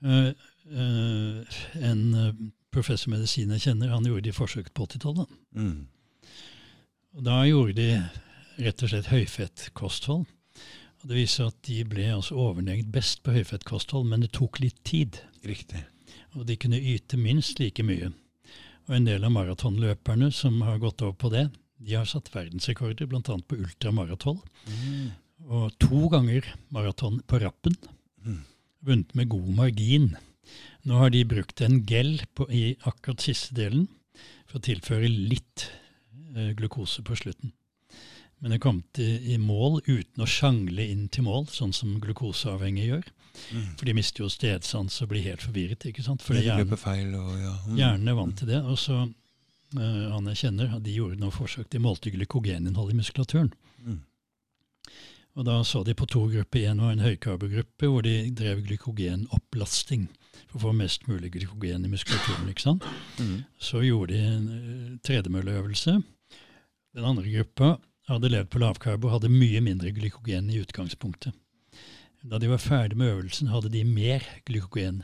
øh, øh, en øh, professor medisin jeg kjenner, han gjorde de forsøk på 80-tallet.
Mm.
Og da gjorde de rett og slett høyfettkosthold. Og det viser at de ble altså overneget best på høyfettkosthold, men det tok litt tid.
Riktig.
Og de kunne yte minst like mye. Og en del av maratonløperne som har gått over på det, de har satt verdensrekorder, bl.a. på ultramaraton.
Mm.
Og to ganger maraton på rappen.
Mm.
Vunnet med god margin. Nå har de brukt en gel på, i akkurat siste delen for å tilføre litt eh, glukose på slutten. Men det kom til, i mål uten å sjangle inn til mål, sånn som glukoseavhengige gjør.
Mm.
For de mister jo stedsans og blir helt forvirret. ikke sant? For hjernen,
ja. Mm.
hjernen er vant til det. Og så uh, han jeg kjenner, de gjorde noen forsøk. De målte glykogeninnholdet i muskulaturen.
Mm.
Og da så de på to grupper. En var en høykarbogruppe hvor de drev glykogenopplasting for å få mest mulig glykogen i muskulaturen. ikke sant?
Mm.
Så gjorde de en uh, tredemølleøvelse. Den andre gruppa hadde levd på lavkarbo hadde mye mindre glykogen i utgangspunktet. Da de var ferdig med øvelsen, hadde de mer glykogen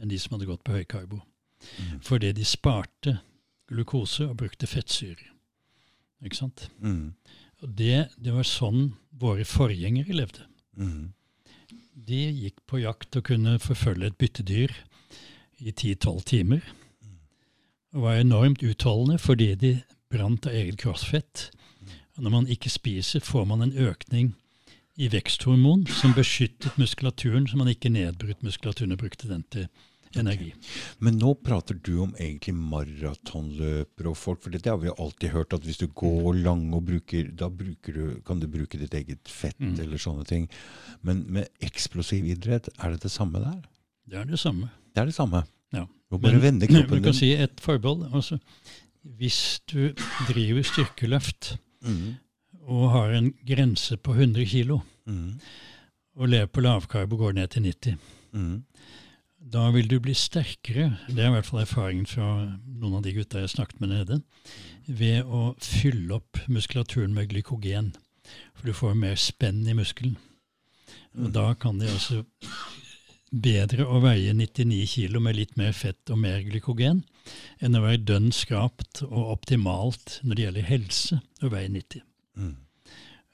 enn de som hadde gått på høykarbo.
Mm.
Fordi de sparte glukose og brukte fettsyre. Ikke sant?
Mm.
Og det, det var sånn våre forgjengere levde.
Mm.
De gikk på jakt og kunne forfølge et byttedyr i 10-12 timer. Og var enormt utholdende fordi de brant av eget kroppsfett. Når man ikke spiser, får man en økning i veksthormon som beskyttet muskulaturen, så man ikke nedbrutt muskulaturen og brukte den til energi.
Men nå prater du om egentlig maratonløpere og folk, for det har vi jo alltid hørt, at hvis du går lang og bruker, da bruker du, kan du bruke ditt eget fett
Mm.
eller sånne ting. Men med eksplosiv idrett, er det det samme der?
Det er det samme.
Det er det samme.
Ja.
Du må bare vende kroppen
du kan
din.
si et forbehold. Altså, hvis du driver styrkeløft Og har en grense på 100 kg,
Mm.
og lever på lavkarbo går ned til 90
Mm.
Da vil du bli sterkere, det er i hvert fall erfaringen fra noen av de gutta jeg snakket med nede, ved å fylle opp muskulaturen med glykogen. For du får mer spenn i muskelen. Og da kan de altså bedre å veie 99 kg med litt mer fett og mer glykogen, enn å være dønn skrapt og optimalt når det gjelder helse, og veie 90.
Mm.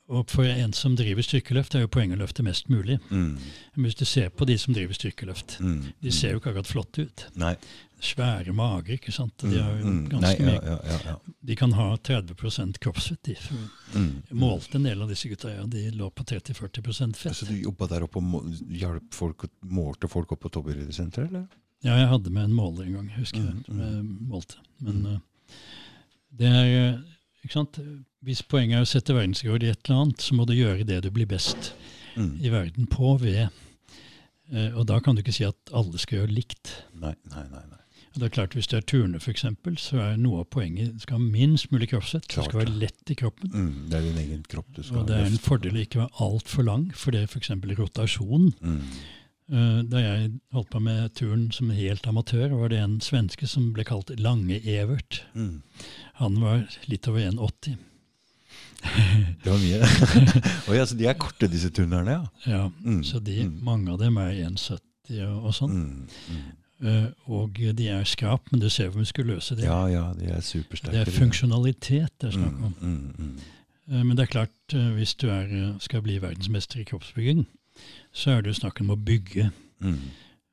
Og for en som driver styrkeløft, er jo poenget å løfte mest mulig.
Mm.
Men hvis du ser på de som driver styrkeløft,
Mm.
de ser jo ikke akkurat flotte ut.
Nei.
Svære mager, ikke sant. De, har jo
Mm, mm.
ganske
Nei, ja, ja, ja,
de kan ha 30 kroppsfett. De.
Mm.
Målte en del av disse gutta, ja. De lå på 30-40% fett.
Så du jobba der oppe og hjalp folk, målte folk opp på toppidrettssenteret, eller?
Ja, jeg hadde med en måler en gang, husker jeg.
Mm,
mm. målte. Men uh, det er eh, ikke sant? Hvis poenget er å sette verdensrekord i et eller annet, så må du gjøre det du blir best
Mm.
i verden på ved. uh, og da kan du ikke si at alle skal gjøre likt.
Nei, nei, nei. nei.
Det er klart Hvis det er turner, f.eks., så er noe av poenget du skal ha minst mulig kroppsvett. Det skal være lett i kroppen.
Mm. Det er din egen kropp du skal
Og det er en fordel å ikke være altfor lang, for det er f.eks. rotasjon.
Mm.
Eh, Da jeg holdt på med turn som helt amatør, var det en svenske som ble kalt Lange-Evert.
Mm.
Han var litt over 1,80.
Det var mye. Oi, altså, de er korte, disse turnerne, ja.
Ja,
Mm,
så de,
mm.
mange av dem er 1,70 og, og sånn.
Mm.
Eh, og de er skrap, men du ser hvor skulle løse det.
Ja, ja, de er supersterke.
Det er funksjonalitet det er snakk om.
Mm, mm, mm.
Eh, Men det er klart, eh, hvis du er, skal bli verdensmester i kroppsbygging, så er det jo snakk om å bygge.
Mm.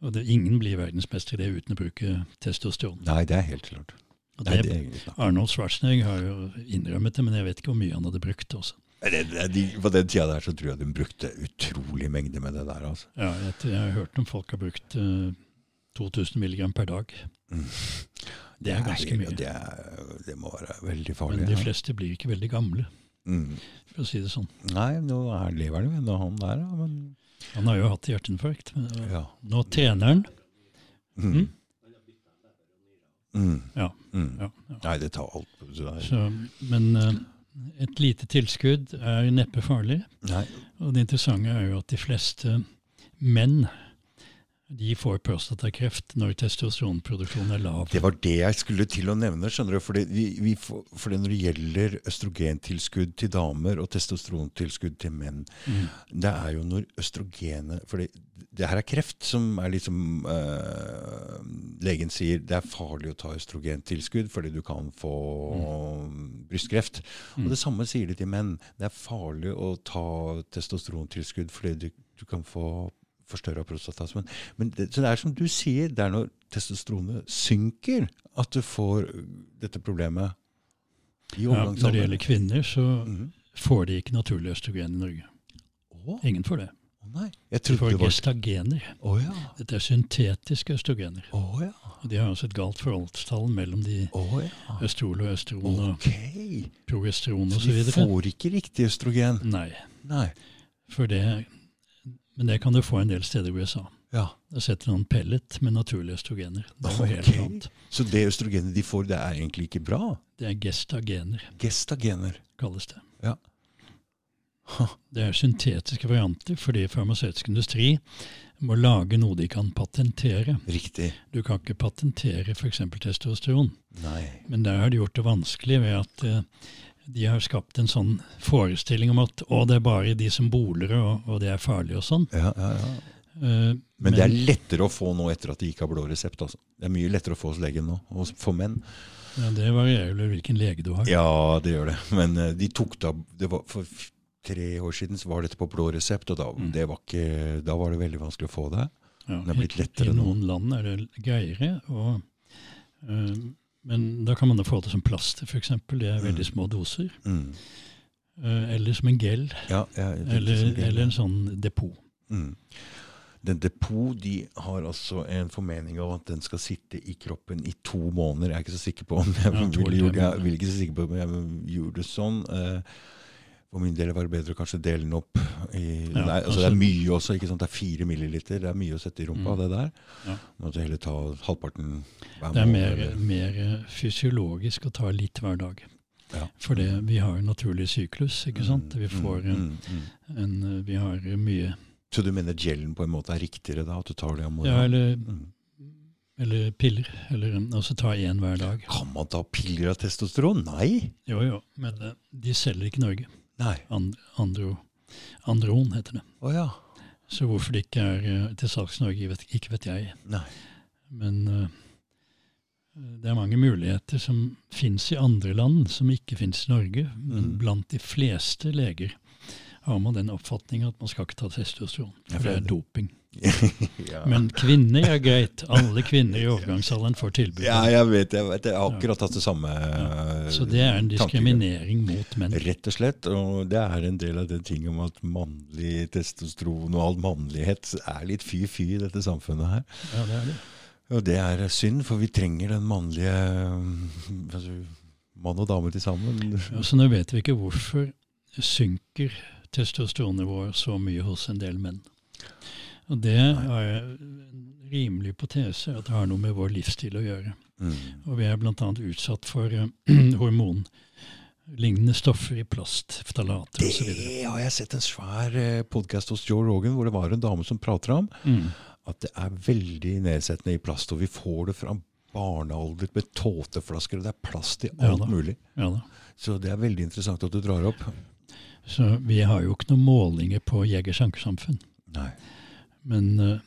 Og det, ingen blir verdensmester i det uten å bruke testosteron.
Nei, det er helt klart.
Og
Nei,
det,
det er.
Arnold Schwarzenegger har jo innrømmet det, men jeg vet ikke hvor mye han hadde brukt også.
Det, det, de, på den tida der så tror jeg de brukte utrolig mengde med det der. altså.
Ja, jeg, jeg har hørt om folk har brukt eh, 2000 milligram per dag. Det er ganske mye.
Det, er, det må være veldig farlig.
Men de fleste blir ikke veldig gamle,
Mm.
for å si det sånn.
Nei, nå er, lever han jo han der. Men,
Han har jo hatt hjerteinfarkt. Men eh,
ja.
nå trener han.
Mm. Mm.
Ja,
Mm.
ja, ja.
Nei, det tar alt. Så,
men uh, et lite tilskudd er neppe farlig.
nei.
Og det interessante er jo at de fleste menn de får prostatakreft når testosteronproduksjonen er lav.
Det var det jeg skulle til å nevne. skjønner du? Fordi, vi, vi fordi Når det gjelder østrogentilskudd til damer og testosterontilskudd til menn,
Mm.
det er jo når østrogenet For det her er kreft som er liksom øh, Legen sier det er farlig å ta østrogentilskudd fordi du kan få brystkreft.
Mm.
Og det samme sier de til menn. Det er farlig å ta testosterontilskudd fordi du, du kan få forstørra prostata. Men, men det, så det er som du sier, det er når testosteronet synker at du får dette problemet i
Ja, når det gjelder kvinner, så
Mhm.
får de ikke naturlig østrogen i Norge.
Åh.
Ingen får det.
nei.
De får
det var
gestagener.
Oh, ja.
Dette er syntetiske østrogener.
Oh, ja.
Og de har altså et galt forholdstall mellom de
oh, ja.
østrol og østron og progesteron osv.
Så de får ikke riktig østrogen?
Nei,
Nei.
for det Men det kan du få en del steder i USA.
Ja.
Da setter noen pellet med naturlige østrogener. Det er noe helt annet.
Så det østrogenet de får, det er egentlig ikke bra?
Det er gestagener,
Gestagener.
kalles det.
Ja. Ha.
Det er syntetiske varianter fordi farmasøytisk industri må lage noe de kan patentere.
Riktig.
Du kan ikke patentere f.eks. testosteron,
Nei.
men der har de gjort det vanskelig ved at eh, de har skapt en sånn forestilling om at å, det er bare de som boler og, og det er farlig og sånn.
Ja, ja, ja.
Uh,
Men det er lettere å få nå etter at de ikke har blå resept. Altså. Det er mye lettere å få hos legen nå, for menn.
ja, det varierer vel hvilken lege du har.
Ja, det gjør det. Men eh, de tok da, det var, For tre år siden så var dette på blå resept, og da,
Mm.
det var, ikke, da var det veldig vanskelig å få det.
Ja,
Det er blitt lettere
I
nå.
noen land er det greiere. Og, eh, men da kan man da få det som plaster, f.eks. Det er veldig
Mm.
små doser.
Mm.
Eh, eller som en gel.
Ja, ja, er
Eller,
liksom gel.
eller en sånn depot.
Mm. Den depot de har altså en formening av at den skal sitte i kroppen i to måneder. Jeg er ikke så sikker på om jeg,
Ja,
ville gjort, jeg, jeg ikke så sikker på om jeg gjorde det sånn. Eh, For min del var det bedre å kanskje dele den opp i
Ja,
nei, altså, Det er mye også. ikke sant? Det er fire milliliter. Det er mye å sette i rumpa,
Mm.
det der.
Ja.
Måtte heller ta halvparten hver
Det er mer, mer fysiologisk å ta litt hver dag.
Ja.
For det, vi har en naturlig syklus, ikke sant?
Mm,
Vi får
mm,
en,
mm,
en Vi har mye
Så du mener gelen på en måte er riktigere da? At du tar det om
Ja,
morgenen?
eller,
Mm.
eller piller. Eller altså ta én hver dag.
Kan man ta piller av testosteron? Nei.
Jo, jo. Men eh, de selger ikke i Norge.
Nei.
And, andro, andron heter det.
Oh, ja.
Så hvorfor det ikke er eh, til salgs i Norge, vet, ikke vet jeg.
Nei.
Men uh, det er mange muligheter som fins i andre land, som ikke fins i Norge. Men
Mm.
blant de fleste leger har man den oppfatning at man skal ikke ta testosteron, for det er doping.
Ja.
Men kvinner er greit. Alle kvinner i overgangsalderen får tilbud.
Ja, jeg vet, jeg vet. Jeg har akkurat hatt det samme
Ja.
eh,
Så det er en
diskriminering
diskriminering mot menn.
Rett og slett. Og det er en del av den ting om at mannlig testosteron og all mannlighet er litt fy-fy i dette samfunnet her.
Ja, det er det.
Og det er synd, for vi trenger den mannlige altså, Mann og dame til sammen.
Ja, så nå vet vi ikke hvorfor synker testosteronnivået så mye hos en del menn. Og det har jeg en rimelig hypotese at det har noe med vår livsstil å gjøre.
Mm.
Og vi er bl.a. utsatt for eh, hormonlignende stoffer i plast, ftalater osv.
Det har jeg sett en svær podkast hos Joe Rogan hvor det var en dame som prater om
Mm.
at det er veldig nedsettende i plast. Og vi får det fra barnealder med tåteflasker, og det er plast i alt
ja,
mulig.
Ja.
Så det er veldig interessant at du drar opp.
Så vi har jo ikke noen målinger på jegersankersamfunn.
Nei.
Men eh,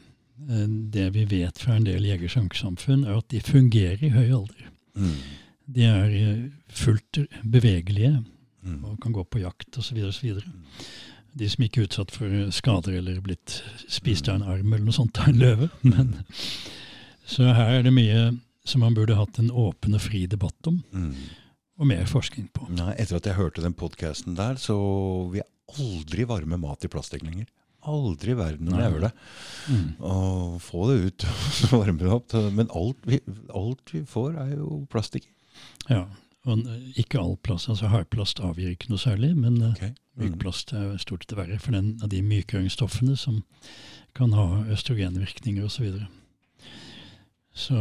det vi vet fra en del jegersankersamfunn, er at de fungerer i høy alder.
Mm.
De er eh, fullt bevegelige
Mm.
og kan gå på jakt osv. De som ikke er utsatt for skader eller blitt spist av en arm eller noe sånt av en løve. Men, så her er det mye som man burde hatt en åpen og fri debatt om,
Mm.
og mer forskning på.
Nei, etter at jeg hørte den podkasten der, så vil jeg aldri varme mat i plastikk lenger. Aldri i verden om jeg gjør det.
Mm.
Og få det ut og varme det opp. Men alt vi, alt vi får, er jo plastikk.
Ja, og ikke all plast. altså Hardplast avgir ikke noe særlig, men
okay. Mm.
mykplast er stort sett verre. For den av de mykgjøringsstoffene som kan ha østrogenvirkninger osv. Så, videre. så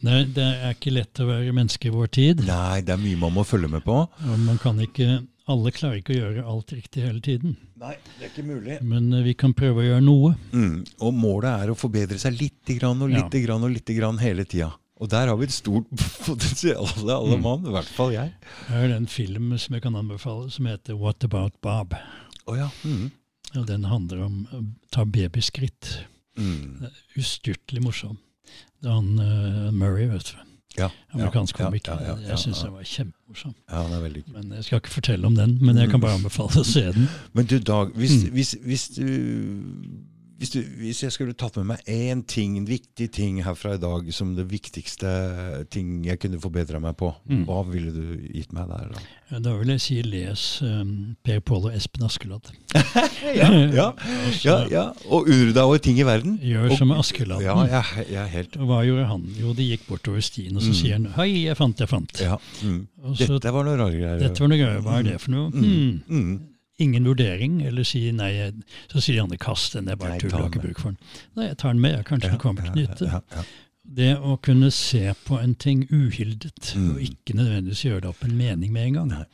det, er- det er ikke lett å være menneske i vår tid.
Nei, det er mye man må følge med på.
Og man kan ikke, alle klarer ikke å gjøre alt riktig hele tiden.
Nei, det er ikke mulig.
Men uh, vi kan prøve å gjøre noe.
Mm. Og målet er å forbedre seg lite grann og
Ja.
grann og lite grann hele tida. Og der har vi et stort potensial, alle
Mm.
mann. I hvert fall jeg.
Her er det en film som jeg kan anbefale, som heter What About Bob?
Å ja. Mm.
Og den handler om å ta babyskritt.
Mm.
Ustyrtelig morsom. Det er han uh, Murray, vet du.
Ja.
Amerikansk komiker.
Ja, ja,
Jeg syns den var kjempemorsom.
ja, han er veldig kul.
Men Jeg skal ikke fortelle om den, men jeg kan bare anbefale å se den.
Men du, Dag, hvis,
Mm.
hvis, hvis, du, hvis, du, hvis jeg skulle tatt med meg én ting, en viktig ting herfra i dag, som det viktigste ting jeg kunne forbedra meg på,
Mm.
hva ville du gitt meg der? da?
Da vil jeg si les um, Per Pål og Espen Askeladd.
Ja, ja,
Og så
ja, ja. Og Urda og ting i verden.
Gjør
Og-
som Askeladden.
Ja, jeg, jeg helt
Og hva gjorde han? Jo, de gikk bortover stien, og så
Mm.
sier han 'hei, jeg fant, jeg fant'.
ja. Mm.
Og så,
Dette var noe rare greier.
dette var noe gøy. Hva er det for noe?
Mm. Mm.
Ingen vurdering, eller si nei. Så sier de andre 'kast den, det er bare tull, har ikke bruk for den'. Nei, jeg tar den med, jeg kanskje den kommer til nytte.
Ja, ja,
Det å kunne se på en ting uhildet,
Mm.
og ikke nødvendigvis gjøre det opp en mening med en gang.
Nei.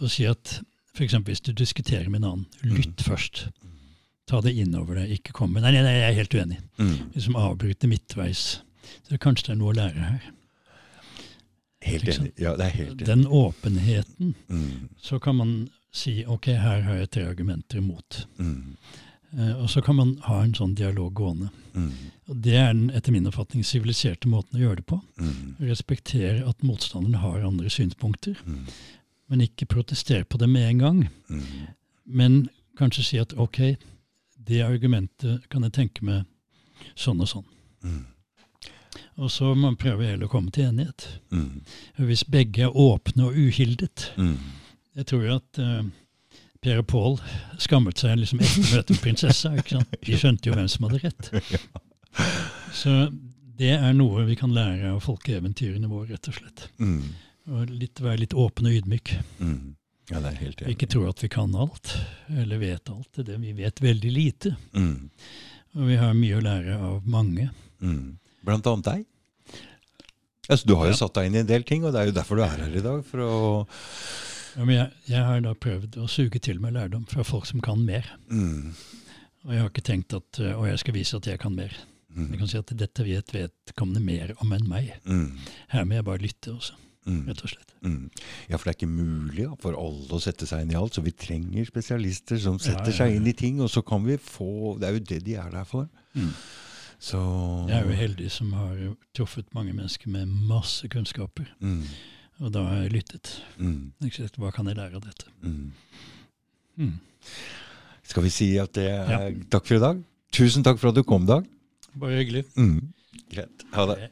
Og si at f.eks. hvis du diskuterer med en annen, lytt først. Ta det innover deg, ikke komme Nei, nei, nei, jeg er helt uenig.
Mm.
Liksom avbryte midtveis. Så kanskje det er noe å lære her.
Helt enig. Ja, det er helt enig.
Den åpenheten.
Mm.
Så kan man si ok, her har jeg tre argumenter imot.
Mm.
Eh, og så kan man ha en sånn dialog gående.
Mm.
Og Det er den etter min oppfatning siviliserte måten å gjøre det på.
Mm.
Respektere at motstanderen har andre synspunkter,
Mm.
men ikke protestere på det med en gang.
Mm.
Men kanskje si at ok, det argumentet kan jeg tenke meg sånn og sånn.
Mm.
Og så man prøve heller å komme til enighet.
Mm.
Hvis begge er åpne og uhildet
Mm.
Jeg tror jo at uh, Per og Pål skammet seg liksom etter møtet med prinsessa. De skjønte jo hvem som hadde rett. Så det er noe vi kan lære av folkeeventyrene våre, rett og slett.
Mm.
Og litt, være litt åpen og ydmyk.
Mm. Ja, det er helt enig.
ikke tro at vi kan alt, eller vet alt. Det er det vi vet veldig lite.
Mm.
Og vi har mye å lære av mange.
Mm. Blant annet deg. Altså, du har jo
Ja.
satt deg inn i en del ting, og det er jo derfor du er her i dag. For å
Ja, men jeg, jeg har da prøvd å suge til meg lærdom fra folk som kan mer.
mm.
Og jeg har ikke tenkt at Og jeg skal vise at jeg kan mer. Jeg
Mm.
kan si at dette vet vedkommende mer om enn meg.
Mm.
Her må jeg bare lytte også,
Mm.
rett og slett.
Mm. Ja, for det er ikke mulig ja, for alle å sette seg inn i alt, så vi trenger spesialister som setter
ja,
seg inn i ting, og så kan vi få Det er jo det de er der for.
Mm.
Så
Jeg er jo heldig som har truffet mange mennesker med masse kunnskaper. Og da har jeg lyttet.
Mm.
Hva kan jeg lære av dette?
Mm.
Mm.
Skal vi si at det er takk for i dag? Tusen takk for at du kom, Dag.
Bare hyggelig.
Mm. Greit. Ha det.